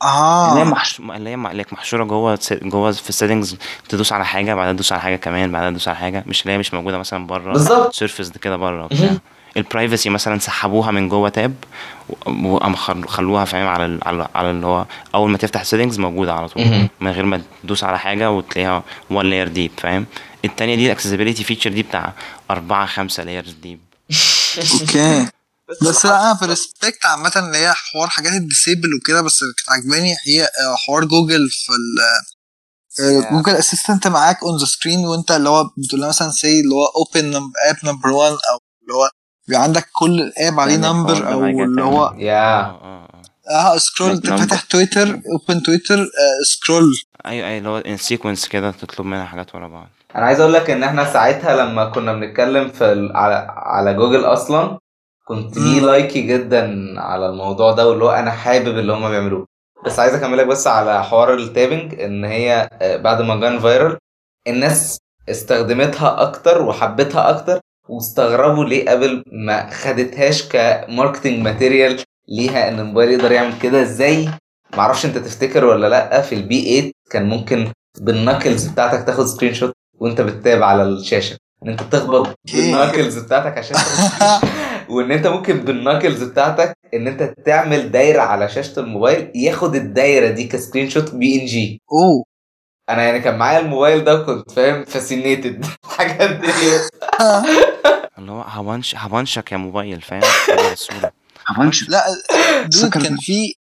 آه. اللي هي محش... اللي هي هي محشورة جوه جوه في ال settings تدوس على حاجة بعدها تدوس على حاجة كمان بعدها تدوس على حاجة. مش اللي هي مش موجودة مثلا بره. بالظبط. surface كده بره وبتاع. ال privacy مثلا سحبوها من جوه tab وقام خل- خلوها فاهم على. على على اللي هو أول ما تفتح ال settings موجودة على طول. من غير ما تدوس على حاجة وتلاقيها one layer deep فاهم التانية دي ال accessibility feature دي بتاع أربعة خمسة layers deep okay [laughs] بس لا أنا في respect عامة اللي هي حوار حاجات ال disabled وكده بس اللي كانت عاجباني هي آه، حوار جوجل في ال آه، Google Assistant معاك on the screen وأنت اللي هو بتقول لها مثلا say اللي هو open up number 1 أو اللي هو بيبقى عندك كل ال app عليه يعني number ده أو اللي. هو يا آه scroll Like انت number. فاتح Twitter open Twitter scroll أيوه أيوه اللي هو in sequence كده تطلب منها حاجات ورا بعض أنا عايز أقول لك إن إحنا ساعتها لما كنا بنتكلم في. على على جوجل أصلا كنت ليه مم. لايكي جدا على الموضوع ده واللي هو أنا حابب اللي هم بيعملوه بس عايز أكملك بس على حوار ال tapping إن هي آه، بعد ما gone viral الناس استخدمتها أكتر وحبتها أكتر واستغربوا ليه Apple ما خدتهاش ك marketing material ليها ان الموبايل يقدر يعمل كده. زي معرفش انت تفتكر ولا لأ في ال P8 كان ممكن بال knuckles بتاعتك تاخد screenshot وانت بت tap على الشاشة. ان انت تخبط okay. بال knuckles بتاعتك عشان [laughs] وان انت ممكن بال knuckles بتاعتك ان انت تعمل دايرة على شاشة الموبايل ياخد الدايرة دي ك screenshot PNG. أوه. أنا يعني كان معايا الموبايل ده وكنت فاهم fascinated الحاجات [laughs] دي. [laughs] اللي هو هبنش هبنشك يا موبايل فاهم؟ [laughs] الصورة. هفنش لا dude كان في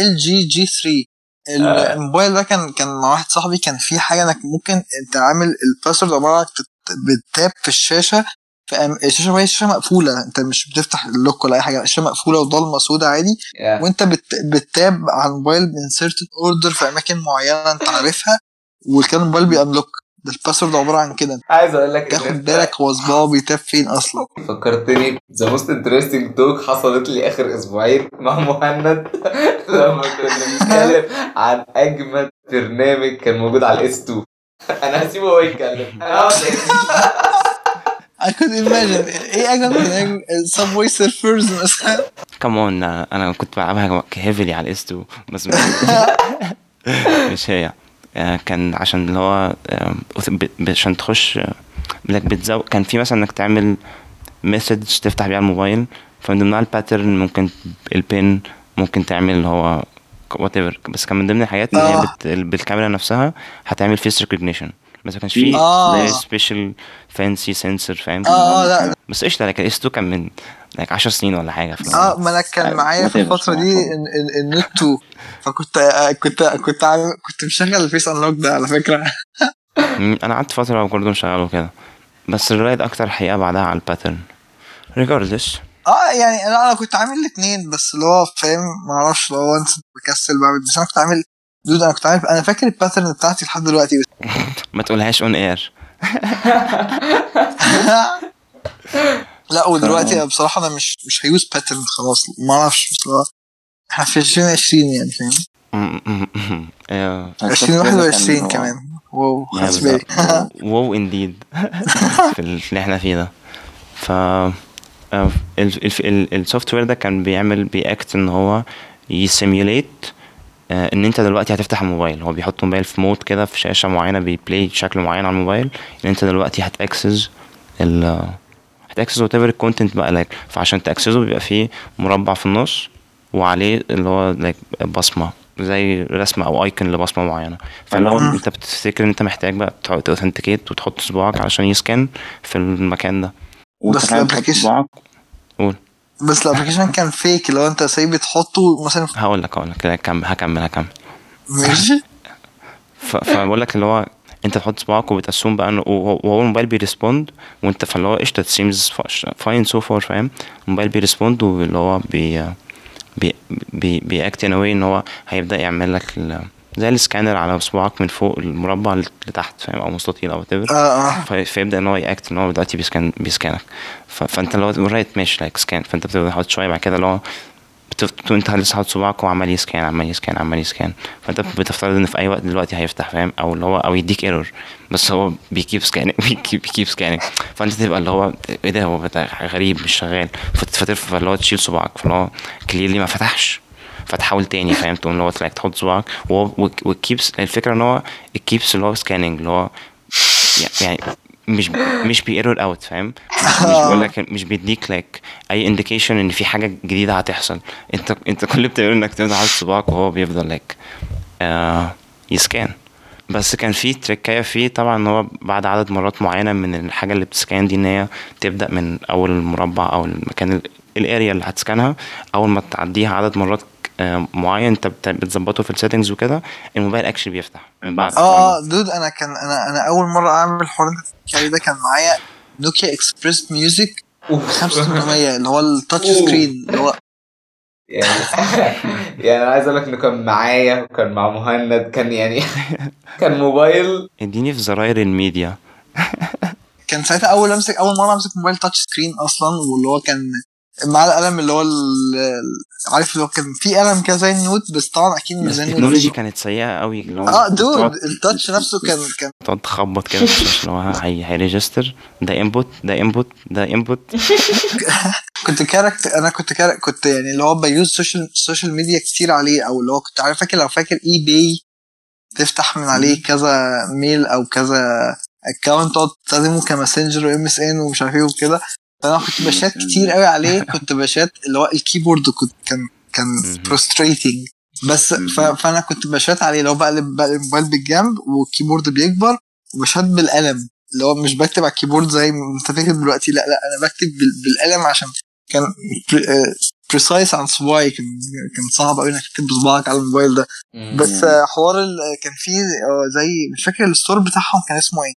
LG G3 آه. الموبايل ده كان كان مع واحد صاحبي كان في حاجة إنك ممكن أنت عامل ال password عبارة عن تت- بت tap في الشاشة فأم- الشاشة وهي الشاشه مقفولة أنت مش بتفتح ال lock ولا أي حاجة الشاشه مقفولة وضلمة سودا عادي. يا. وأنت بت... بت tap على الموبايل من certain order في أماكن معينة أنت عارفها وكان الموبايل بي unlock ده ال password عبارة عن كده. عايز أقول لك تاخد بالك هو صباعه بي tap فين أصلا. فكرتني the most interesting talk حصلت لي آخر أسبوعين مع مهند. [laughs] لما كنا بنتكلم عن أجمد برنامج كان موجود على ال S2 [laughs] أنا هسيبه هو يتكلم. أنا هقعد [laughs] I could imagine. إيه اجمل Subway Surfers مثلا come on أنا كنت بلعبها heavily على ال S2 بس مش, هي. كان عشان اللي هو آه، عشان تخش آه، لك بتزود كان في مثلا إنك تعمل message تفتح بيها الموبايل فمن ضمنها ال pattern ممكن ال PIN ممكن تعمل اللي هو whatever بس كان من ضمن الحاجات ان هي آه. بالكاميرا نفسها هتعمل face recognition بس ما كانش فيه آه. special fancy sensor فاهم؟ آه لا. بس قشطة لكن S2 كان من like 10 سنين ولا حاجة ف... آه ما أنا كان معايا في الفترة دي ال- ال- ال Note 2 فكنت آه، كنت كنت كنت مشغل ال face unlock ده على فكرة. [laughs] أنا قعدت فترة برضه مشغله كده. بس I relied أكتر حقيقة بعدها على ال pattern regardless. آه يعني أنا أنا كنت عامل الاثنين بس اللي هو فاهم؟ ما أعرفش اللي هو انت بكسل بعمل بس أنا كنت عامل dude أنا كنت عامل أنا فاكر ال pattern بتاعتي لحد دلوقتي. [laughs] ما تقولهاش on air [laughs] لا ودلوقتي بصراحة أنا مش مش ه use pattern خلاص. ما أعرفش هو إحنا في 2020 يعني فاهم؟ [laughs] 2021 كمان. wow بالظبط. [laughs] wow indeed في ال- اللي إحنا فيه ده. ف ال software ده كان بيعمل بي act إن هو ي simulate إن أنت دلوقتي هتفتح الموبايل. هو بيحط الموبايل في mode كده في شاشة معينة بي play شكل معين على الموبايل. إن أنت دلوقتي هت access ال هت access whatever ال content بقى like فعشان ت access ه بيبقى فيه مربع في النص وعليه اللي هو like بصمة زي رسمة أو icon لبصمة معينة. فلو أنت بتفتكر إن أنت محتاج بقى ت authenticate وتحط صباعك علشان ي scan في المكان ده. تحط ال application قول. بس ال application كان فيك لو انت سايب بتحطه مثلا في- هقول لك هقول لك. هكمل هكمل هكمل. ماشي. [laughs] فبقول لك اللي هو انت تحط صباعك وبت assume بقى انه وهو الموبايل بي respond وانت فاللي هو قشطة seems fine so far فاهم؟ الموبايل بي respond واللي هو بي بي بي بي act in a way إن هو هيبدأ يعمل لك زي السكانر على صباعك من فوق المربع لتحت فاهم؟ أو مستطيل أو whatever. آه في- فيبدأ إن هو ي act إن هو دلوقتي بي scan بي scan ك فأنت لو right ماشي like scan فأنت بتبدأ تحط شوية بعد كده اللي هو. أنت لسه حاطط صباعك وعمال ي scan عمال ي scan عمال ي scan فأنت بتفترض إن في أي وقت دلوقتي هيفتح فاهم؟ أو اللي هو أو يديك error بس هو بي keep scanning [laughs] بي keep بي keep scanning فأنت تبقى اللي هو إيه ده؟ هو غريب مش شغال. فت- فترفع اللي هو تشيل صباعك. فاللي هو clearly ما فتحش. فتحاول تاني فاهم؟ تقوم اللي هو تلاقي تحط صباعك. وهو وال keeps الفكرة إن هو ال keeps اللي هو scanning اللي هو يعني مش مش بي error out فاهم؟ مش [laughs] بيقول لك مش بيديك like أي indication إن في حاجة جديدة هتحصل. أنت أنت كل اللي بتعمله إنك تفضل حاطط صباعك وهو بيفضل like آه ي scan. بس كان في trick ايه فيه طبعا إن هو بعد عدد مرات معينة من الحاجة اللي بت scan دي إن هي تبدأ من أول المربع أو المكان ال- ال area اللي هت scan ها. أول ما تعديها عدد مرات معين انت بت- بتظبطه في ال settings وكده الموبايل actually بيفتح من بعد آه dude أنا كان أنا أنا أول مرة أعمل الحوار اللي أنت بتحكي عليه ده كان معايا نوكيا اكسبريس ميوزك 5800 اللي هو ال touch. screen اللي هو يعني [laughs] يعني أنا عايز أقول لك إنه كان معايا وكان مع مهند كان يعني [laughs] كان موبايل. اديني في زراير الميديا. كان ساعتها أول امسك أول مرة أمسك موبايل touch screen أصلا واللي هو كان مع القلم اللي هو ال- عارف اللي هو كان في قلم كده زي النوت بس طبعا أكيد مش زي النوت التكنولوجي كانت سيئة قوي اللي هو آه dude ال touch نفسه كان كان تقعد تخبط كده اللي هو هي هي register ده input ده input ده input [laughs] كنت character أنا كنت كارك كنت يعني اللي هو ب use social social media كتير عليه أو اللي هو كنت عارف فاكر لو فاكر اي باي تفتح من عليه كذا mail أو كذا account تقعد تستخدمه ك Messenger و MSN ومش عارف إيه وكده. فأنا كنت بشات كتير قوي عليه. كنت بشات اللي هو ال keyboard كنت كان كان مهم. frustrating بس ف... فأنا كنت بشات عليه اللي هو بقلب بقلب الموبايل بالجنب وال keyboard بيكبر وبشات بالقلم. اللي هو مش بكتب على ال keyboard زي ما أنت فاكر دلوقتي. لا لا أنا بكتب بال... بالقلم عشان كان precise عن صباعي كان كان صعب قوي إنك تكتب بصباعك على الموبايل ده. بس حوار ال... كان فيه آه، زي مش فاكر ال store بتاعهم كان اسمه إيه.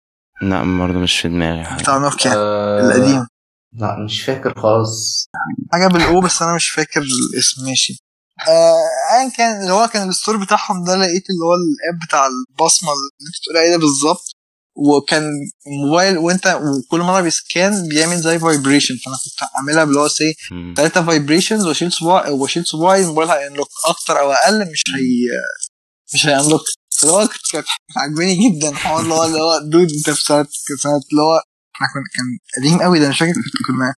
لا برضه مش في دماغي حاجة. بتاع نوكيا. آه، القديم. لا مش فاكر خالص. حاجة بال O بس أنا مش فاكر الاسم. ماشي. آه، ايا كان اللي هو كان ال store بتاعهم ده لقيت اللي هو ال app بتاع البصمة اللي أنت بتقول عليه ده بالظبط. وكان موبايل وأنت وكل مرة بي scan بيعمل زي vibration فأنا كنت عاملها اللي هو سي مم. ثلاثة vibrations وأشيل صباع وأشيل صباعي الموبايل هي unlock أكتر أو أقل مش هي مش هي unlock. اللي هو كانت عاجباني جدا حوار اللي هو اللي هو dude أنت في سنه سنه اللي هو إحنا كنا كان قديم قوي ده مش فاكر كنا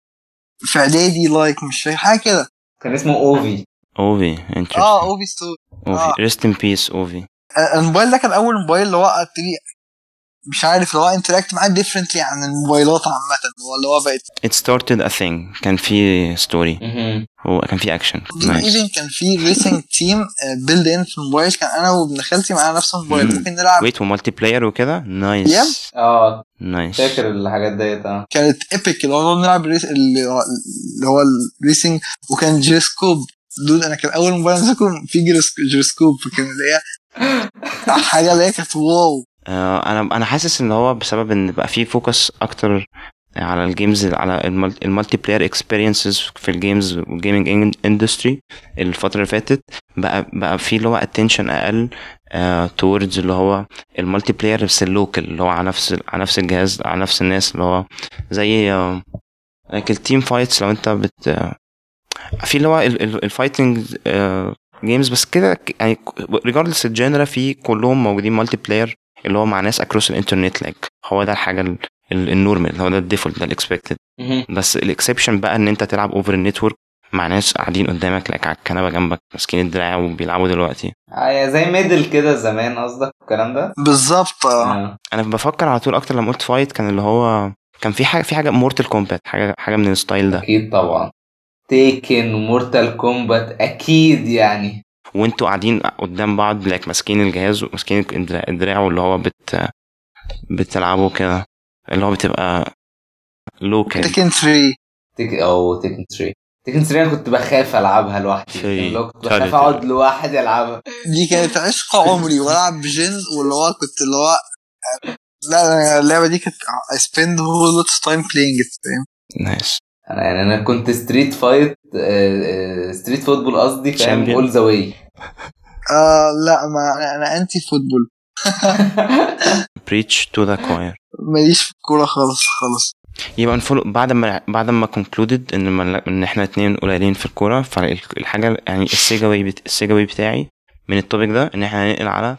في اعدادي like مش فاكر حاجة كده. كان اسمه أوفي. أوفي انترستنج آه أوفي ستور أوفي. ريست ان بيس أوفي. آه، الموبايل ده كان أول موبايل اللي هو ابتدي مش عارف اللي هو interact معاه differently عن الموبايلات عامة هو اللي هو بقت it started a thing. كان في story هو كان في action nice even كان في racing game built in في الموبايل كان أنا وابن خالتي معانا نفس الموبايل. مم. ممكن نلعب. wait و multiplayer وكده. nice آه. nice فاكر الحاجات ديت آه. كانت epic اللي هو نلعب ال race اللي هو ال racing وكان جيروسكوب دول أنا كان أول موبايل امسكه في gyrosc- gyroscope فكان اللي هي [laughs] حاجة اللي هي كانت wow. أنا أنا حاسس إن هو بسبب إن بقى في focus أكتر على ال games على ال multiplayer experiences في ال games وال gaming industry الفترة اللي فاتت. بقى بقى في اللي هو attention أقل towards اللي هو ال multiplayer بس ال local اللي هو على نفس على نفس الجهاز على نفس الناس اللي هو زي like ال team fights لو أنت بت آه، في اللي هو ال fighting games بس كده يعني regardless ال genre في كلهم موجودين multiplayer اللي هو مع ناس across الإنترنت like هو ده الحاجة ال- ال- ال normal هو ده ال default ده ال expected. بس ال exception بقى إن أنت تلعب over ال network مع ناس قاعدين قدامك like على الكنبة جنبك ماسكين الدراع وبيلعبوا دلوقتي. آه، زي Medal كده زمان قصدك الكلام ده؟ بالظبط آه. آه. أنا بفكر على طول أكتر لما قلت fight كان اللي هو كان في حاجة في حاجة Mortal Kombat حاجة حاجة من ال style ده. أكيد طبعا. Tekken و Mortal Kombat أكيد يعني. وانتوا قاعدين قدام بعض like ماسكين الجهاز وماسكين الدراع- واللي هو بت بتلعبوا كده اللي هو بتبقى local Tekken 3 تيك أو Tekken 3 Tekken 3 أنا كنت بخاف ألعبها لوحدي. في- اللي هو كنت بخاف أقعد لوحدي ألعبها. دي كانت عشق عمري وألعب بجن واللي هو كنت اللي هو لا اللعبة دي كانت I spend whole lot of time playing it فاهم؟ nice أنا يعني أنا كنت straight fight straight football قصدي فاهم. all the way آه لا ما أنا- أنا anti football preach to the choir ماليش في الكورة خالص خالص. يبقى ن follow بعد ما بعد ما concluded إن ما إن إحنا اتنين قليلين في الكورة فالحاجة يعني ال segue way بت... ال segue way بتاعي من ال topic ده إن إحنا هننقل على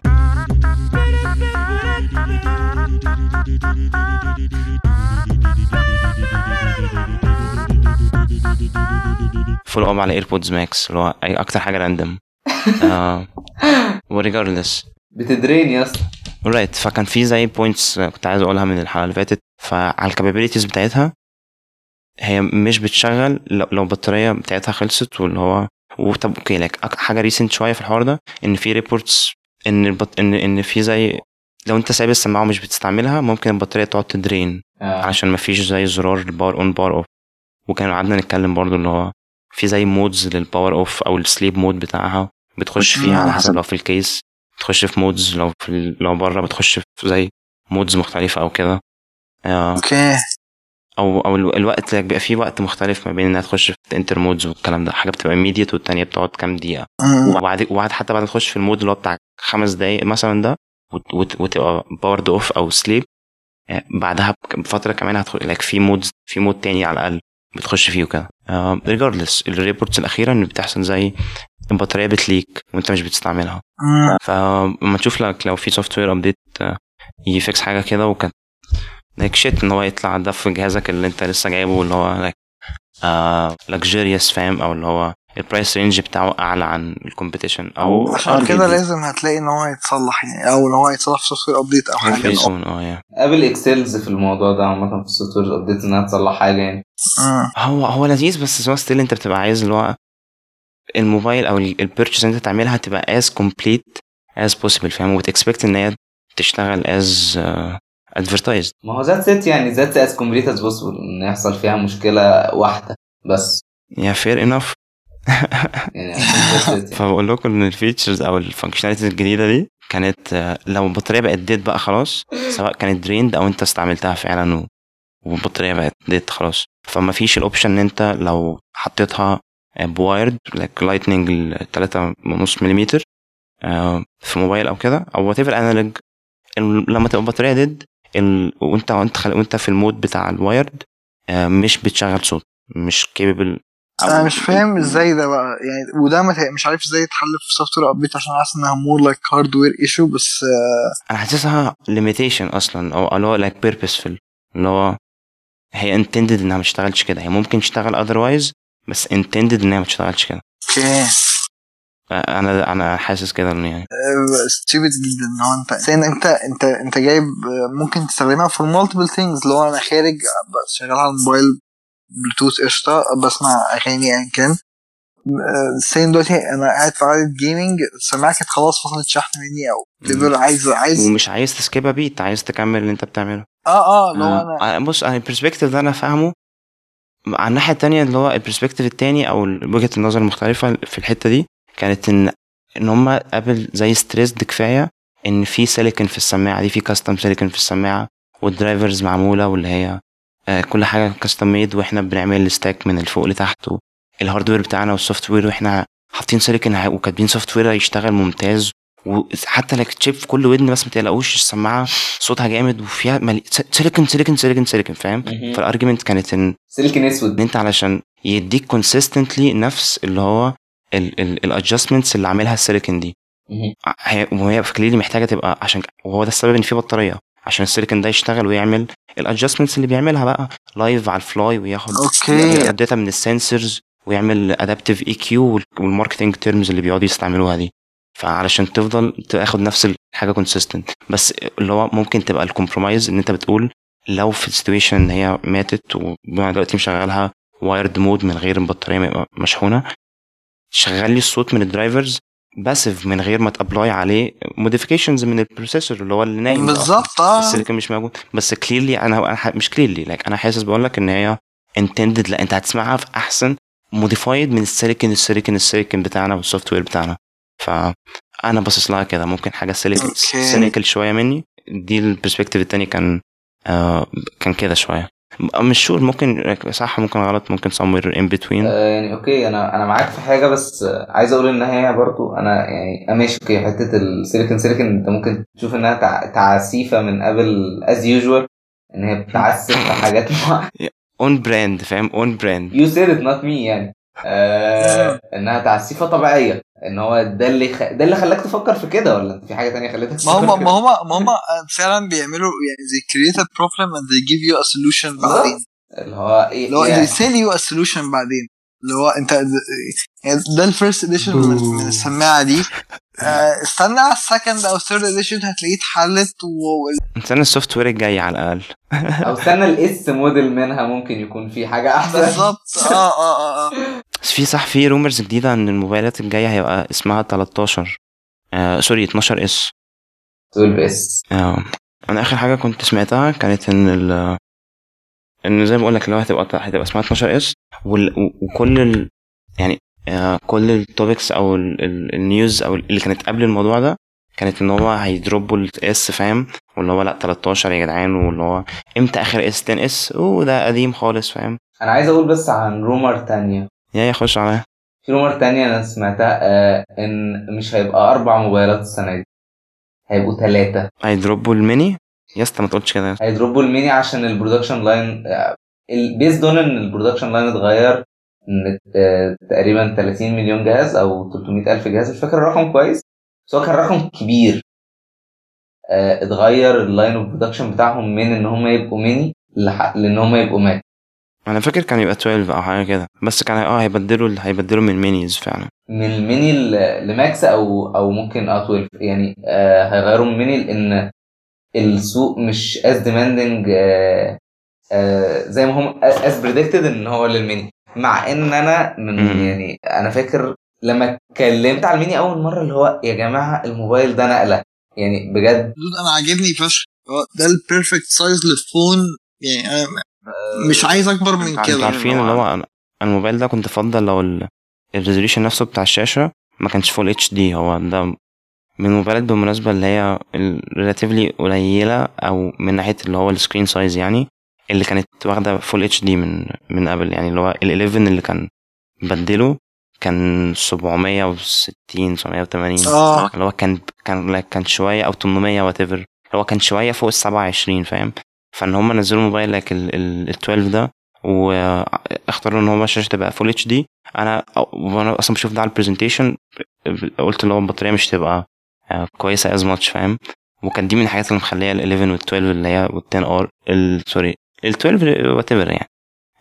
follow up على AirPods Max اللي هو أي أكتر حاجة random و regardless بت drain يا أسطى. right فكان في زي points كنت عايز أقولها من الحلقة اللي فاتت. فعلى ال capabilities بتاعتها هي مش بتشغل لو, البطارية بتاعتها خلصت واللي هو وطب أوكي لك حاجة recent شوية في الحوار ده إن في reports إن البط... ان إن في زي لو أنت سايب السماعة ومش بتستعملها ممكن البطارية تقعد ت drain. آه. علشان ما فيش زي زرار ال power on power off وكان قعدنا نتكلم برضو اللي هو في زي modes لل power off أو ال sleep mode بتاعها بتخش فيها على حسب لو في ال case بتخش في modes لو في ال- لو بره بتخش في زي modes مختلفة أو كده. آه، أوكي. أو أو الو- الوقت like بيبقى فيه وقت مختلف ما بين إنها تخش في enter modes والكلام ده. حاجة بتبقى immediate والتانية بتقعد كام دقيقة. مم. وبعد وبعد حتى بعد ما تخش في ال mode اللي هو بتاع خمس دقايق مثلا ده وت- وت- وتبقى powered off أو sleep بعدها بك- بفترة كمان هتدخل لك في mode في mode تاني على الأقل. بتخش فيه وكده. regardless ال reports الأخيرة بتحصل زي البطاريه بت leak وأنت مش بتستعملها. مم. فلما تشوف لك لو في software update ي fix حاجة كده وكانت like shit إن هو يطلع ده في جهازك اللي أنت لسه جايبه اللي هو like luxurious فاهم؟ أو اللي هو ال price range بتاعه أعلى عن ال competition أو عشان كده لازم هتلاقي إن هو يتصلح يعني أو إن هو يتصلح في software update أو حاجة. آه yeah Apple excels في الموضوع ده عامة في ال software update إنها تصلح حاجة يعني. مم. هو هو لذيذ بس هو still أنت بتبقى عايز اللي هو الموبايل أو ال purchase أنت تعملها تبقى as complete as possible فاهم؟ وت expect إن هي تشتغل as uh, advertised. ما هو that said يعني that as complete as possible إن يحصل فيها مشكلة واحدة بس. yeah fair enough. يعني. [laughs] فبقول لكم إن ال features أو ال functionalities الجديدة دي كانت آه، لو البطارية بقت dead بقى خلاص سواء كانت drained أو أنت استعملتها فعلا. والبطارية بقت dead خلاص فما فيش ال option إن أنت لو حطيتها ب wired like Lightning 3.5 ملم في موبايل أو كده أو whatever analog لما تبقى البطارية dead. وأنت وأنت. وأنت في ال mode بتاع ال wired آه، مش بتشغل صوت مش capable أنا مش فاهم إزاي ده بقى. يعني وده مش عارف إزاي يتحل في software ابديت عشان حاسس إنها more like hardware issue بس آه، أنا حاسسها limitation أصلا أو اللي هو like purposeful اللي هو هي intended إنها ما تشتغلش كده. هي ممكن تشتغل otherwise بس intended إنها ما تشتغلش كده. أوكي. أنا أنا حاسس كده إن يعني. stupid جدا. إن هو انت انت انت أنت جايب ممكن تستخدمها في multiple things اللي هو أنا خارج شغال على الموبايل بلوتوث قشطة بسمع اغاني ايا كان. scene دلوقتي أنا قاعد في قعده gaming السماعه كانت خلاص فصلت شحن مني أو عايز عايز ومش عايز ت skip a beat عايز تكمل اللي أنت بتعمله. آه آه هو أنا آه، بص أنا ال perspective ده أنا فاهمه على الناحية التانية اللي هو ال perspective التاني أو وجهة النظر المختلفة في الحتة دي كانت ان إن هم قبل زي stressed كفاية إن في سيليكون في السماعة دي في custom silicon في السماعة وال drivers معمولة واللي هي كل حاجة custom made وإحنا بنعمل ال stack من الفوق لتحت ال hardware بتاعنا وال software وإحنا حاطين سيليكون وكاتبين software هيشتغل ممتاز وحتى لك chip في كل ودن بس ما تقلقوش السماعة صوتها جامد وفيها ملي... silicon silicon silicon silicon فاهم. فال argument كانت إن سلك إن اسود أنت علشان يديك consistently نفس اللي هو ال adjustments اللي عاملها السيليكون دي. وهي clearly محتاجة تبقى عشان وهو ده السبب إن في بطارية. عشان السيليكون ده يشتغل ويعمل ال adjustments اللي بيعملها بقى live على ال fly وياخد أوكي. ال data من ال sensors ويعمل adaptive EQ وال marketing terms اللي بيقعدوا يستعملوها دي. فعلشان تفضل تاخد نفس الحاجة consistent بس اللي هو ممكن تبقى ال compromise إن أنت بتقول لو في ال situation إن هي ماتت وأنا دلوقتي مشغلها wired mode من غير البطارية مشحونة شغل لي الصوت من ال drivers passive من غير ما ت apply عليه modifications من ال processor اللي هو اللي نايم. بالظبط آه. السيليكون مش موجود. بس clearly أنا مش clearly like أنا حاسس بقول لك إن هي intended لأ أنت هتسمعها في أحسن modified من ال silicon ال silicon ال silicon بتاعنا وال software بتاعنا فانا باصص لها كده. ممكن حاجة. cynical شوية مني. دي ال perspective التاني كان آه كان كده شوية. مش شور ممكن صح ممكن غلط ممكن somewhere in between. آه، يعني okay أنا أنا معاك في حاجة بس عايز أقول ان هي برضو أنا يعني آه، ماشي okay حتة السيليكون سيليكون انت ممكن تشوف انها تع- تعسيفة من ابل as usual ان هي بتعسف في حاجات [laughs] on brand فاهم؟ on brand يو said it not me يعني. آه انها تعسيفة طبيعية. إن هو ده اللي خ... ده اللي خلاك تفكر في كده ولا في حاجة تانية خلتك ما هم ما هم ما هم فعلا بيعملوا يعني they create a problem and they give you a solution بعدين. اللي هو إيه اللي هو يعني they sell you a solution بعدين. اللي هو انت يعني ده ال first edition من, السماعه دي. آه، استنى على ال second أو ال third edition هتلاقيه اتحلت و... استنى ال software الجاي على الأقل. أو استنى ال S model منها ممكن يكون في حاجة أحسن. بالظبط. آه آه آه آه. بس في صح في rumors جديدة إن الموبايلات الجاية هيبقى اسمها 13 آه sorry 12 S 12 S آه. أنا آخر حاجة كنت سمعتها كانت إن ال إن زي ما بقول لك اللي هو هتبقى هتبقى اسمها 12 S وكل ال يعني آه كل ال topics أو ال- ال- news أو اللي كانت قبل الموضوع ده كانت إن هو هي drop وا ال S فاهم؟ واللي هو لأ 13 يا جدعان واللي هو إمتى آخر S 10 S أوه ده قديم خالص فاهم؟ أنا عايز أقول بس عن rumor تانية. يا يخش عليا. في rumor تانية أنا سمعتها آه إن مش هيبقى أربع موبايلات السنة دي. هيبقوا ثلاثة هي drop وا ال mini؟ يا اسطى ما تقولش كده. هي drop وا ال mini عشان ال production line ال based on ان ال production line اتغير إن آه، تقريبا 30 مليون جهاز أو 300 ألف جهاز. مش فاكر الرقم كويس بس هو كان رقم كبير. آه، اتغير ال line of production بتاعهم من إن هم يبقوا ميني لإن هم يبقوا max أنا فاكر كان يبقى 12 أو حاجة كده بس كان آه هيبدلوا هيبدلوا من minis فعلا. من ال mini ل max أو أو ممكن آه 12 يعني آه هيغيروا من ميني لإن السوق مش as demanding آه زي ما هم as predicted إن هو للميني مع إن أنا من. يعني أنا فاكر لما اتكلمت على الميني أول مرة اللي هو يا جماعة الموبايل ده نقلة. يعني بجد. أنا عاجبني فشخ. هو ده ال perfect size لل phone. يعني أنا مش عايز أكبر من أنتوا كده. عارفين اللي هو أنا- الموبايل ده كنت افضل لو ال resolution نفسه بتاع الشاشة ما كانش full HD هو ده من الموبايلات بالمناسبة اللي هي relatively قليلة أو من ناحية اللي هو ال screen size يعني. اللي كانت واخدة full HD من من قبل. يعني اللي هو ال 11 اللي كان بدله كان 760 780 آه. اللي هو كان كان كان شوية أو 800 whatever اللي هو كان شوية فوق ال 27 فاهم؟ فإن هم نزلوا موبايل لك ال ال 12 ده واختاروا إن هو الشاشه تبقى full HD أنا وأنا أصلا بشوف ده على ال presentation قلت اللي هو البطارية مش تبقى آه، كويسة as much فاهم؟ وكانت دي من الحاجات اللي مخلية ال 11 وال 12 اللي هي وال 10 R ال sorry ال 12 whatever يعني.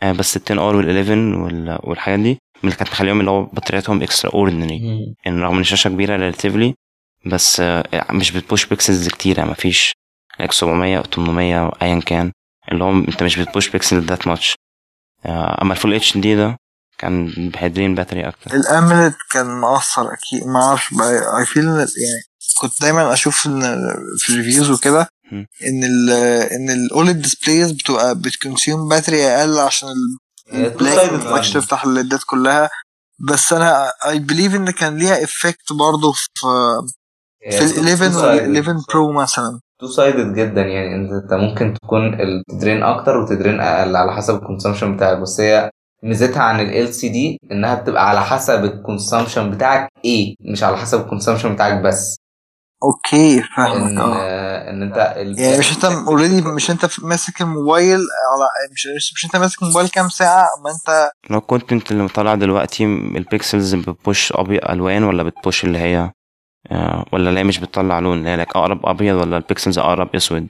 آه، بس ال 10 R وال 11 وال- والحاجات دي من اللي كانت مخليهم اللي هو بطارياتهم extraordinary يعني رغم إن الشاشة كبيرة relatively بس آه، مش بت push pixels كتيره مفيش like 700 أو 800 أو ايا كان. اللي هو أنت مش بت push pixel that much أما ال full HD ده كان بهي drain battery أكتر. ال OLED كان مؤثر أكيد ما أعرفش I feel يعني كنت دايما أشوف إن في ال reviews وكده. إن ال إن ال OLED displays بتبقى بت consume battery أقل عشان البلاك two-sided ما. تفتح ال LED ات كلها. بس أنا I believe إن كان ليها effect برضه في في ال 11 وال 11 pro مثلا. two-sided جدا يعني. أنت ممكن تكون ت drain أكتر وت drain أقل على حسب ال consumption بتاعك. بس هي ميزتها عن ال LCD إنها بتبقى على حسب ال consumption بتاعك إيه مش على حسب ال consumption بتاعك بس. okay فاهمك آه آه، إن أنت ال- يعني مش أنت [laughs] already مش أنت ماسك الموبايل على مش مش, مش أنت ماسك الموبايل كام ساعة؟ أما أنت لو كنت أنت اللي طالع دلوقتي ال pixels بت push ابيض ألوان ولا بت push اللي هي آه، ولا لا مش بتطلع لون لا لك أقرب أبيض ولا ال pixels أقرب أسود؟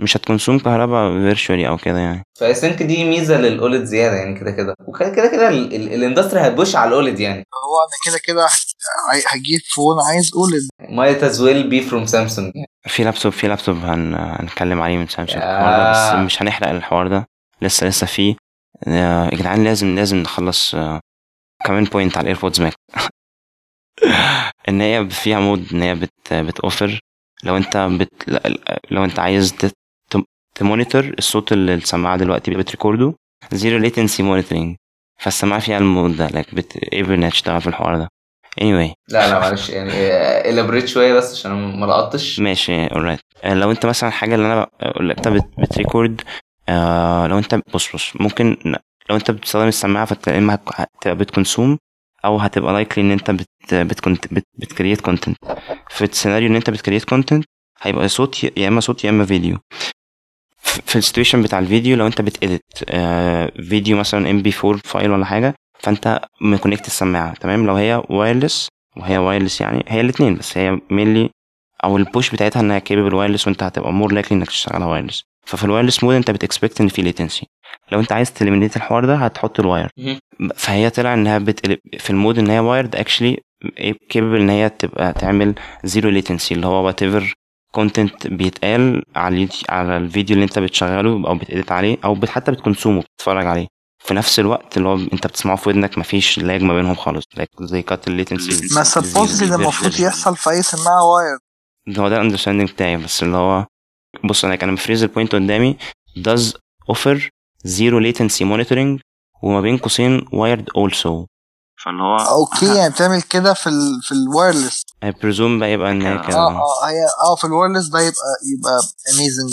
مش هت consume كهرباء virtually أو كده يعني. ف I think دي ميزة لل OLED زيادة يعني كده كده. وكده كده كده ال- ال- ال industry هت push على ال OLED يعني. هو أنا كده كده هج- هجيب phone عايز OLED might as well be from سامسونج يعني في لابتوب في لابتوب هن... هنتكلم عليه من سامسونج الحوار ده بس آه. مش هنحرق الحوار ده. لسه لسه فيه آه، يا جدعان لازم لازم نخلص آه، كمان point على الايربودز ماكس ان هي فيها mode ان هي بت بتوفر. لو أنت بت لو أنت عايز ت monitor الصوت اللي السماعة دلوقتي بت record ه zero latency monitoring فالسماعة فيها ال mode ده لك بت able انها تشتغل في الحوار ده. Anyway. لا لا معلش يعني الابريت شوية بس عشان ما لقطتش. ماشي alright. آه، لو انت مثلا حاجة اللي أنا اللي انت بت- بت record آه لو انت بص بص ممكن لو انت بتستخدم السماعة فانت يا إما هت- هتبقى بت consume أو هتبقى likely إن انت بت بت بت create content في السيناريو إن انت بت create content هيبقى صوت يا إما صوت يا إما فيديو في ال situation بتاع الفيديو لو انت بت edit آه فيديو مثلا MP4 file ولا حاجة فانت م connect السماعة تمام؟ لو هي wireless وهي wireless يعني هي الاثنين بس هي mainly أو ال push بتاعتها إنها capable wireless وأنت هتبقى more likely إنك تشتغلها wireless ففي ال wireless mode أنت بت expect إن في latency لو أنت عايز ت eliminate الحوار ده هتحط ال wire. فهي طلع إنها بتقلب في ال mode إن هي wired actually capable إن هي تبقى تعمل zero latency اللي هو whatever content بيتقال على اليوتي- على الفيديو اللي انت بتشغله أو بت edit عليه أو بت- حتى بت consume ه بتتفرج عليه. في نفس الوقت اللي هو انت بتسمعه في ودنك مفيش lag ما بينهم خالص. زي cut ال latency ما supposedly ده المفروض يحصل في أي سماعة واير هو ده ال understanding بتاعي بس اللي هو بص أنا كان م phrase ال point قدامي does offer zero latency monitoring وما بين قوسين wired also. فاللي هو okay يعني بتعمل كده في ال في ال wireless I presume بقى يبقى إن هي آه كده. آه آه هي آه في ال wireless ده يبقى يبقى amazing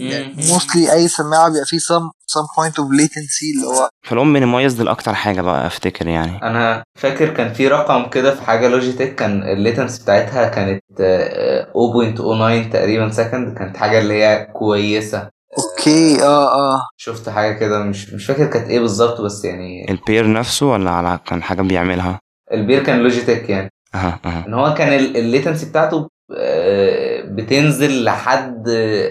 لأن. mostly أي سماعة بيبقى فيه some some point of latency اللي هو فالهم minimize لأكتر حاجة بقى أفتكر يعني. أنا فاكر كان في رقم كده في حاجة لوجيتك كان ال latency بتاعتها كانت آه، آه، 0.09 تقريبا second كانت حاجة اللي هي كويسة. okay آه آه. شفت حاجة كده مش مش فاكر كانت إيه بالظبط بس يعني البير نفسه ولا على كان حاجة بيعملها؟ البير كان لوجيتك يعني. أها أها. إن هو كان الليتنسي بتاعته آه، بتنزل لحد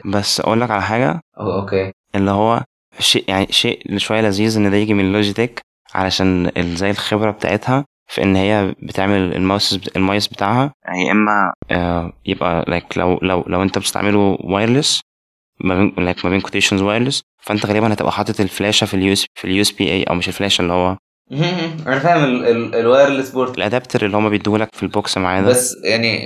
بس أقول لك على حاجة. أو- أوكي. اللي هو شيء يعني شيء شوية لذيذ إن ده يجي من لوجيتك علشان زي الخبرة بتاعتها في إن هي بتعمل الماوس المايس بتاعها. يا إما آه، يبقى لايك لو لو لو أنت بتستعمله وايرلس ما بين لايك ما بين كوتيشنز وايرلس فأنت غالبا هتبقى حاطط الفلاشة في اليو في اليو اس بي اي أو مش الفلاشة اللي هو [laughs] أنا فاهم ال- ال- ال wireless port ال adapter اللي هما بيديهولك في ال box معاه ده بس يعني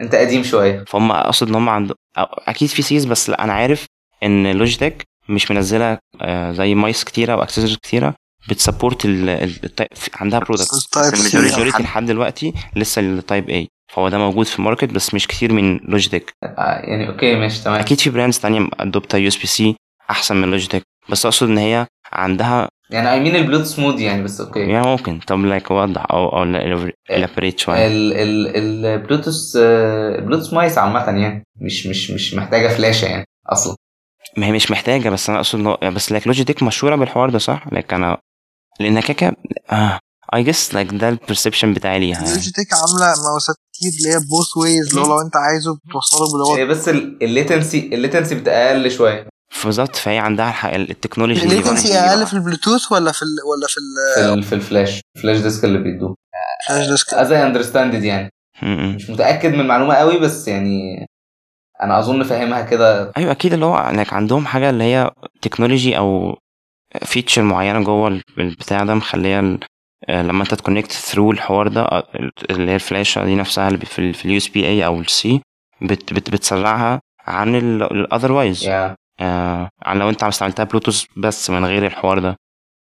أنت قديم شوية. فهم أقصد إن هم عندهم أكيد في C's بس لأ أنا عارف إن لوجيتك مش منزلة آه، زي mice كتيرة أو اكسسوارز كتيرة بت support ال- ال- عندها product. ال majority لحد دلوقتي لسه ال type A فهو ده موجود في ال market بس مش كتير من لوجيتك آه، يعني okay ماشي تمام. أكيد في brands تانية adopted USB-C أحسن من لوجيتك بس أقصد إن هي عندها يعني I mean البلوتوث mode يعني بس okay. يعني ممكن طب like وضح أو أو elaborate شوية. ال ال البلوتوث آه، البلوتوث mice عامة يعني مش مش مش محتاجة فلاشة يعني أصلا. ما هي مش محتاجة بس أنا أقصد بس like لوجيتك مشهورة بالحوار ده صح؟ like أنا لأن كاكا آه. I guess like ده ال perception بتاعي ليها يعني. لوجيتك عاملة ماوسات كتير اللي هي both ways لو لو انت عايزه بتوصله باللي هو هي بس ال latency ال latency بتقل شوية. بالظبط فهي عندها الح- ال technology. ال latency أقل في البلوتوث ولا في ال ولا في في, ال- في ال flash ال flash disk اللي بيدوه. ال flash disk as I understood يعني. مش متأكد من المعلومة قوي بس يعني أنا أظن فاهمها كده. أيوه أكيد اللي هو like عندهم حاجة اللي هي technology أو feature معينة جوه ال- البتاع ده مخلية لما انت ت connect through الحوار ده آه، اللي هي الفلاشة دي نفسها اللي في ال- في ال USB-A أو ال C بت بت بتسرعها عن ال otherwise يا آه عن لو انت استعملتها بلوتوث بس من غير الحوار ده.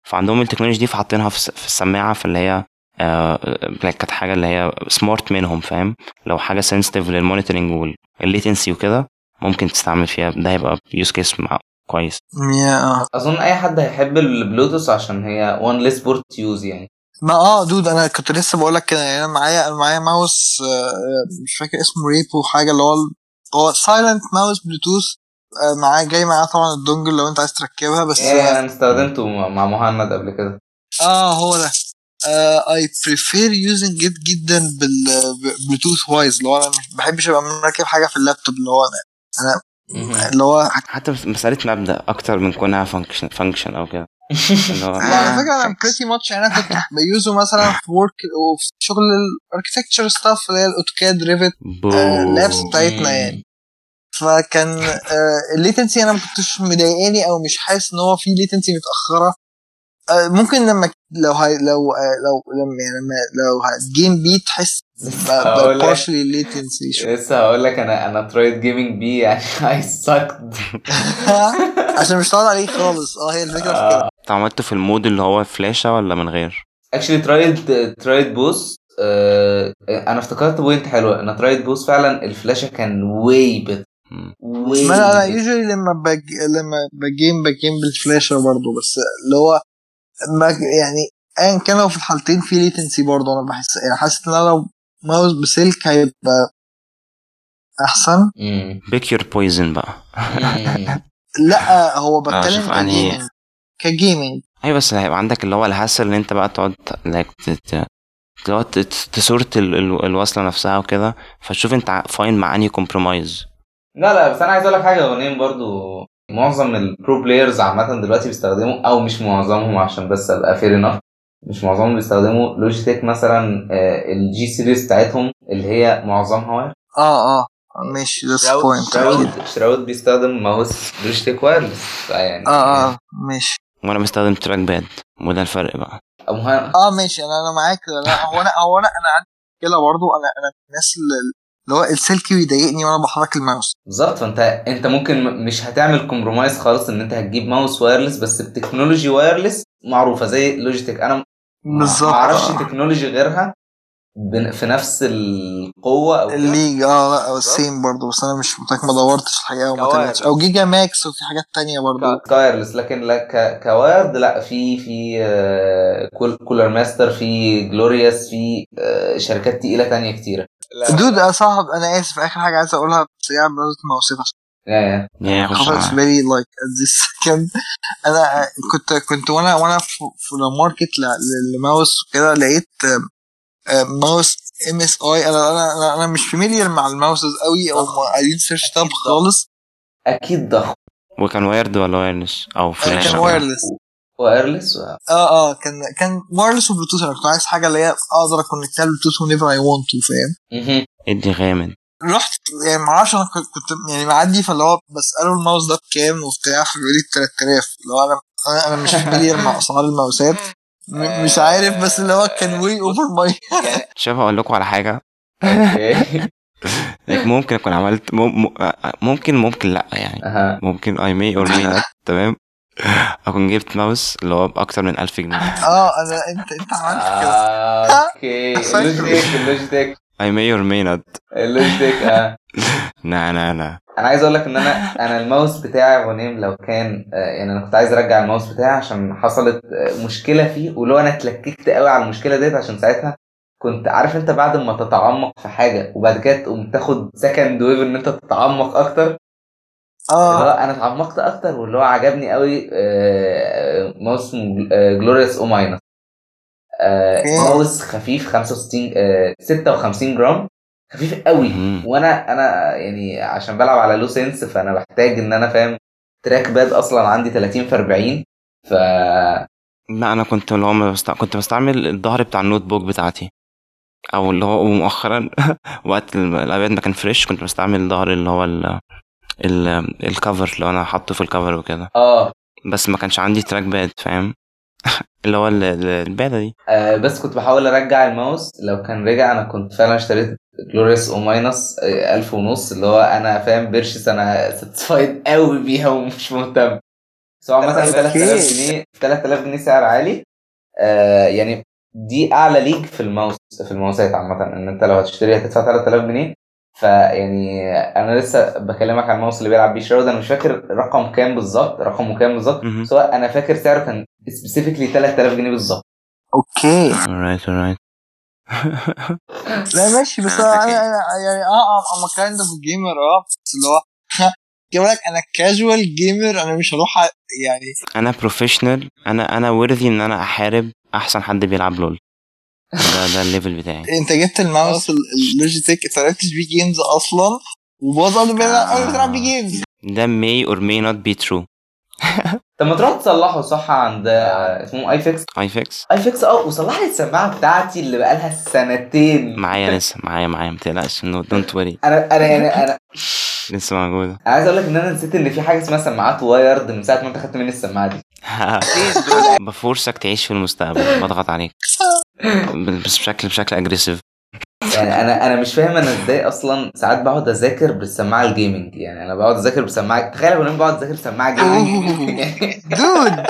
فعندهم ال technology دي فحاطينها في في السماعة فاللي هي آه like كانت حاجة اللي هي smart منهم فاهم؟ لو حاجة sensitive لل monitoring وال latency وكده ممكن تستعمل فيها. ده هيبقى use case كويس. يا أظن أي حد هيحب البلوتوث عشان هي one less port use يعني. ما آه dude أنا كنت لسه بقول لك كده يعني أنا معايا معايا ماوس آه، مش فاكر اسمه Rapoo حاجة اللي هو هو silent mouse بلوتوث آه، معاه جاي معاه طبعا ال dongle لو انت عايز تركبها بس إيه، أنا استخدمته مع مهند قبل كده. آه هو ده. I prefer using it جدا بالبلوتوث wise اللي هو أنا مش بحبش أبقى مركب حاجة في اللابتوب اللي هو أنا أنا اللي هو حتى مس- مسألة مبدأ أكتر من كونها function function أو كده. على فكرة أنا بريتي ماتش أنا كنت بيوزه مثلا في ورك وفي شغل الاركتكتشر ستاف اللي هي الاوتوكاد ريفت اللابس بتاعتنا يعني. فكان الليتنسي أنا ما كنتش مضايقاني أو مش حاسس إن هو في ليتنسي متأخرة. آه، ممكن لما لو هاي لو آه، لو لما يعني لما لو الجيم بي تحس. بارشلي ليتنسي لسه هقول لك أنا أنا ترايد جيمنج بي يعني اي سكد عشان مش هتقعد عليه خالص. آه هي الفكرة في كده. أنت عملته في ال mode اللي هو فلاشة ولا من غير؟ actually tried tried both أنا افتكرت point حلوة. أنا tried both فعلا الفلاشه كان way better. وأنا usually لما بج... لما ب game ب game بالفلاشه برضه. بس اللي هو ما يعني ايا كان لو في الحالتين في latency برضه أنا بحس يعني حاسس إن أنا لو ماوس بسلك هيبقى أحسن. pick your poison بقى. [laughs] لا هو بتكلم شوف أنهي- ك gaming ك gaming أيوه بس هيبقى عندك اللي هو ال hassle إن أنت بقى تقعد like تقعد ت sort ال- ال- الوصلة نفسها وكده فتشوف أنت fine مع أنهي compromise لا لا بس أنا عايز أقول لك حاجة غنيم برضو معظم ال pro players عامة دلوقتي بيستخدموا أو مش معظمهم عشان بس أبقى fair enough مش معظمهم بيستخدموا لوجيتك مثلا الجي series بتاعتهم اللي هي معظمها wire آه آه ماشي شراود point شراود شراود بيستخدم ماوس لوجيتك wireless فيعني. آه آه ماشي. وأنا بستخدم track pad وده الفرق بقى. آه ماشي أنا أنا معاك. لا هو أنا هو أنا أنا عندي مشكلة برضه أنا أنا من الناس اللي هو السلكي بيضايقني وأنا بحرك الماوس بالظبط فانت انت ممكن مش هتعمل compromise خالص ان انت هتجيب ماوس wireless بس ب technology wireless معروفة زي لوجيتك أنا ما بالظبط أعرفش آه. تكنولوجي غيرها بن- في نفس القوة أو. الليج آه لا سيم برضه بس أنا مش متأكد ما دورتش الحقيقة وما. تابعتش أو جيجا ماكس وفي حاجات تانية برضه ك- كوايرلس لكن لا ك- كوايرد لا في في آه، كول- كولر ماستر في جلوريوس في آه، شركات تقيلة تانية كتيرة دود يا صاحب أنا آسف آخر حاجة عايز أقولها سريعا بمناسبه المواسير عشان يا على- بالي لايك this second أنا كنت كنت وأنا وأنا في في ال market ل- لماوس كده لقيت ماوس ام اس اي أنا أنا أنا, أنا مش familiar مع الماوسز قوي أو ما قاعدين search tab خالص. أكيد ضخم. وكان wired ولا wireless أو فلاش كان أو- wireless wireless و- آه آه كان كان wireless وبلوتوث أنا كنت عايز حاجة اللي هي أقدر أ connect ها بلوتوث و never I want to فاهم. ادي غامد رحت يعني ما أعرفش أنا كنت يعني معدي فاللي هو بسأله الماوس ده بكام وبتاع فبيقول لي 3000 اللي هو أنا أنا مش familiar مع أسعار الماوسات. م- مش عارف بس اللي هو كان way over my شايف أقول لكم على حاجة. [laughs] ممكن أكون عملت ممكن ممكن لأ يعني. ممكن may or may not تمام؟ [laughs] اكون جبت ماوس اللي هو بأكتر من 1000 جنيه. [laughs] آه أنا انت أنت عملت كده. آه، okay. فاكر. اللوجيتك اللوجيتك I may or may not. اللوجيتك آه. [laughs] لا لا لا. أنا عايز أقول لك إن أنا أنا الماوس بتاعي غنيم لو كان آه، يعني أنا كنت عايز أرجع الماوس بتاعي عشان حصلت آه، مشكلة فيه ولو أنا اتلككت قوي على المشكلة ديت عشان ساعتها كنت عارف أنت بعد ما تتعمق في حاجة وبعد كده تقوم تاخد second wave إن أنت تتعمق أكتر اللي هو آه أنا اتعمقت أكتر واللي هو عجبني قوي آه، ماوس جلوريوس O minus. ماوس خفيف 65 آه، 56 جرام. خفيف قوي. وأنا أنا يعني عشان بلعب على لو سنس فأنا بحتاج إن أنا فاهم تراك باد أصلا عندي 30 في 40 ف لا أنا كنت اللي هو بست... كنت بستعمل الظهر بتاع النوت بوك بتاعتي. أو اللي هو مؤخرا [laughs] وقت ال- الابيض ما كان فريش كنت بستعمل الظهر اللي هو ال... ال... الكفر اللي أنا حاطه في الكفر وكده. آه. بس ما كانش عندي track pad فاهم؟ [laughs] اللي هو ال- ال- ال pad ة دي. آه، بس كنت بحاول أرجع الماوس. لو كان رجع أنا كنت فعلا اشتريت جلوريس O minus ألف ونص. اللي هو أنا فاهم purchase أنا satisfied قوي بيها ومش مهتم. بس هو مثلا okay. 3000 جنيه 3000 جنيه سعر عالي. آه يعني دي أعلى league في الماوس في الماوسات عامة. إن أنت لو هتشتري هتدفع 3000 جنيه. فيعني أنا لسه بكلمك عن الماوس اللي بيلعب بيه شراود أنا مش فاكر رقم كام بالظبط رقمه كام بالظبط. سواء أنا فاكر سعره كان specifically 3000 جنيه بالظبط. Okay. Alright alright. [laughs] لا ماشي بس أنا أنا يعني آه I'm kind of gamer آه. بس اللي هو [laughs] جايب لك أنا casual gamer أنا مش هروح يعني أنا professional أنا أنا worthy إن أنا أحارب أحسن حد بيلعب لول. ده ده ال level بتاعي. [laughs] انت جبت الماوس ال- اللوجيتك انت لعبتش بيه games أصلا وباظ قبل ما قبل ما تلعب بيه games ده may or may not be true. [laughs] طب ما تروح تصلحه صح عند آه، اسمه اي فيكس اي فيكس اي فيكس آه وصلح لي السماعة بتاعتي اللي بقالها سنتين. معايا لسه معايا معايا متقلقش انه don't worry أنا أنا يعني أنا [laughs] لسه موجودة أنا عايز أقول لك إن أنا نسيت إن في حاجة اسمها سماعات wired من ساعة ما أنت خدت مني السماعة دي. [laughs] ب force ك تعيش في المستقبل. بضغط عليك. بس بشكل بشكل aggressive يعني أنا أنا مش فاهم أنا إزاي أصلا ساعات بقعد أذاكر بالسماعة ال gaming يعني أنا بقعد أذاكر بالسماعه تخيل لو أنا بقعد أذاكر بسماعة gaming dude [laughs]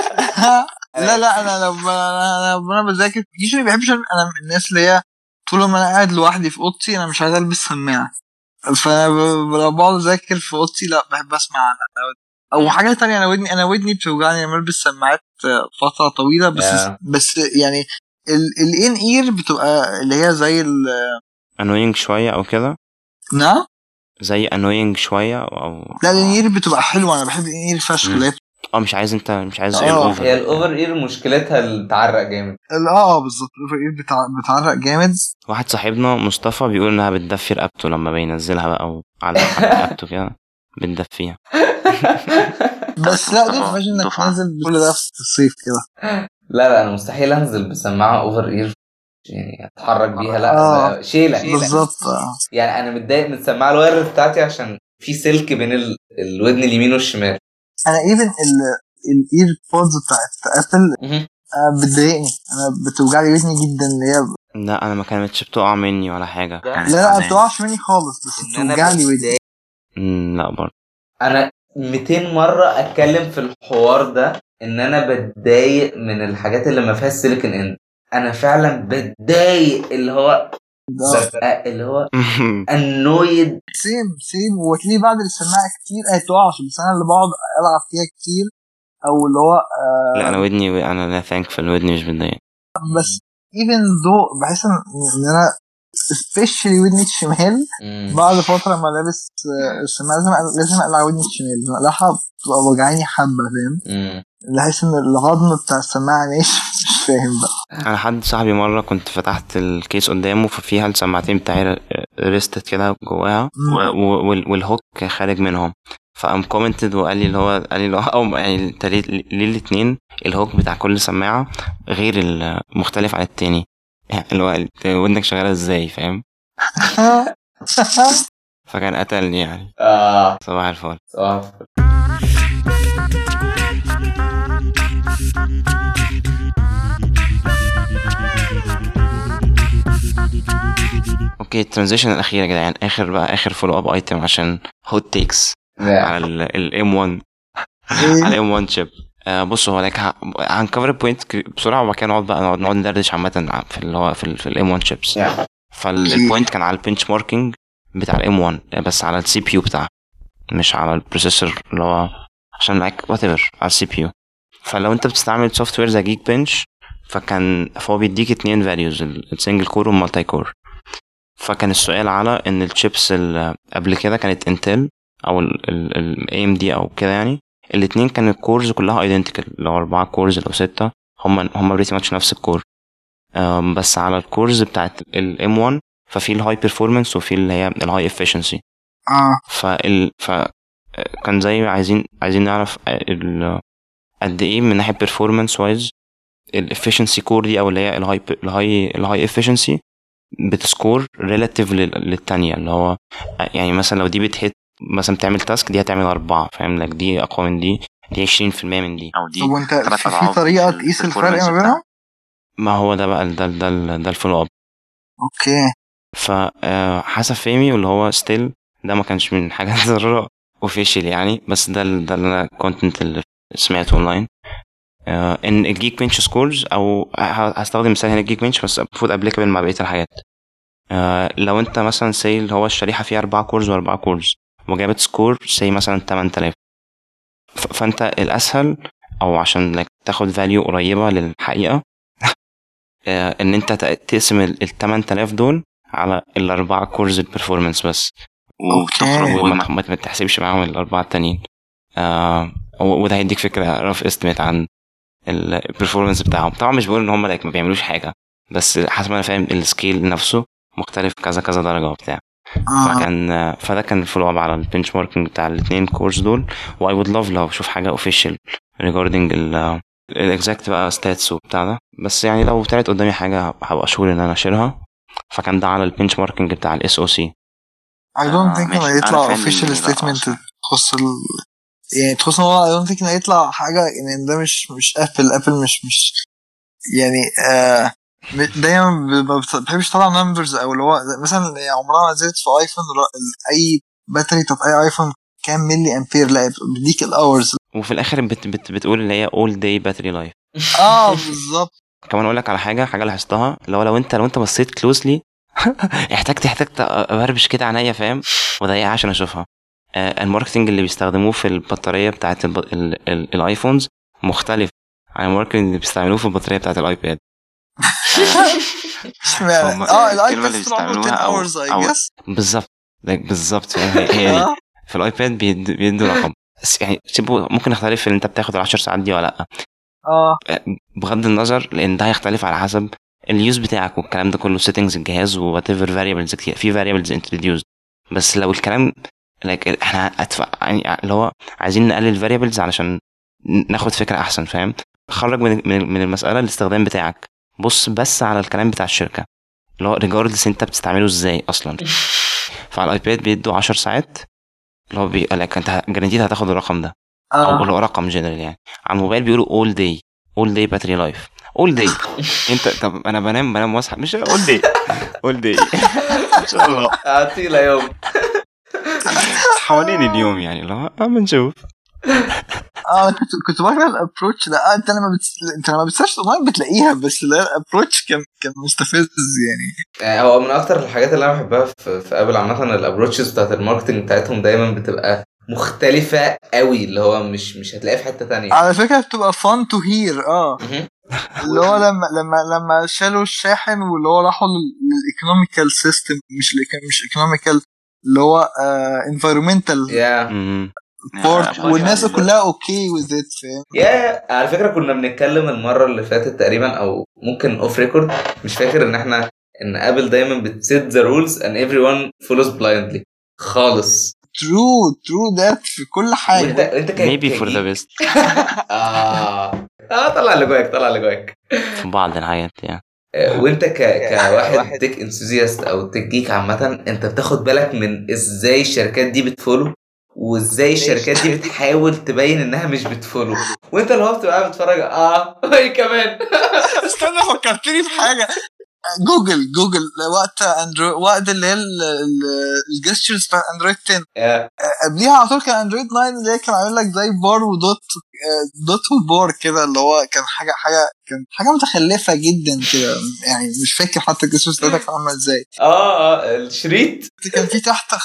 [laughs] لا لا أنا لما أنا لما أنا بذاكر usually بحبش أنا من الناس اللي هي طول ما أنا قاعد لوحدي في أوضتي أنا مش عايز ألبس سماعة. فانا لما بقعد أذاكر في أوضتي. لا بحب أسمع أو حاجة تانية أنا ودني أنا ودني بتوجعني لما البس سماعات فترة طويلة بس Yeah. بس يعني ال in-ear بتبقى اللي هي زي ال annoying شوية أو كده؟ نعم؟ زي annoying شوية أو لا ال in-ear بتبقى حلوة. أنا بحب ال in-ear فشخ. اللي آه مش عايز انت مش عايز آه، ear هي over ال over-ear مشكلتها اللي بتعرق جامد آه بالظبط ال over-ear بتع- بتعرق جامد. واحد صاحبنا مصطفى بيقول انها بتدفي رقبته لما بينزلها بقى وعلى على رقبته كده. بتدفيها [laughs] بس لا دي imagine إنك. تنزل كل ده في الصيف كده. لا لا أنا مستحيل أنزل بسماعة over-ear يعني أتحرك بيها لا آه. شيلة بالظبط. يعني أنا متضايق من السماعة ال wireless بتاعتي عشان في سلك بين ال... الودن اليمين والشمال. أنا even الاير بودز بتاعت ابل بتضايقني. أنا بتوجع لي ودني جدا اللي هي لا أنا ما كانتش بتقع مني ولا حاجة. لا لا ما بتوقعش مني خالص بس بتوجع لي ودني. لا برضه. أنا 200 مرة أتكلم في الحوار ده إن أنا بتضايق من الحاجات اللي ما فيهاش سيليكون and أنا فعلا بتضايق اللي هو اللي هو انويد سيم سيم. وتلاقيه بعد السماعه كتير. هي تقعش بس أنا اللي بقعد ألعب فيها كتير. أو اللي هو آه لا أنا ودني أنا لا ثانكفul ودني مش بتضايق بس ايفن دو بحس ان أنا سبيشالي ودني الشمال بعد فترة ما لابس آه، السماعه لازم لازم اقلع ودني الشمال لازم اقلعها بتبقى وجعاني حبة فاهم. بحس إن العظم بتاع السماعه ناشف مش فاهم بقى. أنا حد صاحبي مرة كنت فتحت الكيس قدامه ففيها السماعتين بتاعي rested كده جواها وال hook خارج منهم. فقام commented وقال لي اللي هو قال لي اللي هو أو يعني انت ليه ليه الاتنين؟ ال hook بتاع كل سماعة غير المختلف عن التاني. اللي هو ودنك شغالة إزاي فاهم؟ [laughs] فكان قتلني يعني. آه. صباح الفل. صح [laughs] okay ال transition الأخيرة يا جدعان. آخر بقى آخر follow up item عشان hot takes على ال M1 على ال M1 chip بصوا هو like هن cover ال point بسرعة وبعد كده نقعد بقى نقعد نقعد ندردش عامة في اللي هو في ال M1 chips. فال point كان على ال benchmarking بتاع ال M1 بس على ال CPU بتاعها مش على ال processor اللي هو عشان معاك whatever على ال CPU فلو انت بتستعمل software زي Geekbench فكان فهو بيديك اتنين values ال single core وال multi core فكان السؤال على إن الشيبس اللي قبل كده كانت Intel أو ال AMD أو كده يعني. الاتنين كان ال cores كلها identical لو أربعة cores لو ستة. هم هم pretty much نفس ال core بس على ال cores بتاعت ال M1 ففي ال high performance وفي اللي هي ال high efficiency آه. فال ف كان زي عايزين عايزين نعرف. قد إيه من ناحية performance wise ال efficiency core دي أو اللي هي الهاي الهاي الهاي افشنسي بتسكور ريلاتيف للتانية. اللي هو يعني مثلا لو دي بت hit مثلا بتعمل task دي هتعمل أربعة فاهم؟ like دي أقوى من دي دي 20% من دي. أو دي طب وأنت تلات في, في ال- تقيس الفرق ما بينهم؟ ما هو ده بقى ده ده ده, ال follow up okay. فحسب فهمي واللي هو still ده ما كانش من حاجات [laughs] ضرورة official يعني بس ده ده اللي أنا content اللي سمعته اونلاين آه إن ال Geekbench scores أو هستخدم مثال هنا ال Geekbench بس المفروض applicable مع بقية الحاجات. آه لو أنت مثلا say اللي هو الشريحة فيها أربعة cores وأربعة cores وجابت score say مثلا 8000 ف- فأنت الأسهل أو عشان like تاخد value قريبة للحقيقة [laughs] آه، إن أنت تقسم ال 8000 دول على الاربعه cores ال performance بس. وما وما- ما تحسبش معاهم الأربعة التانيين. آه وده هيديك فكرة rough estimate عن ال performance بتاعهم. طبعا مش بقول إن هم like ما بيعملوش حاجة بس حسب ما أنا فاهم ال scale نفسه مختلف كذا كذا درجة وبتاع. آه. فكان فده كان ال follow up على ال benchmarking بتاع الاثنين cores دول. و I would love لو أشوف حاجة official regarding ال exact بقى stats وبتاع ده. بس يعني لو طلعت قدامي حاجة هبقى شهور إن أنا أشيلها. فكان ده على البنش ماركينج بتاع الاس أو سي I don't آه، think ماشي. انه أنا يطلع فاهم official إن لا statement أصلاً. تخص يعني تخص إن هو I don't think إنه يطلع حاجة ان ده مش مش ابل ابل مش مش يعني آه دايما ما بتحبش تطلع نمبرز أو اللي هو مثلا يعني عمرها ما نزلت في ايفون أي باتري بتاعت أي ايفون كام ملي امبير لا بيديك الاورز وفي الآخر بت بت بتقول اللي هي اول داي باتري لايف آه بالظبط. كمان أقول لك على حاجة حاجة لاحظتها اللي هو لو انت لو أنت بصيت closely [laughs] احتجت احتجت أبربش كده عينيا فاهم؟ وضيقها عشان أشوفها. ال marketing اللي بيستخدموه في البطارية. ال... ال... ال iPhones مختلف عن ال marketing اللي بيستعملوه في البطارية بتاعت ال iPad. [laughs] اشمعنى؟ آه ال iPad بيستعملوها 10 بالظبط. بالظبط؟ هي دي. آه. في ال iPad بيد- بيدوا رقم. بس يعني ممكن يختلف إن أنت بتاخد العشر ساعات دي ولا لأ. آه. بغض النظر لأن ده هيختلف على حسب ال use بتاعك والكلام ده كله settings الجهاز whatever variables كتير في variables introduced بس لو الكلام like إحنا أدفع يعني اللي هو عايزين نقلل variables علشان ناخد فكرة أحسن فاهم؟ خرج من من المسألة الاستخدام بتاعك. بص بس على الكلام بتاع الشركة. اللي هو regardless انت بتستعمله إزاي أصلا. [laughs] فعلى ال iPad بيدوا 10 ساعات. اللي هو بيقول لك انت granted هتاخد الرقم ده. أو آه. اللي هو رقم جنرال يعني. على الموبايل بيقولوا all day all day battery life all day انت طب أنا بنام بنام واصحى. مش all day all day إن شاء الله. اعطينا يوم حوالين اليوم يعني اللي هو اما نشوف آه أنا كنت كنت بكره ال approach آه أنت لما بتس... أنت لما بت search online بتلاقيها بس لا ال approach كان كان مستفز يعني. يعني هو من أكتر الحاجات اللي أنا بحبها في, في Apple عامة ال approaches بتاعت ال marketing بتاعتهم دايما بتبقى مختلفة قوي اللي هو مش مش هتلاقيها في حتة تانية. على فكرة بتبقى fun to hear آه. اللي هو لما لما لما شالوا الشاحن واللي هو راحوا لل economical system مش مش economical اللي هو. بورت آه، والناس يعني كلها okay with it فاهم؟ يا على فكرة كنا بنتكلم المرة اللي فاتت تقريبا أو ممكن off record مش فاكر إن إحنا إن Apple دايما بت set the rules and everyone follows blindly. خالص. true true that في كل وأنت حاجة انت ك- maybe for the ك geek- best. [laughs] آه. آه طلع اللي جواك طلع اللي جواك. في بعض الحاجات يعني [laughs] وانت ك... كواحد tech enthusiast أو tech geek عامة أنت بتاخد بالك من إزاي الشركات دي بت follow وإزاي الشركات دي بتحاول تبين إنها مش بت follow وأنت اللي هو بتبقى قاعد بتتفرج آه إيه كمان. [laughs] استنى فكرتني في حاجة جوجل جوجل وقت Android وقت اللي هي ال gestures بتاع Android 10 يا قبليها على طول كان Android 9 اللي هي كان عامل لك زي bar و dot آه، dot و bar كده اللي هو كان حاجة حاجة كان حاجة متخلفة جدا كده. يعني مش فاكر حتى ال gestures بتاعتها كان عاملة إزاي. آه آه الشريط؟ كان في تحت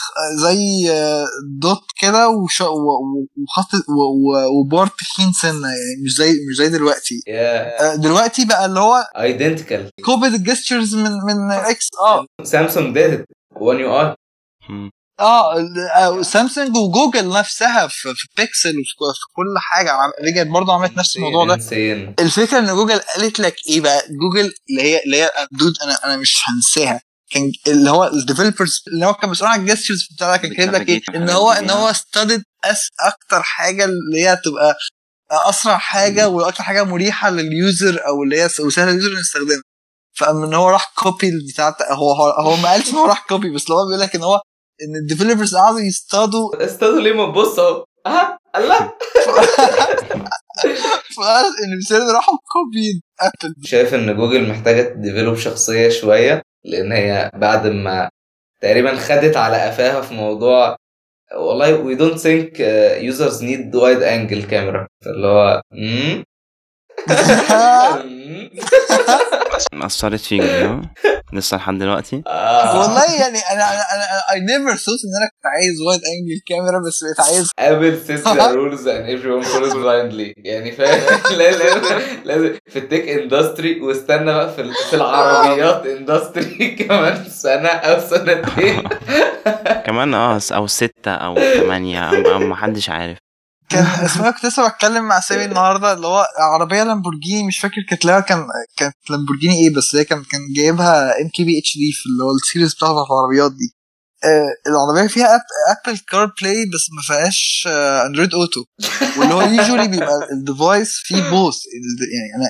زي آه، dot كده وش- وخط و- و- وبار تخين سنة يعني مش زي مش زي دلوقتي. yeah آه، دلوقتي بقى اللي هو identical copy ال gestures من من X آه. سامسونج did One UI. آه ال- آه، سامسونج وجوجل نفسها في, في بيكسل وفي كل حاجة رجعت برضه عملت نفس الموضوع ده. الفكرة إن جوجل قالت لك إيه بقى؟ جوجل اللي هي اللي هي dude أنا أنا مش هنساها. كان اللي هو الديفلوبرز اللي هو كان مسؤول عن الجستشرز بتاعها كان كاتب لك إيه؟ بتنافيجيت إن هو إن. هو ستادد اس أكتر حاجة اللي هي تبقى أسرع حاجة وأكتر حاجة مريحة لليوزر أو اللي هي وسهلة لليوزر إنه يستخدمها. فاما ان هو راح كوبي بتاعت هو هو, هو ما قالش إن هو راح كوبي بس هو بيقول لك إن هو إن الديفلوبرز قعدوا يصطادوا. أستاذ ليه؟ ما تبص اهو. آه الله. [laughs] فقال إن بيصيروا راحوا كوبي Apple. شايف إن جوجل محتاجة ت develop شخصية شوية؟ لأن هي بعد ما تقريبا خدت على قفاها في موضوع والله we don't think uh, users need wide angle camera. اللي هو؟ اثرت فيك؟ لسه لحد دلوقتي آه. والله يعني أنا أنا أنا I never thought إن أنا كنت عايز wide angle كاميرا بس بقيت عايز [laughs] Apple sets the [laughs] rules and everyone follows blindly. يعني فاهم؟ [laughs] لازم لازم في ال tech industry واستنى بقى في في العربيات industry كمان سنة أو سنتين. كمان آه أو ستة أو ثمانية أو, أو محدش عارف. كان اسمها كنت لسه بتكلم مع سامي [laughs] النهارده اللي هو عربية لامبورجيني مش فاكر كانت لها كان كانت لامبورجيني إيه بس هي كان كان جايبها ام كي بي اتش دي في اللي هو ال series بتاعت العربيات دي. آه العربية فيها أب Apple CarPlay بس ما فيهاش آه Android Auto واللي هو usually بيبقى ال device فيه both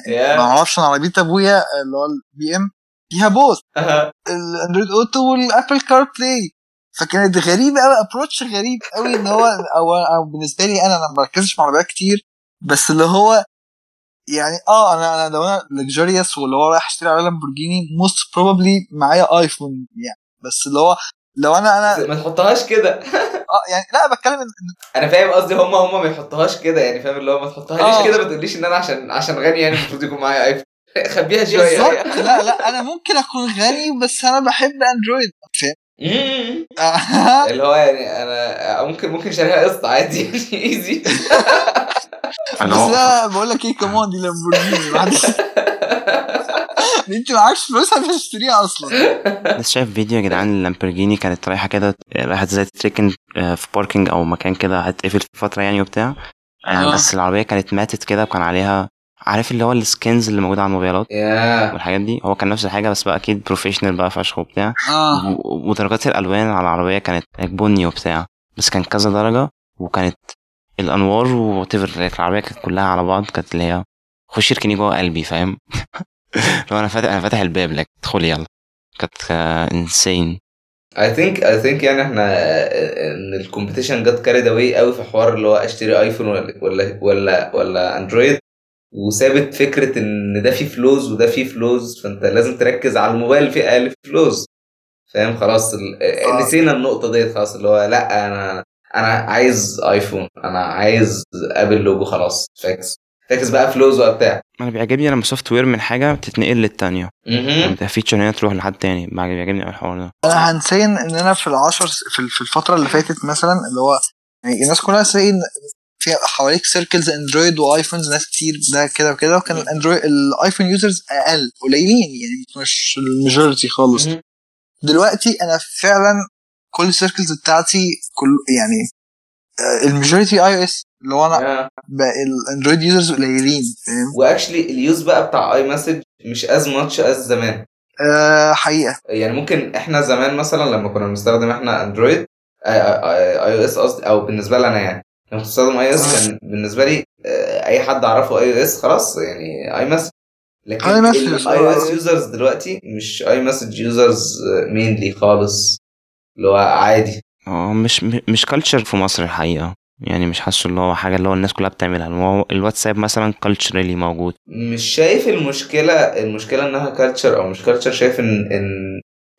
يعني أنا ما أعرفش أنا عربية أبويا اللي هو ال BM فيها both ال Android Auto وال Apple CarPlay فكانت غريبة قوي approach غريب قوي إن هو أو, أو بالنسبة لي أنا أنا ما بركزش مع عربيات كتير بس اللي هو يعني آه أنا أنا لو أنا luxurious واللي هو رايح أشتري عربيه لامبورجيني most probably معايا iPhone يعني بس اللي هو لو أنا أنا ما تحطهاش كده [laughs] آه يعني لا بتكلم إن أنا فاهم قصدي هم هم ما يحطهاش كده يعني فاهم اللي هو ما تحطهاش آه. كده ما تقوليش إن أنا عشان عشان غني يعني المفروض يكون معايا ايفون [laughs] خبيها شوية لا لا أنا ممكن أكون غني بس أنا بحب أندرويد فاهم. اللي هو يعني أنا ممكن ممكن شاريها قسط عادي يعني ايزي أنا بس لا بقول لك إيه كمان دي لامبورجيني أنت معكش فلوس عشان تشتريها أصلا. لسه شايف فيديو يا جدعان اللامبرجيني كانت رايحة كده راحت زي trick في parking أو مكان كده هتقفل في فترة يعني وبتاع. آه، آه. بس العربية كانت ماتت كده وكان عليها عارف اللي هو ال skins اللي موجوده على الموبايلات؟ yeah والحاجات دي؟ هو كان نفس الحاجة بس بقى أكيد professional بقى فشخ وبتاع. آه. ودرجات الألوان على العربية كانت بني وبتاع. بس كان كذا درجة وكانت الأنوار وتفر العربية كانت كلها على بعض كانت اللي هي خش اركني جوه قلبي فاهم؟ [laughs] لو أنا فاتح أنا فاتح الباب لك ادخلي يلا. كانت insane I think I think يعني إحنا إن ال competition جت carried away قوي في حوار اللي هو أشتري iPhone ولا ولا ولا, ولا Android وثابت فكرة إن ده فيه فلوس وده فيه فلوس فأنت لازم تركز على الموبايل فيه أقل فلوس فاهم؟ خلاص ال- آه. نسينا النقطة ديت خلاص اللي هو لأ أنا أنا عايز iPhone أنا عايز ابل لوجو خلاص فاكس. فاكس بقى فلوس بقى بتاع. أنا بيعجبني لما سوفت وير من حاجة تتنقل للتانية. يعني فيتشر هنا تروح لحد تاني. بيعجبني قوي الحوار ده. أنا هنسين إن أنا في العشر في في الفترة اللي فاتت مثلا اللي هو يعني الناس كلها ساين في حواليك سيركلز اندرويد وايفونز ناس كتير ده كده وكده وكان الاندرويد الايفون يوزرز أقل قليلين يعني مش الماجورتي خالص. دلوقتي أنا فعلا كل ال circles بتاعتي كل يعني ال majority iOS اللي هو أنا. بقى ال Android users قليلين فاهم؟ و actually ال use بقى بتاع iMessage مش as much as زمان. آه حقيقة. يعني ممكن إحنا زمان مثلا لما كنا بنستخدم إحنا Android iOS قصدي أو بالنسبة لي أنا يعني. لما كنت بستخدم iOS كان بالنسبة لي آه، أي حد أعرفه iOS خلاص يعني iMessage لكن iMessage، ال iOS آه. users دلوقتي مش iMessage users mainly خالص اللي هو عادي. آه مش مش culture في مصر الحقيقة. يعني مش حاسه اللي هو حاجة اللي هو الناس كلها بتعملها. هو الواتساب مثلا culturally موجود. مش شايف المشكلة المشكلة إنها culture أو مش culture شايف إن إن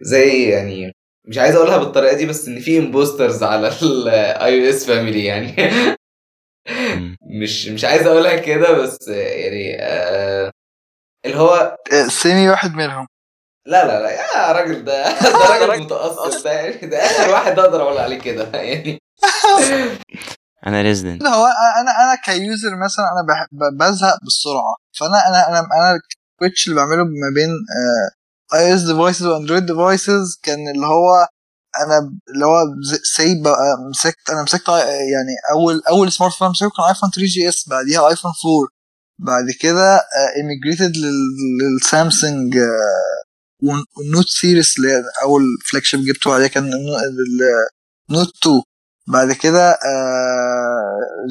زي يعني مش عايز أقولها بالطريقة دي بس إن في imposters على ال iOS family يعني. مش مش عايز أقولها كده بس يعني آه اللي هو آه، سامي واحد منهم. لا لا لا يا راجل ده [laughs] ده راجل ده يعني ده آخر واحد أقدر أقول عليه كده يعني. [laughs] أنا resident هو أنا أنا ك user مثلا أنا بزهق بالسرعه فأنا أنا أنا أنا اللي بعمله ما بين iOS devices و Android devices كان اللي هو أنا اللي هو بقى مسكت أنا مسكت يعني أول أول smart phone مسكته كان iPhone 3GS بعديها iPhone 4 بعد كده immigrated لل Samsung وال Note series اللي هي أول flagship جبته بعدها كان ال Note 2 بعد كده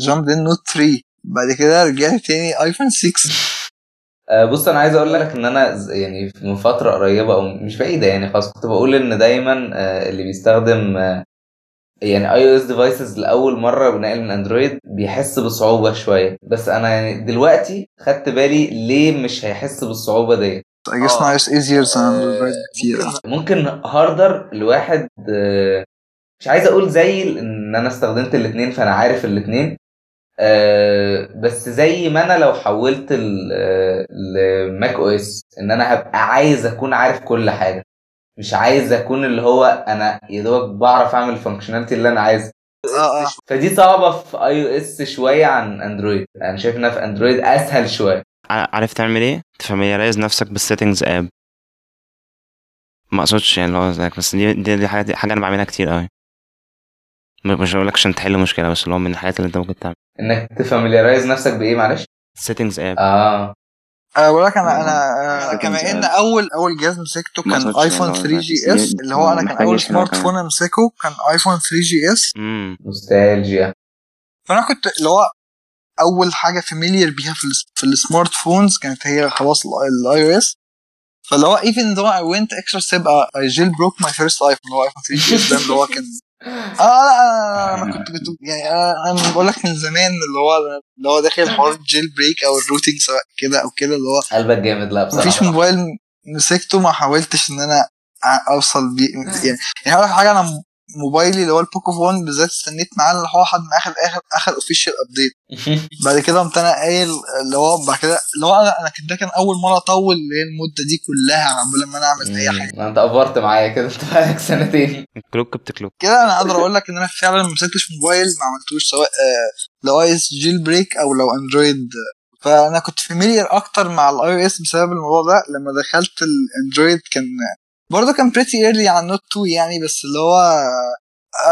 jump on Note 3 بعد كده رجعت تاني iPhone 6 آه، بص أنا عايز أقول لك إن أنا ز- يعني من فترة قريبة أو مش بعيدة يعني خلاص كنت بقول إن دايما آه، اللي بيستخدم آه، يعني iOS devices لأول مرة بنقل من Android بيحس بصعوبة شوية. بس أنا يعني دلوقتي خدت بالي ليه مش هيحس بالصعوبة ديت. I guess now it's easier than Android كتير ممكن harder لواحد آه، مش عايز أقول زي إن أنا استخدمت الاثنين فأنا عارف الاثنين بس زي ما أنا لو حولت ال- آه، ل macOS إن أنا هبقى عايز أكون عارف كل حاجة. مش عايز أكون اللي هو أنا يا دوبك بعرف أعمل ال functionality اللي أنا عايزها آه فدي صعبة في iOS شوية عن Android. أنا شايف إنها في Android أسهل شوية. عارف تعمل إيه؟ ت familiarize نفسك بال settings up ما أقصدش يعني اللي هو بس دي دي, دي حاجة دي حاجة أنا بعملها كتير قوي مش هقول لك عشان تحل مشكله بس اللي هو من الحاجات اللي انت ممكن تعمل. انك ت familiarize نفسك بإيه معلش؟ Settings up آه. أه بقول لك أنا أنا آه. كما إن. أول أول جهاز مسكته كان iPhone والله 3 بس GS اللي هو أنا كان أول smart. phone أمسكه كان iPhone 3GS امم نوستالجيا. فأنا كنت اللي هو أول حاجة familiar بيها في في ال smart phones كانت هي خلاص ال iOS فاللي هو even though I went extra step uh, I jailbroke my first iPhone اللي هو iPhone 3GS ده اللي هو كان آه لا أنا كنت كنت يعني أنا أنا بقول لك من زمان اللي هو اللي هو داخل حوار ال jailbreak أو ال rooting سواء كده أو كده اللي هو قلبك جامد لا بصراحة. مفيش موبايل مسكته ما حاولتش إن أنا ألعب فيه. يعني يعني لك حاجة أنا موبايلي اللي هو ال Poco phone بالذات استنيت معاه اللي هو لحد ما اخر اخر آخر official update [laughs] بعد كده قمت أنا قايل اللي هو بعد كده اللي هو أنا أنا كان ده كان أول مرة أطول اللي هي المدة دي كلها عمال ما أنا أعمل أي حاجة. ما انت effort معايا كده أنت بقالك سنتين clock بت clock. كده أنا أقدر أقول لك إن أنا فعلا ما مسكتش موبايل ما عملتوش سواء آه، iOS jailbreak أو لو Android فأنا كنت familiar أكتر مع ال iOS بسبب الموضوع ده. لما دخلت ال Android كان برضه كان pretty early على ال Note 2 يعني بس اللي هو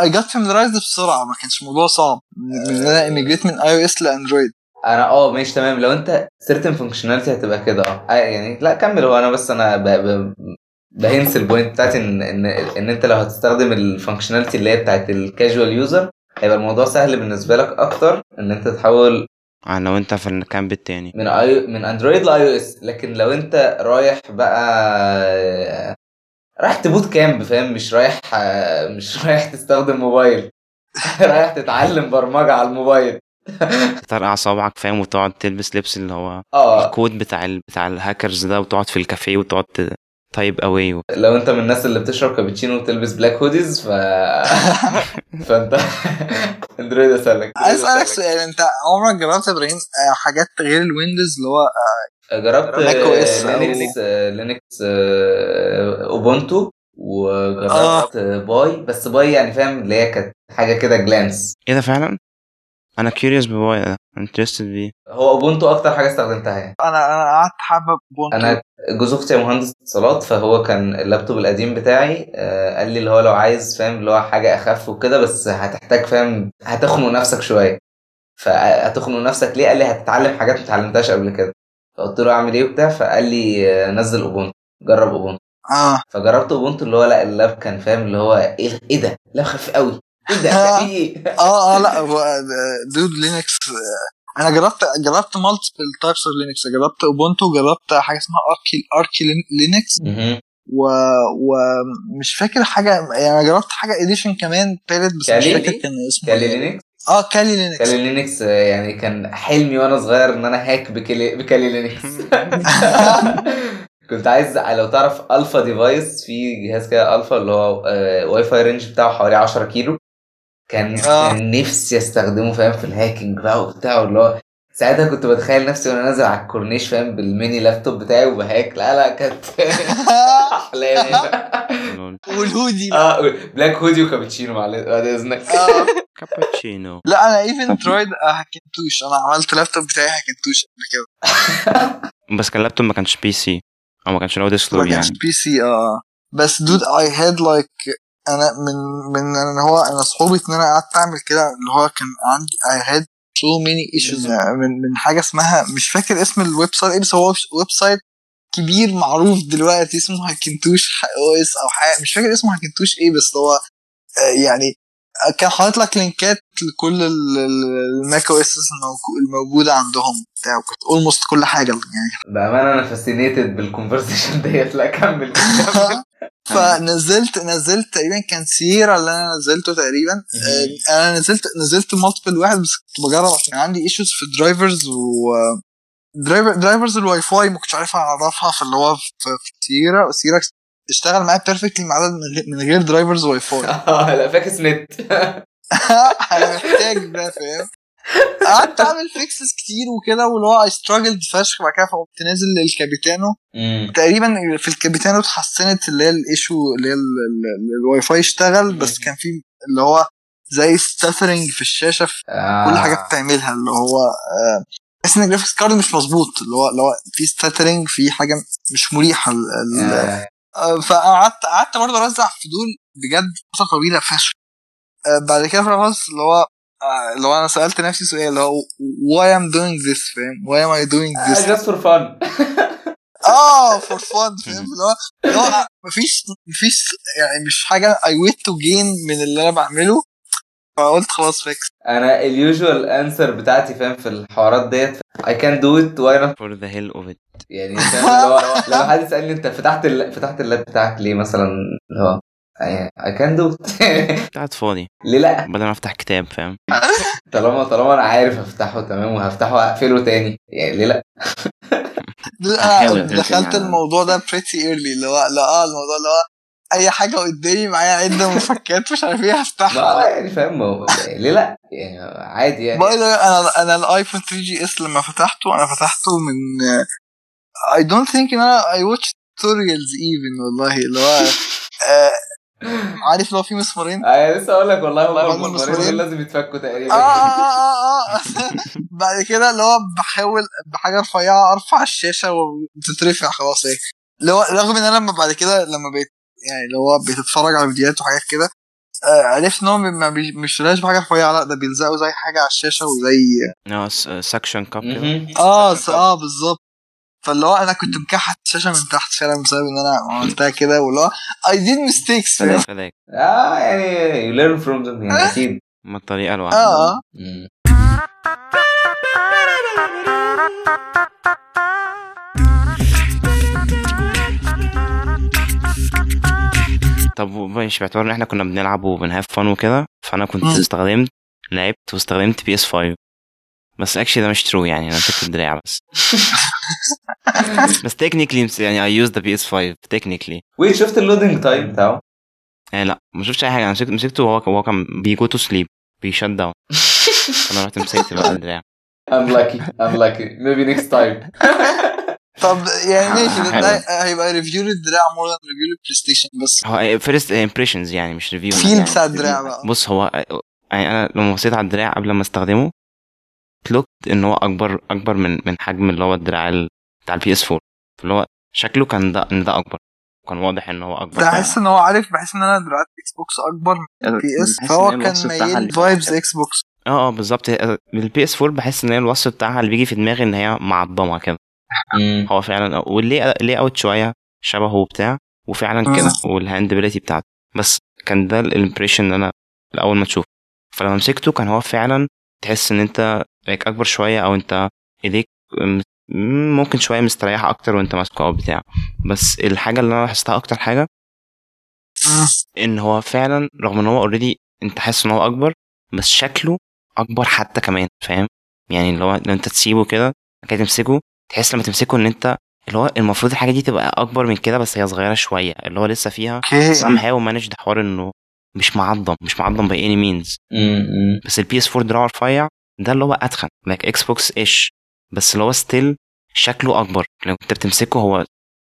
I got familiarized بسرعة ما كانش الموضوع صعب. من إن أنا immigrate من iOS ل Android. أنا آه ماشي تمام. لو أنت certain functionality هتبقى كده آه. آه، يعني لا كمل. هو أنا بس أنا ب... ب... بهنس ال point بتاعتي إن إن إن أنت لو هتستخدم ال functionality اللي هي بتاعت ال casual user هيبقى الموضوع سهل بالنسبة لك أكتر إن أنت تحول آه، لو أنت في ال camp التاني من اي من Android ل iOS لكن لو أنت رايح بقى رايح ت boot camp فاهم؟ مش رايح مش رايح تستخدم موبايل. [laughs] رايح تتعلم برمجة على الموبايل. [laughs] ترقع صوابعك فاهم؟ وتقعد تلبس لبس اللي هو آه. الكود بتاع ال... بتاع الهاكرز ده وتقعد في الكافيه وتقعد ت- type away لو انت من الناس اللي بتشرب كابتشينو وتلبس black hoodies ف [laughs] فانت Android اسألك. عايز أسألك سؤال انت عمرك جربت يا إبراهيم آه، حاجات غير ال Windows اللي هو جربت لينكس لينكس أوبونتو وجربت Pi بس Pi يعني فاهم اللي هي كانت حاجة كده glance إيه ده فعلا؟ أنا curious ب Pi ده interested بيه. هو Ubuntu أكتر حاجة استخدمتها يعني. أنا أنا قعدت حابب Ubuntu أنا جوز أختي مهندس اتصالات فهو كان اللابتوب القديم بتاعي آه، قال لي اللي هو لو عايز فاهم اللي هو حاجة أخف وكده بس هتحتاج فاهم هتخنق نفسك شوية. فهتخنق نفسك ليه؟ قال لي هتتعلم حاجات ما اتعلمتهاش قبل كده. فقلت له أعمل إيه وبتاع فقال لي آه، نزل Ubuntu جرب Ubuntu. آه. فجربت Ubuntu اللي هو لا ال lap كان فاهم اللي هو إيه إيه ده؟ lap خفيف قوي إيه ده؟ في إيه؟ آه آه لا هو dude Linux آه، أنا جربت جربت multiple types of Linux جربت Ubuntu جربت حاجة اسمها Arch Arch Linux. و ومش فاكر حاجة يعني جربت حاجة edition كمان تالت بس مش؟ فاكر كان اسمه Kali إيه. Linux آه Kali Linux. Kali Linux يعني كان حلمي وأنا صغير إن أنا hack ب Kali, ب Kali Linux. [laughs] [laughs] كنت عايز لو تعرف Alfa device في جهاز كده Alfa اللي هو WiFi range بتاعه حوالي 10 كيلو. كان آه. كان نفسي أستخدمه فاهم؟ في ال hacking بقى وبتاع اللي هو ساعتها كنت بتخيل نفسي وأنا نازل على الكورنيش فاهم بال mini laptop بتاعي وب hack لا لا كانت [laughs] احلام. والهودي. آه black hoodie وكابتشينو معلش بعد إذنك. آه. كابتشينو. لا أنا even tried Hackintosh أنا عملت لابتوب بتاعي Hackintosh قبل كده. [laughs] بس كان اللابتوب ما كانش PC أو ما كانش لو slow ما كانش يعني. PC آه. بس dude I had like أنا من من ان هو أنا صعوبه إن أنا قعدت أعمل كده اللي هو كان عندي I had so many issues من من حاجة اسمها مش فاكر اسم ال website إيه بس هو website كبير معروف دلوقتي اسمه Hackintosh OS أو حاجة مش فاكر اسمه Hackintosh إيه بس هو آه، يعني آه، كان حاطط لك لينكات لكل ال- ال- ال Mac OS الموجودة عندهم بتاع كنت almost كل حاجة يعني بأمانة أنا fascinated بال conversation ديت لا كمل. [laughs] فنزلت نزلت تقريبا كان Sierra اللي أنا نزلته تقريبا. آه، أنا نزلت نزلت multiple واحد بس كنت بجرب عشان عندي issues في ال drivers و driver drivers الواي فاي ما كنتش عارف أعرفها فاللي هو في في Sierra Sierra اشتغل معايا perfectly ما عدا من غير- drivers واي فاي آه لا فاكس نت. [laughs] أنا محتاج ده فاهم؟ قعدت أعمل fixes كتير وكده واللي هو I struggled فشخ بعد كده فقمت نازل ل El Capitan. تقريبا في El Capitan اتحسنت اللي هي ال issue اللي هي ال- ال- ال- الواي فاي اشتغل بس كان في اللي هو زي stuttering في الشاشة في كل حاجة بتعملها اللي هو آه، تحس إن ال graphics card مش مظبوط اللي هو اللي هو في stuttering في حاجة مش مريحة آه. آه، فقعدت قعدت برضه أرزع فضول بجد فتره طويلة فشخ. آه، بعد كده خلاص اللي هو آه، اللي هو أنا سألت نفسي سؤال اللي هو why I'm doing this فاهم؟ why am I doing this just for fun. [laughs] آه for fun فاهم؟ اللي هو اللي هو مفيش مفيش يعني مش حاجة I want to gain من اللي أنا بعمله. فقلت خلاص فيكس أنا ال usual answer بتاعتي فاهم؟ في الحوارات ديت. I can do it why not for the hell of it. يعني فاهم؟ اللي هو لما حد يسالني أنت فتحت ال... فتحت اللاب بتاعك ليه مثلا؟ اللي هو I can do. it [laughs] قاعد فاضي. ليه لا؟ بدل ما أفتح كتاب فاهم؟ [laughs] طالما طالما أنا عارف أفتحه تمام وهفتحه واقفله تاني. يعني ليه لا؟ [laughs] أقفل دخلت الموضوع ده pretty early اللي هو لا آه الموضوع اللي هو أي حاجة قدامي معايا عدة مفكات مش عارف إيه هفتحها. يعني فاهم ما هو- ليه لا؟ يعني عادي يعني. by the أنا أنا ال iPhone 3 GS لما فتحته أنا فتحته من I don't think إن أنا I watched tutorials even والله اللي هو عارف لو في مسمارين؟ أنا لسه أقول لك والله والله هم هم. دول لازم يتفكوا آه تقريبا آه آه آه. [laughs] بعد كده اللي هو بحاول بحاجة رفيعة أرفع الشاشة وتترفع خلاص إيه. اللي هو رغم إن أنا لما بعد كده لما بقيت يعني اللي هو بتتفرج على فيديوهات وحاجات كده آه عرفت إن ما بي- مش بيشيلوهاش بحاجة رفيعة لأ ده بيلزقوا زي حاجة على الشاشة وزي آه suction cup. آه آه بالظبط. فاللي هو أنا كنت مكحت الشاشه من تحت فعلا بسبب إن أنا عملتها كده واللي هو mistakes فاهم؟ فداك آه يعني you learn from them يعني أكيد ما الطريقة آه الواحدة آه. طب ماشي باعتبار إن إحنا كنا بنلعب وبن have fun وكده فأنا كنت. استخدمت لعبت واستخدمت PS 5 بس actually ده مش true يعني أنا مسكت الدراع بس. [laughs] بس technically يعني I used the PS 5 technically wait شفت ال loading time بتاعه؟ آه لا ما شفتش أي حاجة. أنا مسكت مسكته وهو هو كان بي go to sleep بي shut down [laughs] أنا رحت مسكت بقى الدراع unlucky unlucky maybe next time. [laughs] طب يعني ماشي ده, حلو. ده هيبقى review للدراع more than review لل Play Station بس. هو first impressions يعني مش review feel بتاع الدراع بقى. بص هو يعني أنا لما بصيت على الدراع قبل ما أستخدمه إن هو أكبر أكبر من من حجم اللي هو الدراع ال- بتاع ال PS 4 اللي هو شكله كان ده إن ده أكبر. كان واضح إن هو أكبر. ده أحس إن هو عارف بحس إن أنا دراعات Xbox أكبر من PS بحس فهو كان اللي- vibes Xbox آه آه بالظبط. ال PS 4 بحس إن هي الوصف بتاعها اللي بيجي في دماغي إن هي معضمة كده. هو فعلا وال layout شوية شبهه وبتاع وفعلا. كده وال handability بتاعته. بس كان ده ال impression اللي أنا الأول ما تشوفه فلما مسكته كان هو فعلا تحس إن أنت أكبر شوية أو أنت إيديك ممكن شوية مستريحة أكتر وأنت ماسكه أو بتاع. بس الحاجة اللي أنا لاحظتها أكتر حاجة إن هو فعلا رغم إن هو already أنت حاسس إن هو أكبر بس شكله أكبر حتى كمان فاهم؟ يعني اللي هو لو أنت تسيبه كده كده تمسكه تحس لما تمسكه إن أنت اللي هو المفروض الحاجة دي تبقى أكبر من كده بس هي صغيرة شوية اللي هو لسه فيها okay. somehow managed حوار إنه مش معضم مش معضم by any means. بس ال PS 4 دراعه رفيع ده اللي هو أتخن like Xbox-ish بس اللي هو still شكله أكبر. لو انت بتمسكه هو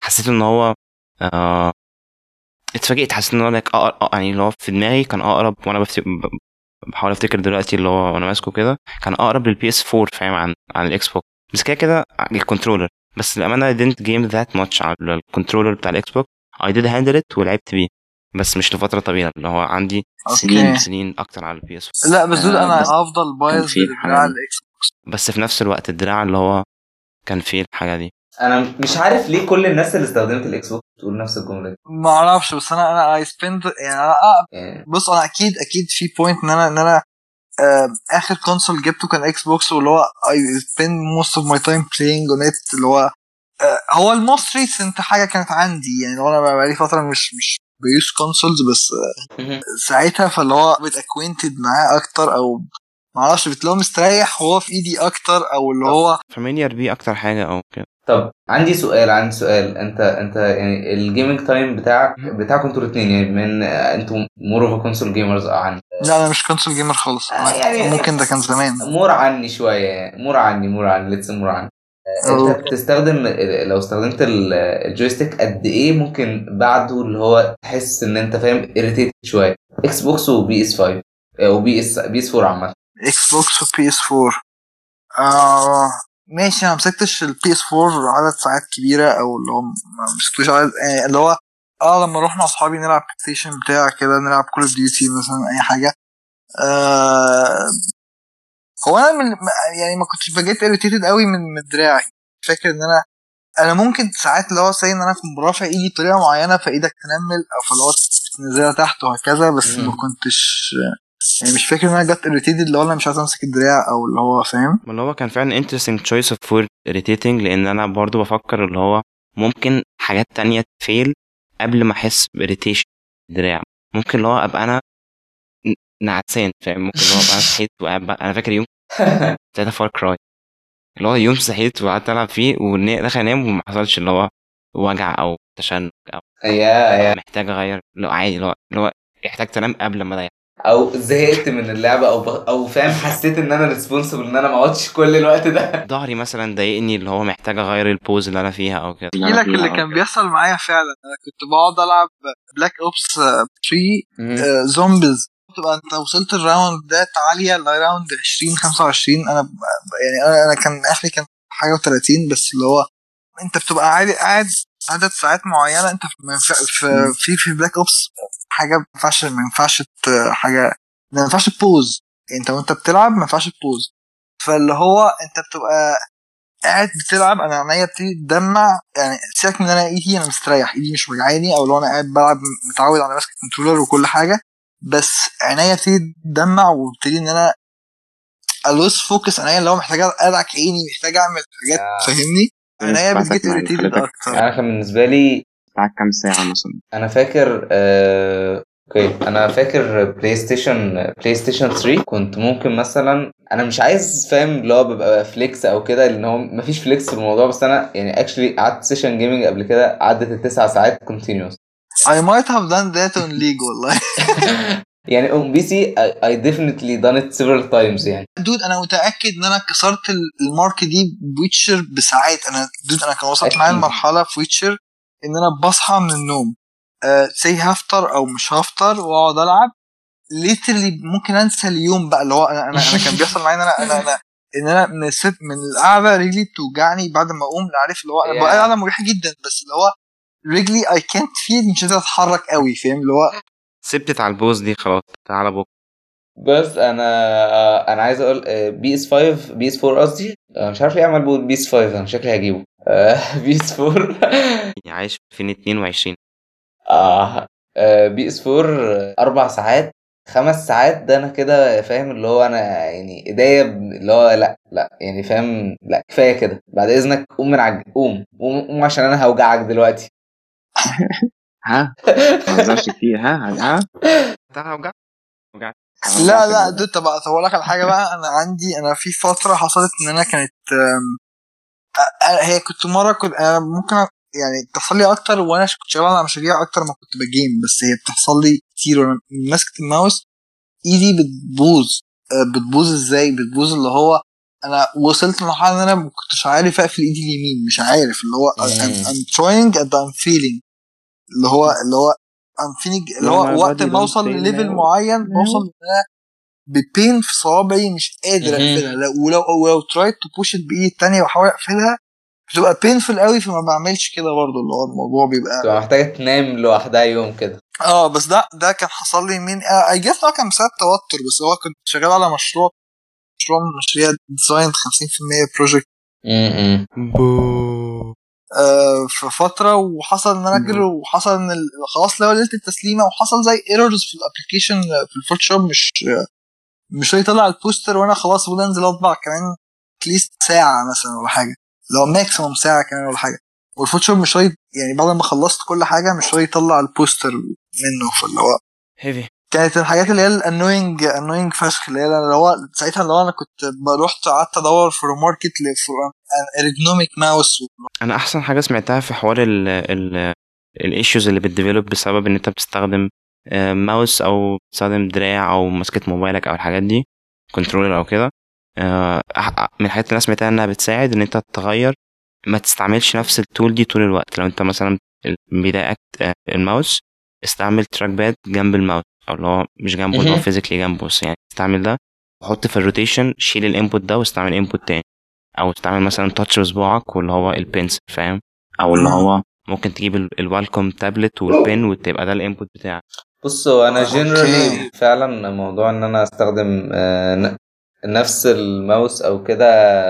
حسيت إن هو آه اتفاجئت حسيت إن هو أقر- آه، يعني اللي هو في دماغي كان أقرب وأنا بحاول أفتكر دلوقتي اللي هو وأنا ماسكه كده كان أقرب لل PS 4 فاهم عن عن ال Xbox بس كده كده ال controller بس للأمانة I didn't game that much على ال controller بتاع ال Xbox I did handle it ولعبت بيه. بس مش لفترة طويلة اللي هو عندي سنين okay. سنين أكتر على ال PS لا بس دول آه، أنا بس افضل biased حاجة- ال X بس في نفس الوقت الدراع اللي هو كان فيه الحاجة دي. أنا مش عارف ليه كل الناس اللي استخدمت ال Xbox بتقول نفس الجملة دي. ما أعرفش بس أنا أنا I spend يعني أنا آه. يعني بص أنا أكيد أكيد في point إن أنا إن أنا آه آخر console جبته كان Xbox واللي هو I spend most of my time playing on it اللي هو آه هو ال most recent حاجة كانت عندي يعني لو أنا بقالي فترة مش مش ب use consoles بس. ساعتها فاللي هو بقيت acquainted معاه أكتر أو معرفش بتلاقيه مستريح وهو في إيدي أكتر أو اللي هو familiar بيه أكتر حاجة أو كده؟ طب عندي سؤال عندي سؤال. أنت أنت يعني ال gaming time بتاعك بتاعكم أنتوا الاثنين يعني من أنتوا more of console gamers عني لا أنا مش console gamer خالص. آه، يعني- ممكن ده كان زمان. more عني شوية يعني more عني more عني let's more عني. انت okay. بتستخدم لو استخدمت ال- ال joystick قد إيه ممكن بعده اللي هو تحس ان انت فاهم irritated شوية. Xbox و PS 5 آه، و PS PS 4 عامة. Xbox و PS 4 آه ماشي أنا مسكتش ال PS 4 عدد ساعات كبيرة أو اللي هو ما مسكتوش عدد يعني اللي هو آه لما مع أصحابي نلعب PlayStation بتاع كده نلعب Call of Duty مثلا أي حاجة. آه هو أنا من يعني ما كنتش ب get irritated قوي من من دراعي. فاكر إن أنا أنا ممكن ساعات اللي هو say إن أنا اكون رافع ايدي بطريقة معينة فإيدك تنمل أو فاللي هو تنزلها تحت وهكذا بس. ما كنتش يعني مش فاكر إن أنا get irritated اللي هو أنا مش عايز أمسك الدراع أو اللي هو فاهم؟ ما اللي هو كان فعلا interesting choice of word irritating لأن أنا برضو بفكر اللي هو ممكن حاجات تانية ت fail قبل ما أحس ب irritation دراع. ممكن اللي هو أبقى أنا نعسان فاهم؟ ممكن اللي هو أبقى صحيت وقاعد أنا فاكر يوم [laughs] تلاتة Far Cry. اللي هو يوم صحيت وقعدت ألعب فيه ودخل أنام وما حصلش اللي هو وجع أو تشنج أو yeah yeah. محتاج أغير. هو عادي اللي هو اللي هو يحتاج تنام قبل ما ده أو زهقت من اللعبة أو ب... أو فاهم حسيت إن أنا responsible إن أنا ما أقعدش كل الوقت ده. [laughs] ظهري مثلا ضايقني اللي هو محتاج أغير ال pose اللي أنا فيها أو كده. احكي لك اللي كان بيحصل معايا فعلا. أنا كنت بقعد ألعب Black Ops 3 آه، zombies تبقى انت وصلت ال round ده عاليه ل round 20 25 أنا يعني أنا أنا كان اخري كان حاجة و30 بس اللي هو انت بتبقى عادي قاعد عدد ساعات معينة انت في في في, في Black Ops حاجة ما ينفعش ما ينفعش حاجة ما ينفعش ت pause انت وانت بتلعب ما ينفعش ت pause فاللي هو انت بتبقى قاعد بتلعب أنا عينيا بتبتدي تدمع يعني سيبك من أنا إيدي أنا مستريح. إيدي مش وجعاني أو لو أنا قاعد بلعب متعود على ماسك controller وكل حاجة. بس عينيا بتبتدي تدمع وببتدي إن أنا أ lose focus عينيا اللي هو محتاج أدعك عيني محتاج أعمل حاجات. فاهمني؟ عينيا بت get حضرتك. أكتر. أنا كان بالنسبة لي بتاع كام ساعة مثلا؟ أنا فاكر آه... okay. أنا فاكر PlayStation PlayStation 3 كنت ممكن مثلا أنا مش عايز فاهم اللي هو ببقى flex أو كده لأن هو مفيش flex في الموضوع بس أنا يعني actually قعدت session gaming قبل كده عدت التسع ساعات continuous I might have done that on League والله. [laughs] يعني on PC I, I definitely done it several times يعني. dude أنا متأكد إن أنا كسرت ال- ال mark دي ب Witcher بساعات. أنا dude أنا كان وصلت. معايا المرحلة في Witcher إن أنا بصحى من النوم. say هفطر أو مش هفطر وأقعد ألعب. literally ممكن أنسى اليوم بقى. اللي هو أنا أنا, أنا كان بيحصل معايا إن أنا أنا أنا إن أنا من من القعدة رجلي بتوجعني بعد ما أقوم. عارف اللي هو أنا Yeah. بقى قاعدة مريحة جدا. بس اللي هو رجلي اي كانت فيل مش قادر أتحرك قوي فاهم؟ اللي هو سبتت على ال pose دي خلاص تعالى بكره بس أنا أنا عايز أقول PS 5 PS 4 قصدي آه، مش عارف ليه بقول PS 5 أنا شكلي هجيبه. [laughs] PS 4 يعني عايش في 2022 آه بي إس 4 أربع ساعات خمس ساعات ده أنا كده فاهم اللي هو أنا يعني إيديا اللي هو لا لا يعني فاهم لا كفاية كده. بعد إذنك قوم من عج... قوم قوم قوم عشان أنا هوجعك دلوقتي. ها؟ ما تهزرش كتير. ها؟ ها؟ تعالى وجع وجع لا لا دود طب أقول لك على حاجة بقى. أنا عندي أنا في فترة حصلت إن أنا كانت هي كنت مرة كنت أنا ممكن يعني بتحصل لي أكتر وأنا كنت شغال على مشاريع أكتر ما كنت بجيم بس هي بتحصل لي كتير وأنا ماسكه الماوس إيدي بتبوظ. أه، بتبوظ إزاي؟ بتبوظ اللي هو أنا وصلت لمرحلة إن أنا ما كنتش عارف أقفل إيدي اليمين مش عارف اللي هو I'm, I'm trying and I'm feeling. اللي هو اللي هو feeling اللي هو وقت ما أوصل لل level now. معين بوصل ان أنا ب pain في صوابعي مش قادر مهم. أقفلها. لو- ولو ولو tried to push بايدي التانية وأحاول أقفلها بتبقى painful قوي فما بعملش كده برضه. اللي هو الموضوع بيبقى تبقى محتاجة تنام لوحدها يوم كده. آه بس ده ده كان حصل لي من I guess هو كان بسبب توتر بس هو كنت شغال على مشروع مشروع من مشاريع design 50% project امم بو آه في فترة وحصل إن أنا أجري وحصل إن ال- خلاص لو ليله التسليمة وحصل زي errors في ال application في ال Photoshop مش مش يطلع البوستر وأنا خلاص المفروض أنزل أطبع كمان at least ساعة مثلا ولا حاجة. لو maximum ساعة كمان ولا حاجة. وال Photoshop مش راضي يعني بعد ما خلصت كل حاجة مش راضي يطلع البوستر منه فاللي هو heavy كانت الحاجات اللي هي ال annoying annoying فشخ اللي هي اللي هو ساعتها اللي هو أنا كنت رحت قعدت أدور في market ergonomic mouse أنا أحسن حاجة سمعتها في حوار ال ال ال issues اللي بت develop بسبب إن أنت بتستخدم آه، ماوس أو بتستخدم دراع أو ماسكة موبايلك أو الحاجات دي controller أو كده. آه، من الحاجات اللي أنا سمعتها إنها بتساعد إن أنت تغير ما تستعملش نفس ال tool دي طول الوقت. لو أنت مثلا بيضايقك آه، الماوس استعمل trackpad جنب الماوس. أو اللي هو مش جنبه اللي هو. physically جنبه بس يعني استعمل ده وحط في ال rotation شيل ال input ده واستعمل input تاني أو استعمل مثلا touch بصباعك واللي هو ال pencil فاهم أو اللي. هو ممكن تجيب ال Wacom tablet وال pen وتبقى ده ال input بتاعك بص هو أنا. generally فعلا موضوع إن أنا أستخدم آه، نفس الماوس أو كده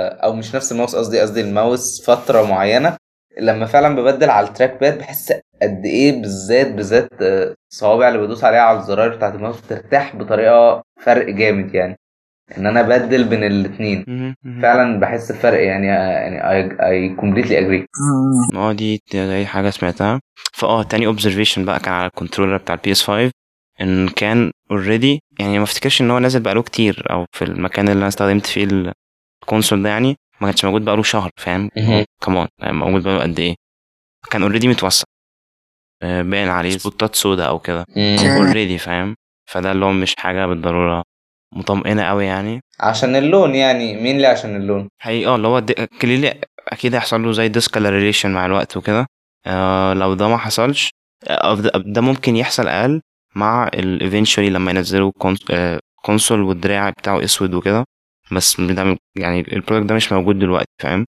أو مش نفس الماوس قصدي قصدي الماوس فترة معينة لما فعلا ببدل على ال trackpad بحس قد إيه بالذات بالذات آه، الصوابع اللي بدوس عليها على الزراير بتاعت الماوس بترتاح بطريقة فرق جامد يعني. إن أنا أبدل بين الاثنين. فعلا بحس بفرق يعني يعني completely agree. مم. آه دي دي أي حاجة سمعتها. فآه تاني observation بقى كان على ال controller بتاع ال PS 5 إن كان already يعني ما افتكرش إن هو نازل بقاله كتير أو في المكان اللي أنا استخدمت فيه ال- ال console ده يعني ما كانش موجود بقاله شهر فاهم. كان موجود بقاله قد إيه؟ كان already متوسع. باين عليه spotات سودا أو كده. already فاهم؟ فده اللي هو مش حاجة بالضرورة. مطمئنة قوي يعني. عشان اللون يعني. مين اللي عشان اللون؟ حقيقي آه اللي هو clearly أكيد هيحصل له زي discoloration مع الوقت وكده. آه لو ده ما حصلش آه ده- ممكن يحصل أقل مع ال eventually لما ينزلوا cons- آه، console والدراع بتاعه أسود وكده. بس ده يعني ال product ده مش موجود دلوقتي فاهم؟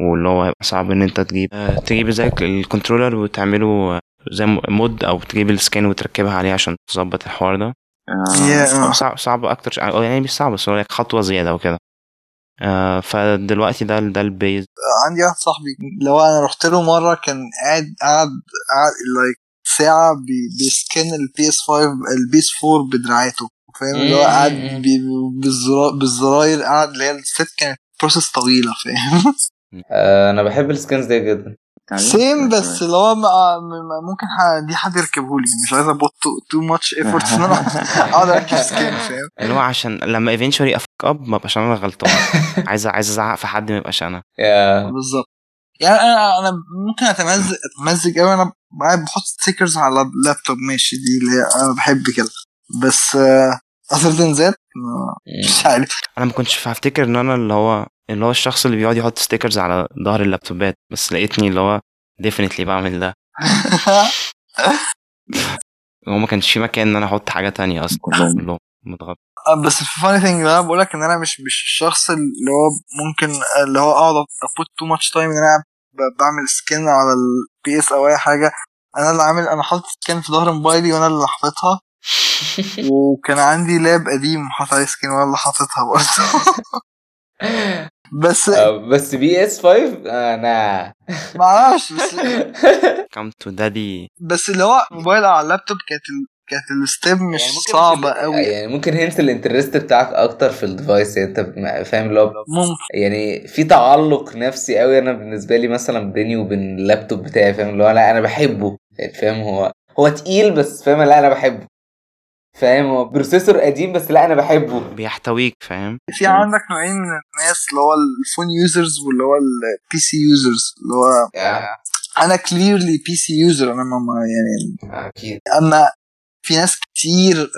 واللي هو هيبقى صعب إن أنت تجيب. آه، تجيب زي ال controller وتعمله آه، زي mod أو تجيب ال skin وتركبها عليه عشان تظبط الحوار ده. آه،. صعب صعب أكتر ش- أو يعني مش صعب بس هو خطوة زيادة وكده. آه فدلوقتي ده ده ال base. عندي واحد صاحبي لو أنا رحت له مرة كان قاعد قاعد قاعد like ساعة بي- بي skin ال PS 5 ال PS 4 بدراعاته. فاهم؟ اللي هو قاعد بالزراير قاعد اللي هي الست كانت process طويلة فاهم؟ [laughs] آه أنا بحب ال skins دي جدا؟ same بس اللي هو ممكن دي حد يركبه لي مش عايز a put too much effort إن أنا [laughs] أقعد أركب skin فاهم؟ اللي هو عشان لما eventually أ fuck up ما ابقاش أنا غلطان. [laughs] عايز عايز أزعق في حد ما يبقاش أنا. بالظبط. يعني أنا أنا ممكن اتمزج أتمزج قوي أنا قاعد بحط stickers على اللابتوب ماشي دي اللي هي أنا بحب كده. بس other than that مش عارف. أنا ما كنتش هفتكر إن أنا اللي هو اللي هو الشخص اللي بيقعد يحط stickers على ظهر ال laptopات بس لقيتني اللي هو definitely بعمل ده. [laughs] هو ما كانش في مكان إن أنا أحط حاجة تانية أصلا كلهم. [laughs] متغطى بس ال funny thing اللي أنا بقول لك إن أنا مش مش الشخص اللي هو ممكن اللي هو أقعد a put too much time إن أنا بعمل skin على ال PS أو أي حاجة. أنا اللي عامل أنا حاطط skin في ظهر موبايلي وأنا اللي حاططها. [laughs] وكان عندي lap قديم حاط عليه skin وأنا اللي حاططها برضه. بس آه، بس PS 5 أنا معرفش بس [laughs] come to daddy. بس اللي هو موبايل على اللابتوب كانت. كانت ال step مش صعبة قوي. يعني ممكن هنت ال interest بتاعك أكتر في ال device يعني أنت فاهم اللي هو ممكن. يعني في تعلق نفسي قوي أنا بالنسبة لي مثلا بيني وبين اللابتوب بتاعي فاهم اللي هو لا أنا بحبه. يعني فاهم هو هو تقيل بس فاهم لا أنا بحبه. فاهم؟ هو processor قديم بس لا أنا بحبه. بيحتويك فاهم؟ في عندك نوعين من الناس اللي هو ال phone users واللي هو ال PC users اللي هو أنا clearly PC user أنا ما ما- يعني أكيد. أما في ناس كتير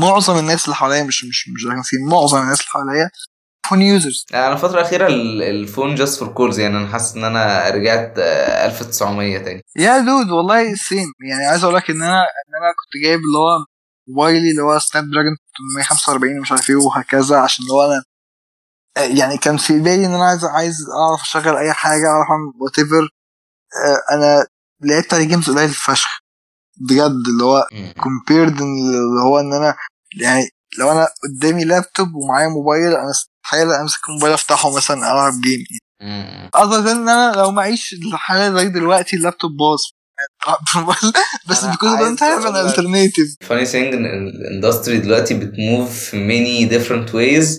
معظم الناس اللي حواليا مش مش مش في معظم الناس اللي حواليا phone users. أنا الفترة الأخيرة ال- ال phone just for calls يعني أنا حاسس إن أنا رجعت آه، 1900 تاني. يا dude والله same يعني عايز أقول لك إن أنا إن أنا كنت جايب اللي هو موبايلي اللي هو Snapdragon 845 مش عارف إيه وهكذا عشان اللي هو أنا يعني كان في بالي إن أنا عايز عايز أعرف أشغل أي حاجة أعرف أعمل whatever أنا لعبت عليه games قليل فشخ. بجد اللي هو compared اللي هو إن أنا يعني لو أنا قدامي لابتوب ومعايا موبايل أنا استحاله أمسك الموبايل أفتحه مثلا ألعب game أصلا إن أنا لو معيش الحالة زي دلوقتي اللابتوب باظ. [laughs] بس عايز have an أقول لك- alternative. funny thing إن ال industry دلوقتي بت move في many different ways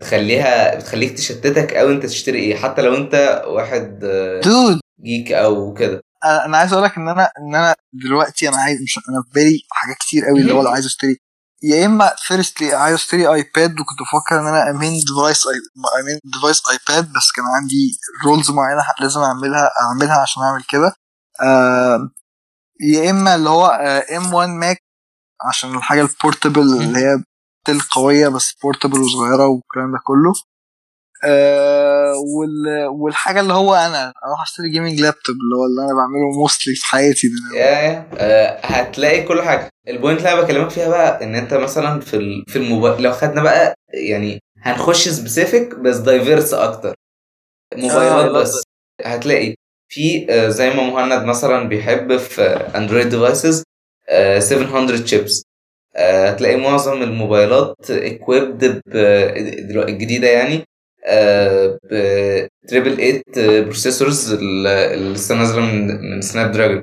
بتخليها بتخليك تشتتك قوي أنت تشتري إيه حتى لو أنت واحد آه، dude geek أو كده. أنا أنا عايز أقول لك إن أنا إن أنا دلوقتي أنا عايز مش أنا في بالي حاجات كتير قوي اللي هو لو عايز أشتري. يا إما firstly عايز أشتري iPad وكنت بفكر إن أنا a main device a main device iPad بس كان عندي rules معينة لازم اعملها أعملها عشان أعمل كده. آه يا إما اللي هو M 1 Mac عشان الحاجة ال portable اللي هي تل قوية بس portable وصغيرة والكلام ده كله. آه وال... والحاجة اللي هو أنا أروح أشتري gaming laptop اللي هو اللي أنا بعمله mostly في حياتي ده. آه، هتلاقي كل حاجة. ال point اللي أنا بكلمك فيها بقى إن أنت مثلا في ال- في الموبايل لو خدنا بقى يعني هنخش specific بس diverse أكتر. موبايلات آه، بس. هتلاقي في آه، زي ما مهند مثلا بيحب في Android devices 700 تشيبس آه، هتلاقي معظم الموبايلات ب دلوقتي الجديدة يعني ب triple 8 processors اللي لسه نازلة من من Snapdragon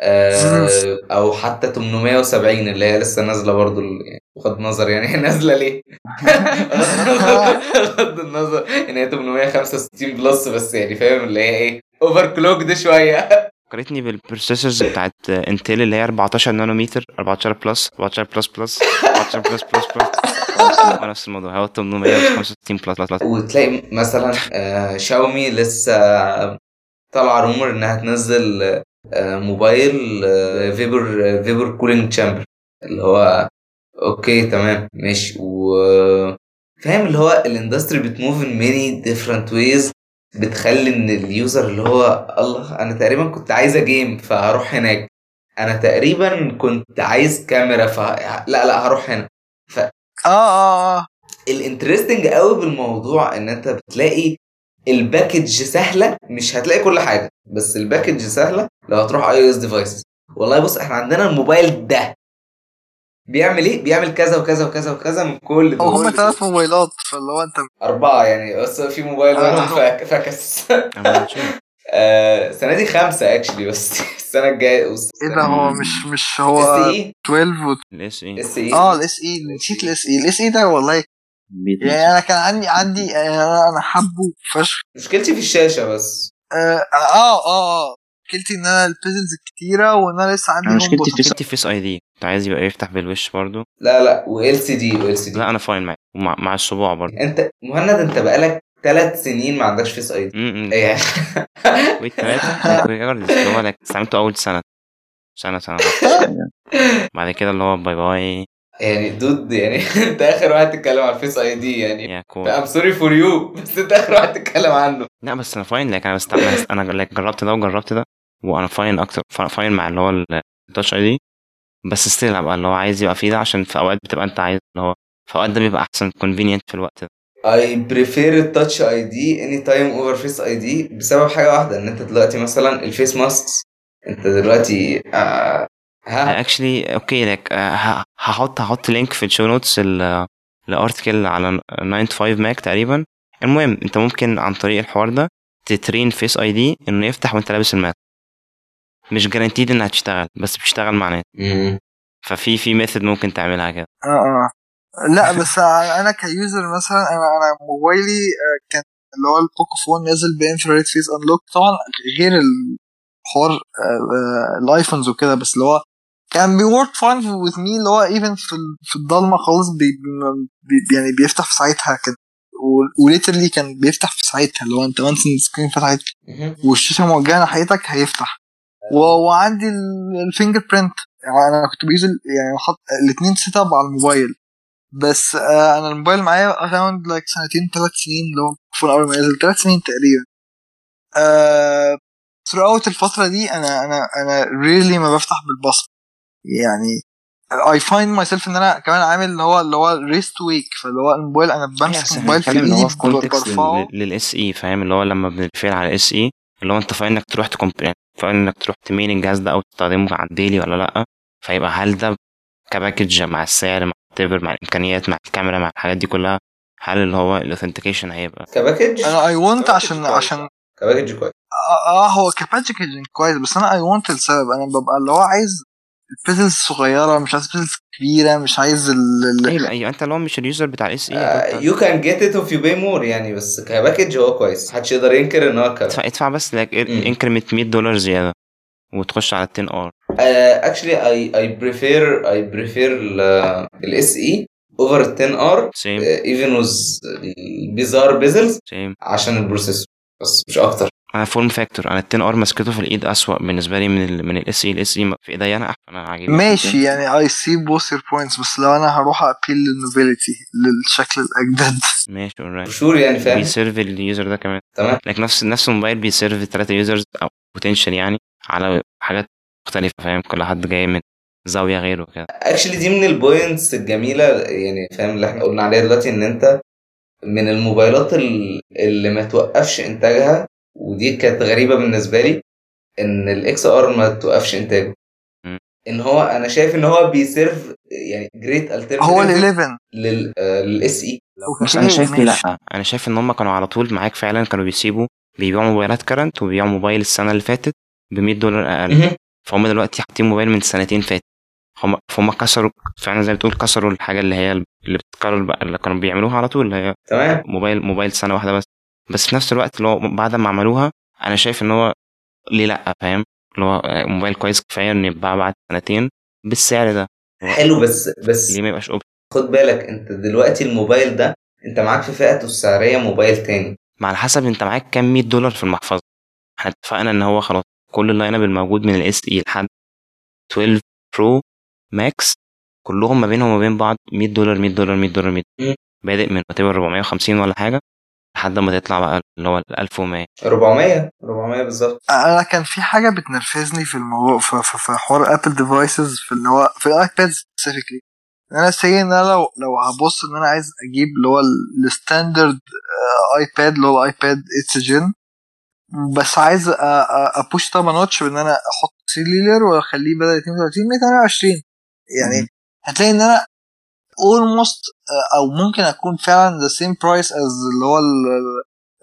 آه، أو حتى 870 اللي هي لسه نازلة برضو يعني بغض النظر يعني هي نازلة ليه؟ [laughs] بغض النظر ان هي 865 plus بس يعني فاهم؟ اللي هي إيه؟ overclocked شوية. فكرتني بال processors بتاعت Intel اللي هي 14 نانومتر 14 plus 14 plus plus 14 plus plus plus نفس الموضوع هو 865 plus plus plus وتلاقي مثلا آه، شاومي لسه طالعة rumor إنها تنزل آه، موبايل آه، فيبر vapor cooling chamber اللي هو okay تمام ماشي. و فاهم اللي هو ال industry بت move in many different ways بتخلي إن ال user اللي هو الله أنا تقريبا كنت عايزة game فهروح هناك. أنا تقريبا كنت عايز كاميرا ف لا لا هروح هنا. آه آه آه. ال interesting قوي بالموضوع إن أنت بتلاقي ال package سهلة مش هتلاقي كل حاجة بس ال package سهلة لو هتروح iOS device والله بص إحنا عندنا الموبايل ده بيعمل إيه؟ بيعمل كذا وكذا وكذا وكذا من كل دول هم ثلاث موبايلات فاللي هو أنت أربعة يعني بس في موبايل آه. منهم نشوف. [laughs] آه، السنة دي خمسة actually بس [laughs] السنة الجاية إيه ده هو مش مش هو SE 12 و... ال S E. SE. آه ال S E نسيت ال SE. ال SE ده والله. يعني أنا كان عندي عندي يعني أنا حابه فشخ. مشكلتي في الشاشة بس. آه آه آه مشكلتي إن أنا ال bezels كتيرة وإن أنا لسه عندي مشكلتي في Face ID كنت عايز يبقى يفتح بالوش برضو. لا لا و LCD و LCD لا أنا fine معاه ومع مع الصباع برضو. أنت مهند أنت بقالك ثلاث سنين ما عندكش Face ID يعني؟ اللي هو like استعملته أول سنة. سنة سنة. [laughs] بعد كده اللي هو bye bye يعني dude يعني [laughs] أنت آخر واحد تتكلم على ال Face ID يعني. yeah cool I'm sorry for you بس أنت آخر واحد تتكلم عنه. لا بس أنا فاين like أنا بستعمل like جربت ده وجربت ده وأنا fine أكتر. fine مع اللي هو ال Touch ID بس still أبقى اللي هو عايز يبقى فيه ده عشان في أوقات بتبقى أنت عايز اللي هو في أوقات ده بيبقى أحسن convenient في الوقت ده. I prefer ال Touch ID anytime over Face ID بسبب حاجة واحدة إن أنت دلوقتي مثلا ال face masks أنت دلوقتي آه ها؟ actually okay لك هحط هحط link في ال show notes ال article على 9to5Mac تقريبا. المهم أنت ممكن عن طريق الحوار ده ت train Face ID إنه يفتح وأنت لابس ال mask مش guaranteed إنها تشتغل بس بتشتغل مع ناس. ففي في method ممكن تعملها كده. آه آه. لا بس [laughs] أنا ك user مثلا أنا أنا موبايلي آه، كان اللي هو ال Pocophone نازل ب infrared face unlock طبعا غير الحوار آه، آه، ال iPhones وكده بس اللي هو كان بي work fine with me اللي هو even في ال- في الضلمة خالص بي بي يعني بيفتح في ساعتها كده. و literally كان بيفتح في ساعتها اللي هو أنت once ال screen فتحت. والشاشة موجهة ناحيتك هيفتح. وعندي ال fingerprint يعني أنا كنت ب use يعني حط الاثنين set up على الموبايل. بس آه أنا الموبايل معايا around like سنتين ثلاث سنين اللي هو phone اول ما نزل ثلاث سنين تقريبا. آه throughout الفترة دي أنا أنا أنا ريلي ما بفتح بالبصر. يعني I find myself إن أنا كمان عامل اللي هو اللي هو ريست ويك فاللي هو الموبايل أنا بمسك الموبايل في اللي ايدي هو في كونتكست للاس اي فاهم؟ اللي هو لما بنتفعل على الاس اي اللي هو انت فاهم انك تروح تكمب يعني فاهم انك تروح تمين الجهاز ده أو تستخدمه على الديلي ولا لأ فيبقى هل ده كباكج مع السعر مع التبر مع الإمكانيات مع الكاميرا مع الحاجات دي كلها هل اللي هو الاوثنتيكيشن هيبقى؟ كباكج؟ أنا I want ك package عشان. عشان ك package كويس. آه آه، هو ك packaging كويس بس أنا I want السبب. أنا ببقى اللي هو عايز ال bezels صغيرة مش عايز bezels كبيرة مش عايز ال ال- أيوه أيوه أنت اللي هو مش ال user بتاع ال SE you can get it if you buy more يعني بس ك package هو كويس. محدش يقدر ينكر إن هو ادفع ادفع بس لك. increment 100 دولار زيادة وتخش على 10 R actually I I prefer I prefer ال SE over ال 10 R same even with bizarre bezels same عشان ال processor بس مش أكتر. أنا form factor أنا ال 10 R مسكته في الإيد أسوأ بالنسبة لي من ال من ال SE ال SE في ايديا أنا أحسن أنا عاجبني. ماشي يعني I see both your points بس لو أنا هروح أ appeal لل novelty للشكل الأجدد. ماشي alright. sure يعني فاهم؟ بي serve ال user ده كمان. تمام. لكن نفس نفس الموبايل بي serve ثلاثة users أو potential يعني على حاجات مختلفة فاهم؟ كل حد جاي من زاوية غيره كده actually دي من ال points الجميلة يعني فاهم؟ اللي إحنا قلنا عليها دلوقتي إن أنت من الموبايلات ال- اللي ما توقفش إنتاجها ودي كانت غريبة بالنسبة لي إن ال XR ما توقفش إنتاجه. إن هو أنا شايف إن هو بي serve يعني great هو ال alternative 11 لل لل SE بس أنا شايف. لا أنا شايف إن هم كانوا على طول معاك فعلا كانوا بيسيبوا بيبيعوا موبايلات current وبيبيعوا موبايل السنة اللي فاتت ب 100 دولار أقل. فهم دلوقتي حاطين موبايل من سنتين فاتت. هم فهم كسروا فعلا زي ما بتقول كسروا الحاجة اللي هي اللي بتتكرر بقى اللي كانوا بيعملوها على طول اللي هي تمام. موبايل موبايل سنة واحدة بس. بس في نفس الوقت اللي هو بعد ما عملوها أنا شايف إن هو ليه لأ فاهم؟ اللي هو موبايل كويس كفاية إنه يتباع بعد سنتين بالسعر ده. حلو بس بس ليه ما يبقاش option خد بالك أنت دلوقتي الموبايل ده أنت معاك في فئته السعرية موبايل تاني. مع الحسب أنت معاك كام 100 دولار في المحفظة. إحنا اتفقنا إن هو خلاص كل ال lineup الموجود من ال SE لحد 12 Pro Max كلهم ما بينهم وما بين بعض 100 دولار 100 دولار 100 دولار 100 مم. بادئ من whatever 450 ولا حاجة. لحد ما تطلع بقى اللي هو ال 1100 400 400 بالظبط أنا كان في حاجة بتنرفزني في الموضوع في, في, في حوار Apple devices في اللي هو في ال iPad specifically أنا see إن أنا لو لو هبص إن أنا عايز أجيب اللي هو ال standard ايباد اللي هو الايباد 8th gen بس عايز a push طبعا notch بإن أنا أحط cellular وأخليه بدل 32 128 يعني هتلاقي إن أنا almost آه، أو ممكن أكون فعلا the same price as اللي هو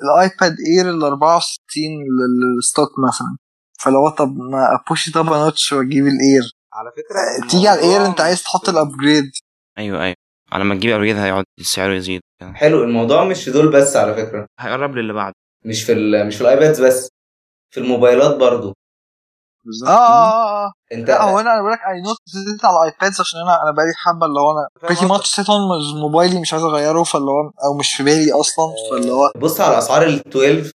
الآيباد إير ال 64 ال stock مثلا. فلو طب ما a push طبعا notch وأجيب الإير. على فكرة تيجي على الإير أنت عايز تحط ال upgrade أيوه أيوه. على ما تجيب upgrade هيقعد سعره يزيد. حلو الموضوع مش في دول بس على فكرة. هيقرب للي بعده. مش في ال- مش في الآيبادز بس في الموبايلات برضو. بالظبط. آه آه آه أنت لا هو أنا بقول لك I note that على الايبادز عشان أنا أنا بقالي حبة اللي هو أنا pretty much set on موبايلي مش عايز أغيره فاللي هو أو مش في بالي أصلا فاللي هو بص على أسعار ال 12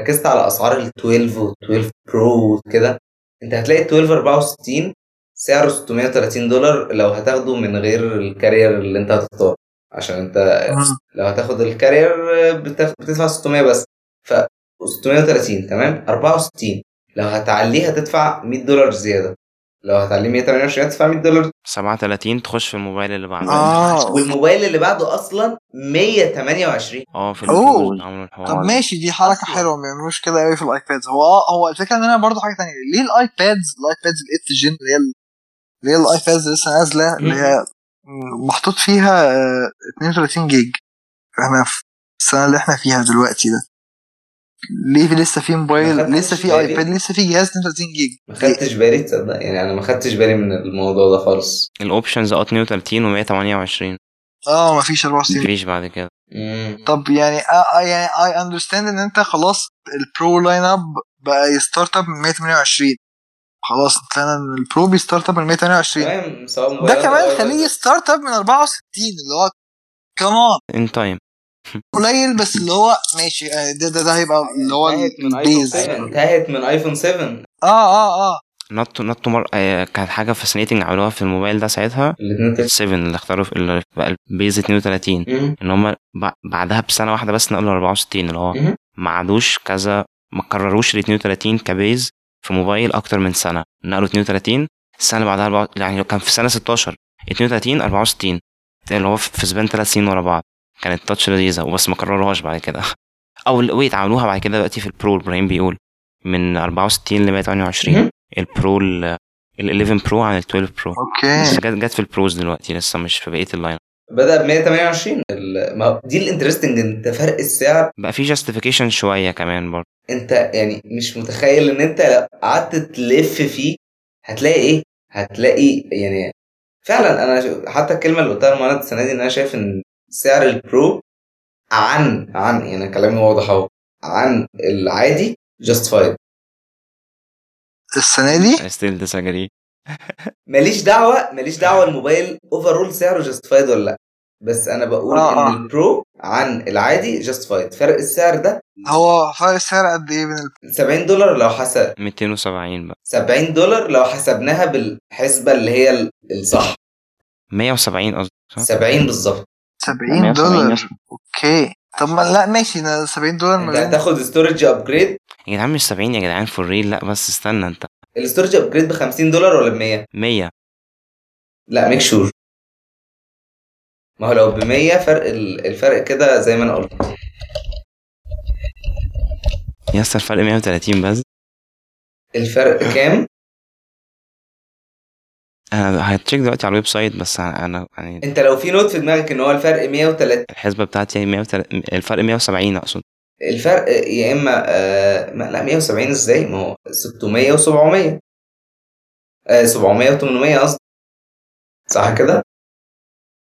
ركزت على أسعار ال 12 وال 12 برو وكده. أنت هتلاقي ال 12 64 سعره 630 دولار لو هتاخده من غير ال carrier اللي أنت هتختاره. عشان أنت. لو هتاخد ال carrier بتدفع 600 بس. ف 630 تمام؟ 64 لو هتعليه هتدفع 100 دولار زيادة. لو هتعليه 128 هتدفع 100 دولار. 37 تخش في الموبايل اللي بعده. آه. والموبايل اللي بعده أصلا 128 آه في عملوا الحوار. طب. ماشي دي حركة حلوة ما بيعملوش كده قوي في الايبادز هو آه هو الفكرة إن أنا برضو حاجة تانية. ليه الايبادز الايبادز ال 8th gen اللي هي ال- اللي هي الايبادز لسه نازلة اللي هي محطوط فيها آه، 32 جيج. إحنا في السنة اللي إحنا فيها دلوقتي ده. ليه في لسه في ما موبايل لسه في. آيباد؟ لسه في جهاز 32 جيج ما خدتش بالي تصدق؟ يعني أنا ما خدتش بالي من الموضوع ده خالص. ال options آه 32 و128 آه مفيش 64 مفيش بعد كده. مم. طب يعني آه آه يعني I understand إن أنت خلاص ال Pro lineup بقى ي start up من 128 خلاص طلعنا ان البرو بي start up من 128 تمام سواء ده كمان. خليه ي start up من 64 اللي هو كمان in time قليل بس اللي هو ماشي. آه، ده ده, ده هيبقى اللي هو انتهت من ايفون ال base. 7. آه انتهت من ايفون 7 آه آه نط نط مر... آه كانت حاجة fascinating عملوها في الموبايل ده ساعتها. الاثنين 7 اللي اختاروا في اللي بقى ال base 32 إن هم بعدها بسنة واحدة بس نقلوا 64 اللي هو. ما عادوش كذا ما كرروش ال 32 ك base في موبايل أكتر من سنة. نقلوا 32 السنة اللي بعدها 4 يعني لو كان في سنة 16 32 64 اللي هو في في span ثلاث سنين ورا بعض. كانت touch لذيذة وبس ما كرروهاش بعد كده. أو wait عملوها بعد كده دلوقتي في البرو إبراهيم بيقول من 64 ل 128 مهم. البرو ال ال 11 برو عن ال 12 برو okay. بس جت جت في ال Pros دلوقتي لسه مش في بقية ال line بدأ ب 128 ال- ما دي ال interesting أنت فرق السعر. بقى في justification شوية كمان برضه. أنت يعني مش متخيل إن أنت لو قعدت تلف فيه هتلاقي إيه؟ هتلاقي يعني فعلا أنا حتى الكلمة اللي قلتها لمهند السنة دي إن أنا شايف إن سعر البرو عن عن يعني كلامي واضح أهو عن العادي justified السنة دي؟ Still disagree. [laughs] ماليش دعوة ماليش دعوة الموبايل overall سعره justified ولا لأ. بس أنا بقول آه، آه. ان البرو عن العادي justified فرق السعر ده؟ هو فرق السعر قد إيه بين ال- 70 دولار لو حسب. 270 بقى. 70 دولار لو حسبناها بالحسبة اللي هي ال- الصح. 170 قصدي صح؟ 70 بالظبط. 70 170 دولار. okay. طب ما لا ماشي. ده 70 دولار أنت هتاخد storage upgrade يا جدعان مش 70 يا جدعان for real لا بس استنى انت. ال storage upgrade ب 50 دولار ولا ب 100 100 لا make sure ما هو لو ب 100 فرق ال- الفرق كده زي ما أنا قلت. يا اسطى الفرق 130 بس. الفرق كام؟ أنا هت check دلوقتي على ال website بس أنا أنا يعني انت لو في note في دماغك إن هو الفرق 130 الحسبة بتاعتي 130 الفرق 170 أقصد. الفرق يا إما آه لا 170 إزاي؟ ما هو 600 و700 آه 700 و800 قصدي. صح كده؟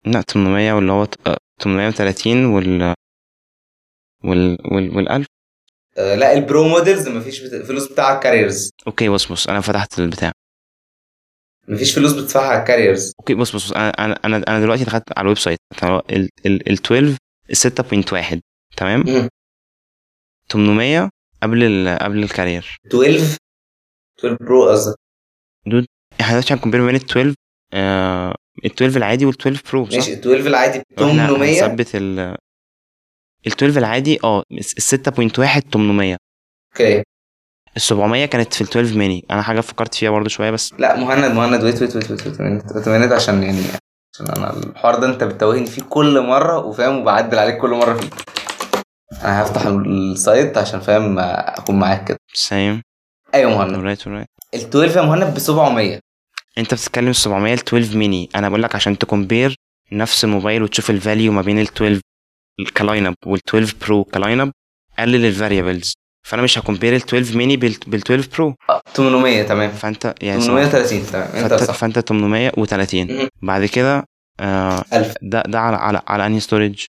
لا 800 واللي هو ت- آه، 830 وال وال وال والألف. آه لا البرو models مفيش بت... فلوس بتاع ال carriers. okay بص بص أنا فتحت البتاع. مفيش فلوس بتدفعها على ال carriers okay بص بص أنا أنا أنا, أنا دلوقتي دخلت على ال website؟ ال ال ال 12 6.1 تمام؟ مم. 800 قبل ال قبل ال carrier 12 12 برو قصدك. إحنا دلوقتي هن compare بين ال 12 آه ال 12 العادي وال 12 برو صح؟ ماشي 12 العادي ب إحنا 800 هنثبت ال ال 12 العادي آه ال 6.1 800 okay. ال 700 كانت في ال 12 ميني أنا حاجة فكرت فيها برضو شوية بس لا مهند مهند wait wait wait wait wait wait wait عشان يعني عشان أنا الحوار ده أنت بتتوهني فيه كل مرة وفاهم وبعدل عليك كل مرة فيه. أنا هفتح ال site عشان فاهم أكون معاك كده. same أيوه مهند. alright alright ال 12 يا مهند ب 700 أنت بتتكلم ال 700 ل 12 ميني أنا بقول لك عشان ت compare نفس الموبايل وتشوف ال value ما بين ال 12 ك lineup وال 12 برو ك lineup قلل ال variables فأنا مش ه compare ال 12 ميني بال 12 Pro آه، 800 تمام. فأنت يعني 830 تمام. أنت فانت, صح. فأنت 830 مهم. بعد كده آه 1000 ده ده على على على أنهي storage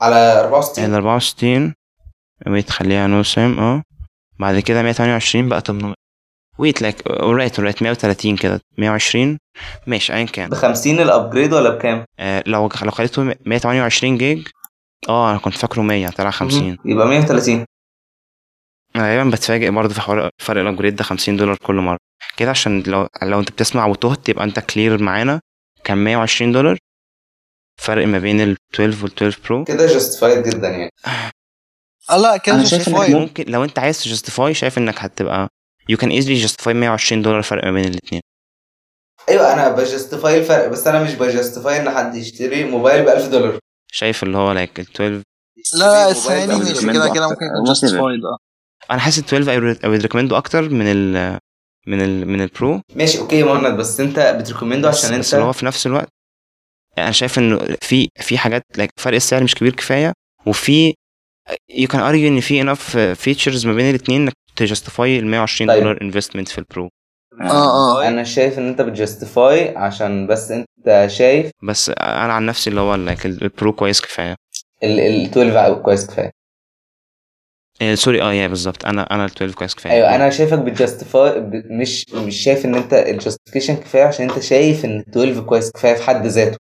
على 64 ال 64 wait خليها no SIM آه. بعد كده 128 بقى 800 wait like alright alright 130 كده. 120 ماشي ايا كان. ب 50 ال upgrade ولا بكام؟ آه لو لو خليته 128 جيج آه أنا كنت فاكره 100 طلع 50 مهم. يبقى 130 أنا دايما بتفاجئ برضه في حوار فرق ال upgrade ده 50 دولار كل مرة. كده عشان لو لو انت بتسمع وتهت يبقى انت clear معانا كان 120 دولار. فرق ما بين ال 12 وال 12 Pro كده justified جدا يعني. آه لا كده justified. ممكن لو انت عايز ت justify شايف إنك هتبقى you can easily justify 120 دولار فرق ما بين الاثنين أيوه أنا ب justify الفرق بس أنا مش ب justify إن حد يشتري موبايل ب 1000 دولار. شايف اللي هو like ال 12 لا لا الثاني ب 1000 مش. كده كده ممكن يكون justified آه. أنا حاسس ال 12 I would- I would recommend أكتر من ال من ال من ال Pro ماشي okay يا مهند بس أنت بت recommend ه بس, عشان بس اللي هو انت في نفس الوقت أنا شايف إنه في في حاجات like فرق السعر مش كبير كفاية وفي you can argue إن في enough features ما بين الاثنين إنك ت justify ال 120 طيب. دولار investment في ال Pro آه آه أنا شايف إن أنت بت justify عشان بس أنت شايف بس أنا عن نفسي اللي هو ال- ال Pro كويس كفاية. ال ال 12 كويس كفاية. إيه، sorry آه يا بالظبط. أنا أنا ال 12 كويس كفاية. أيوه أنا شايفك بت justify ب- مش مش شايف إن أنت ال justification كفاية عشان أنت شايف إن ال 12 كويس كفاية في حد ذاته.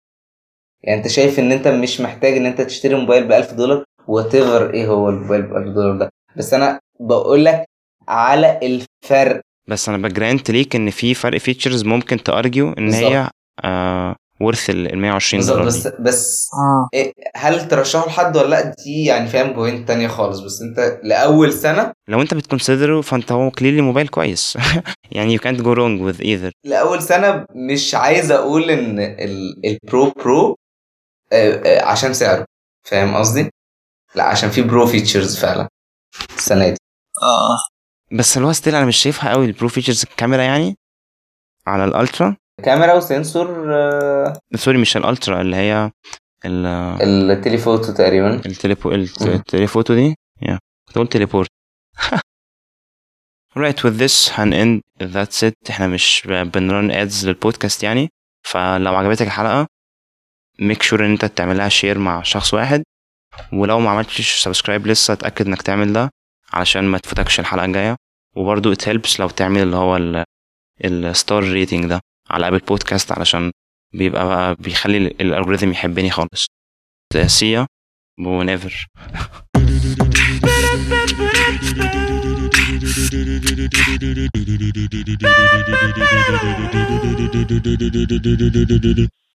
يعني أنت شايف إن أنت مش محتاج إن أنت تشتري موبايل ب 1000 دولار what إيه هو الموبايل ب 1000 دولار ده؟ بس أنا بقول لك على الفرق. بس أنا ب grant ليك إن في فرق features ممكن ت argue إن هي آه worth ال 120 بالظبط دولار بس دي. بس آه. إيه هل ترشحه لحد ولا لأ؟ دي يعني فاهم point تانية خالص. بس أنت لأول سنة لو أنت بت consider ه فأنت هو clearly موبايل كويس. [laughs] يعني you can't go wrong with either. لأول سنة مش عايز أقول إن ال- ال Pro Pro آه، آه، عشان سعره. فاهم قصدي؟ لأ عشان في pro features فعلا السنة دي. آه. بس اللي هو still أنا مش شايفها قوي ال pro features الكاميرا يعني على ال ultra. كاميرا و sensor آه، sorry مش ال ultra اللي هي ال ال telephoto تقريبا. ال telepho. ال telephoto دي؟ يا كنت قلت teleport. [laughs] Right with this هن end that's it. إحنا مش بن run ads للبودكاست يعني. فلو عجبتك الحلقة make sure إن أنت تعملها share مع شخص واحد. ولو ما عملتش subscribe لسه اتأكد إنك تعمل ده علشان ما تفوتكش الحلقة الجاية. وبرضو it helps لو تعمل اللي هو ال star rating ده. على Apple Podcast علشان بيبقى بقى بيخلي ال algorithm يحبني خالص Thank you. [laughs]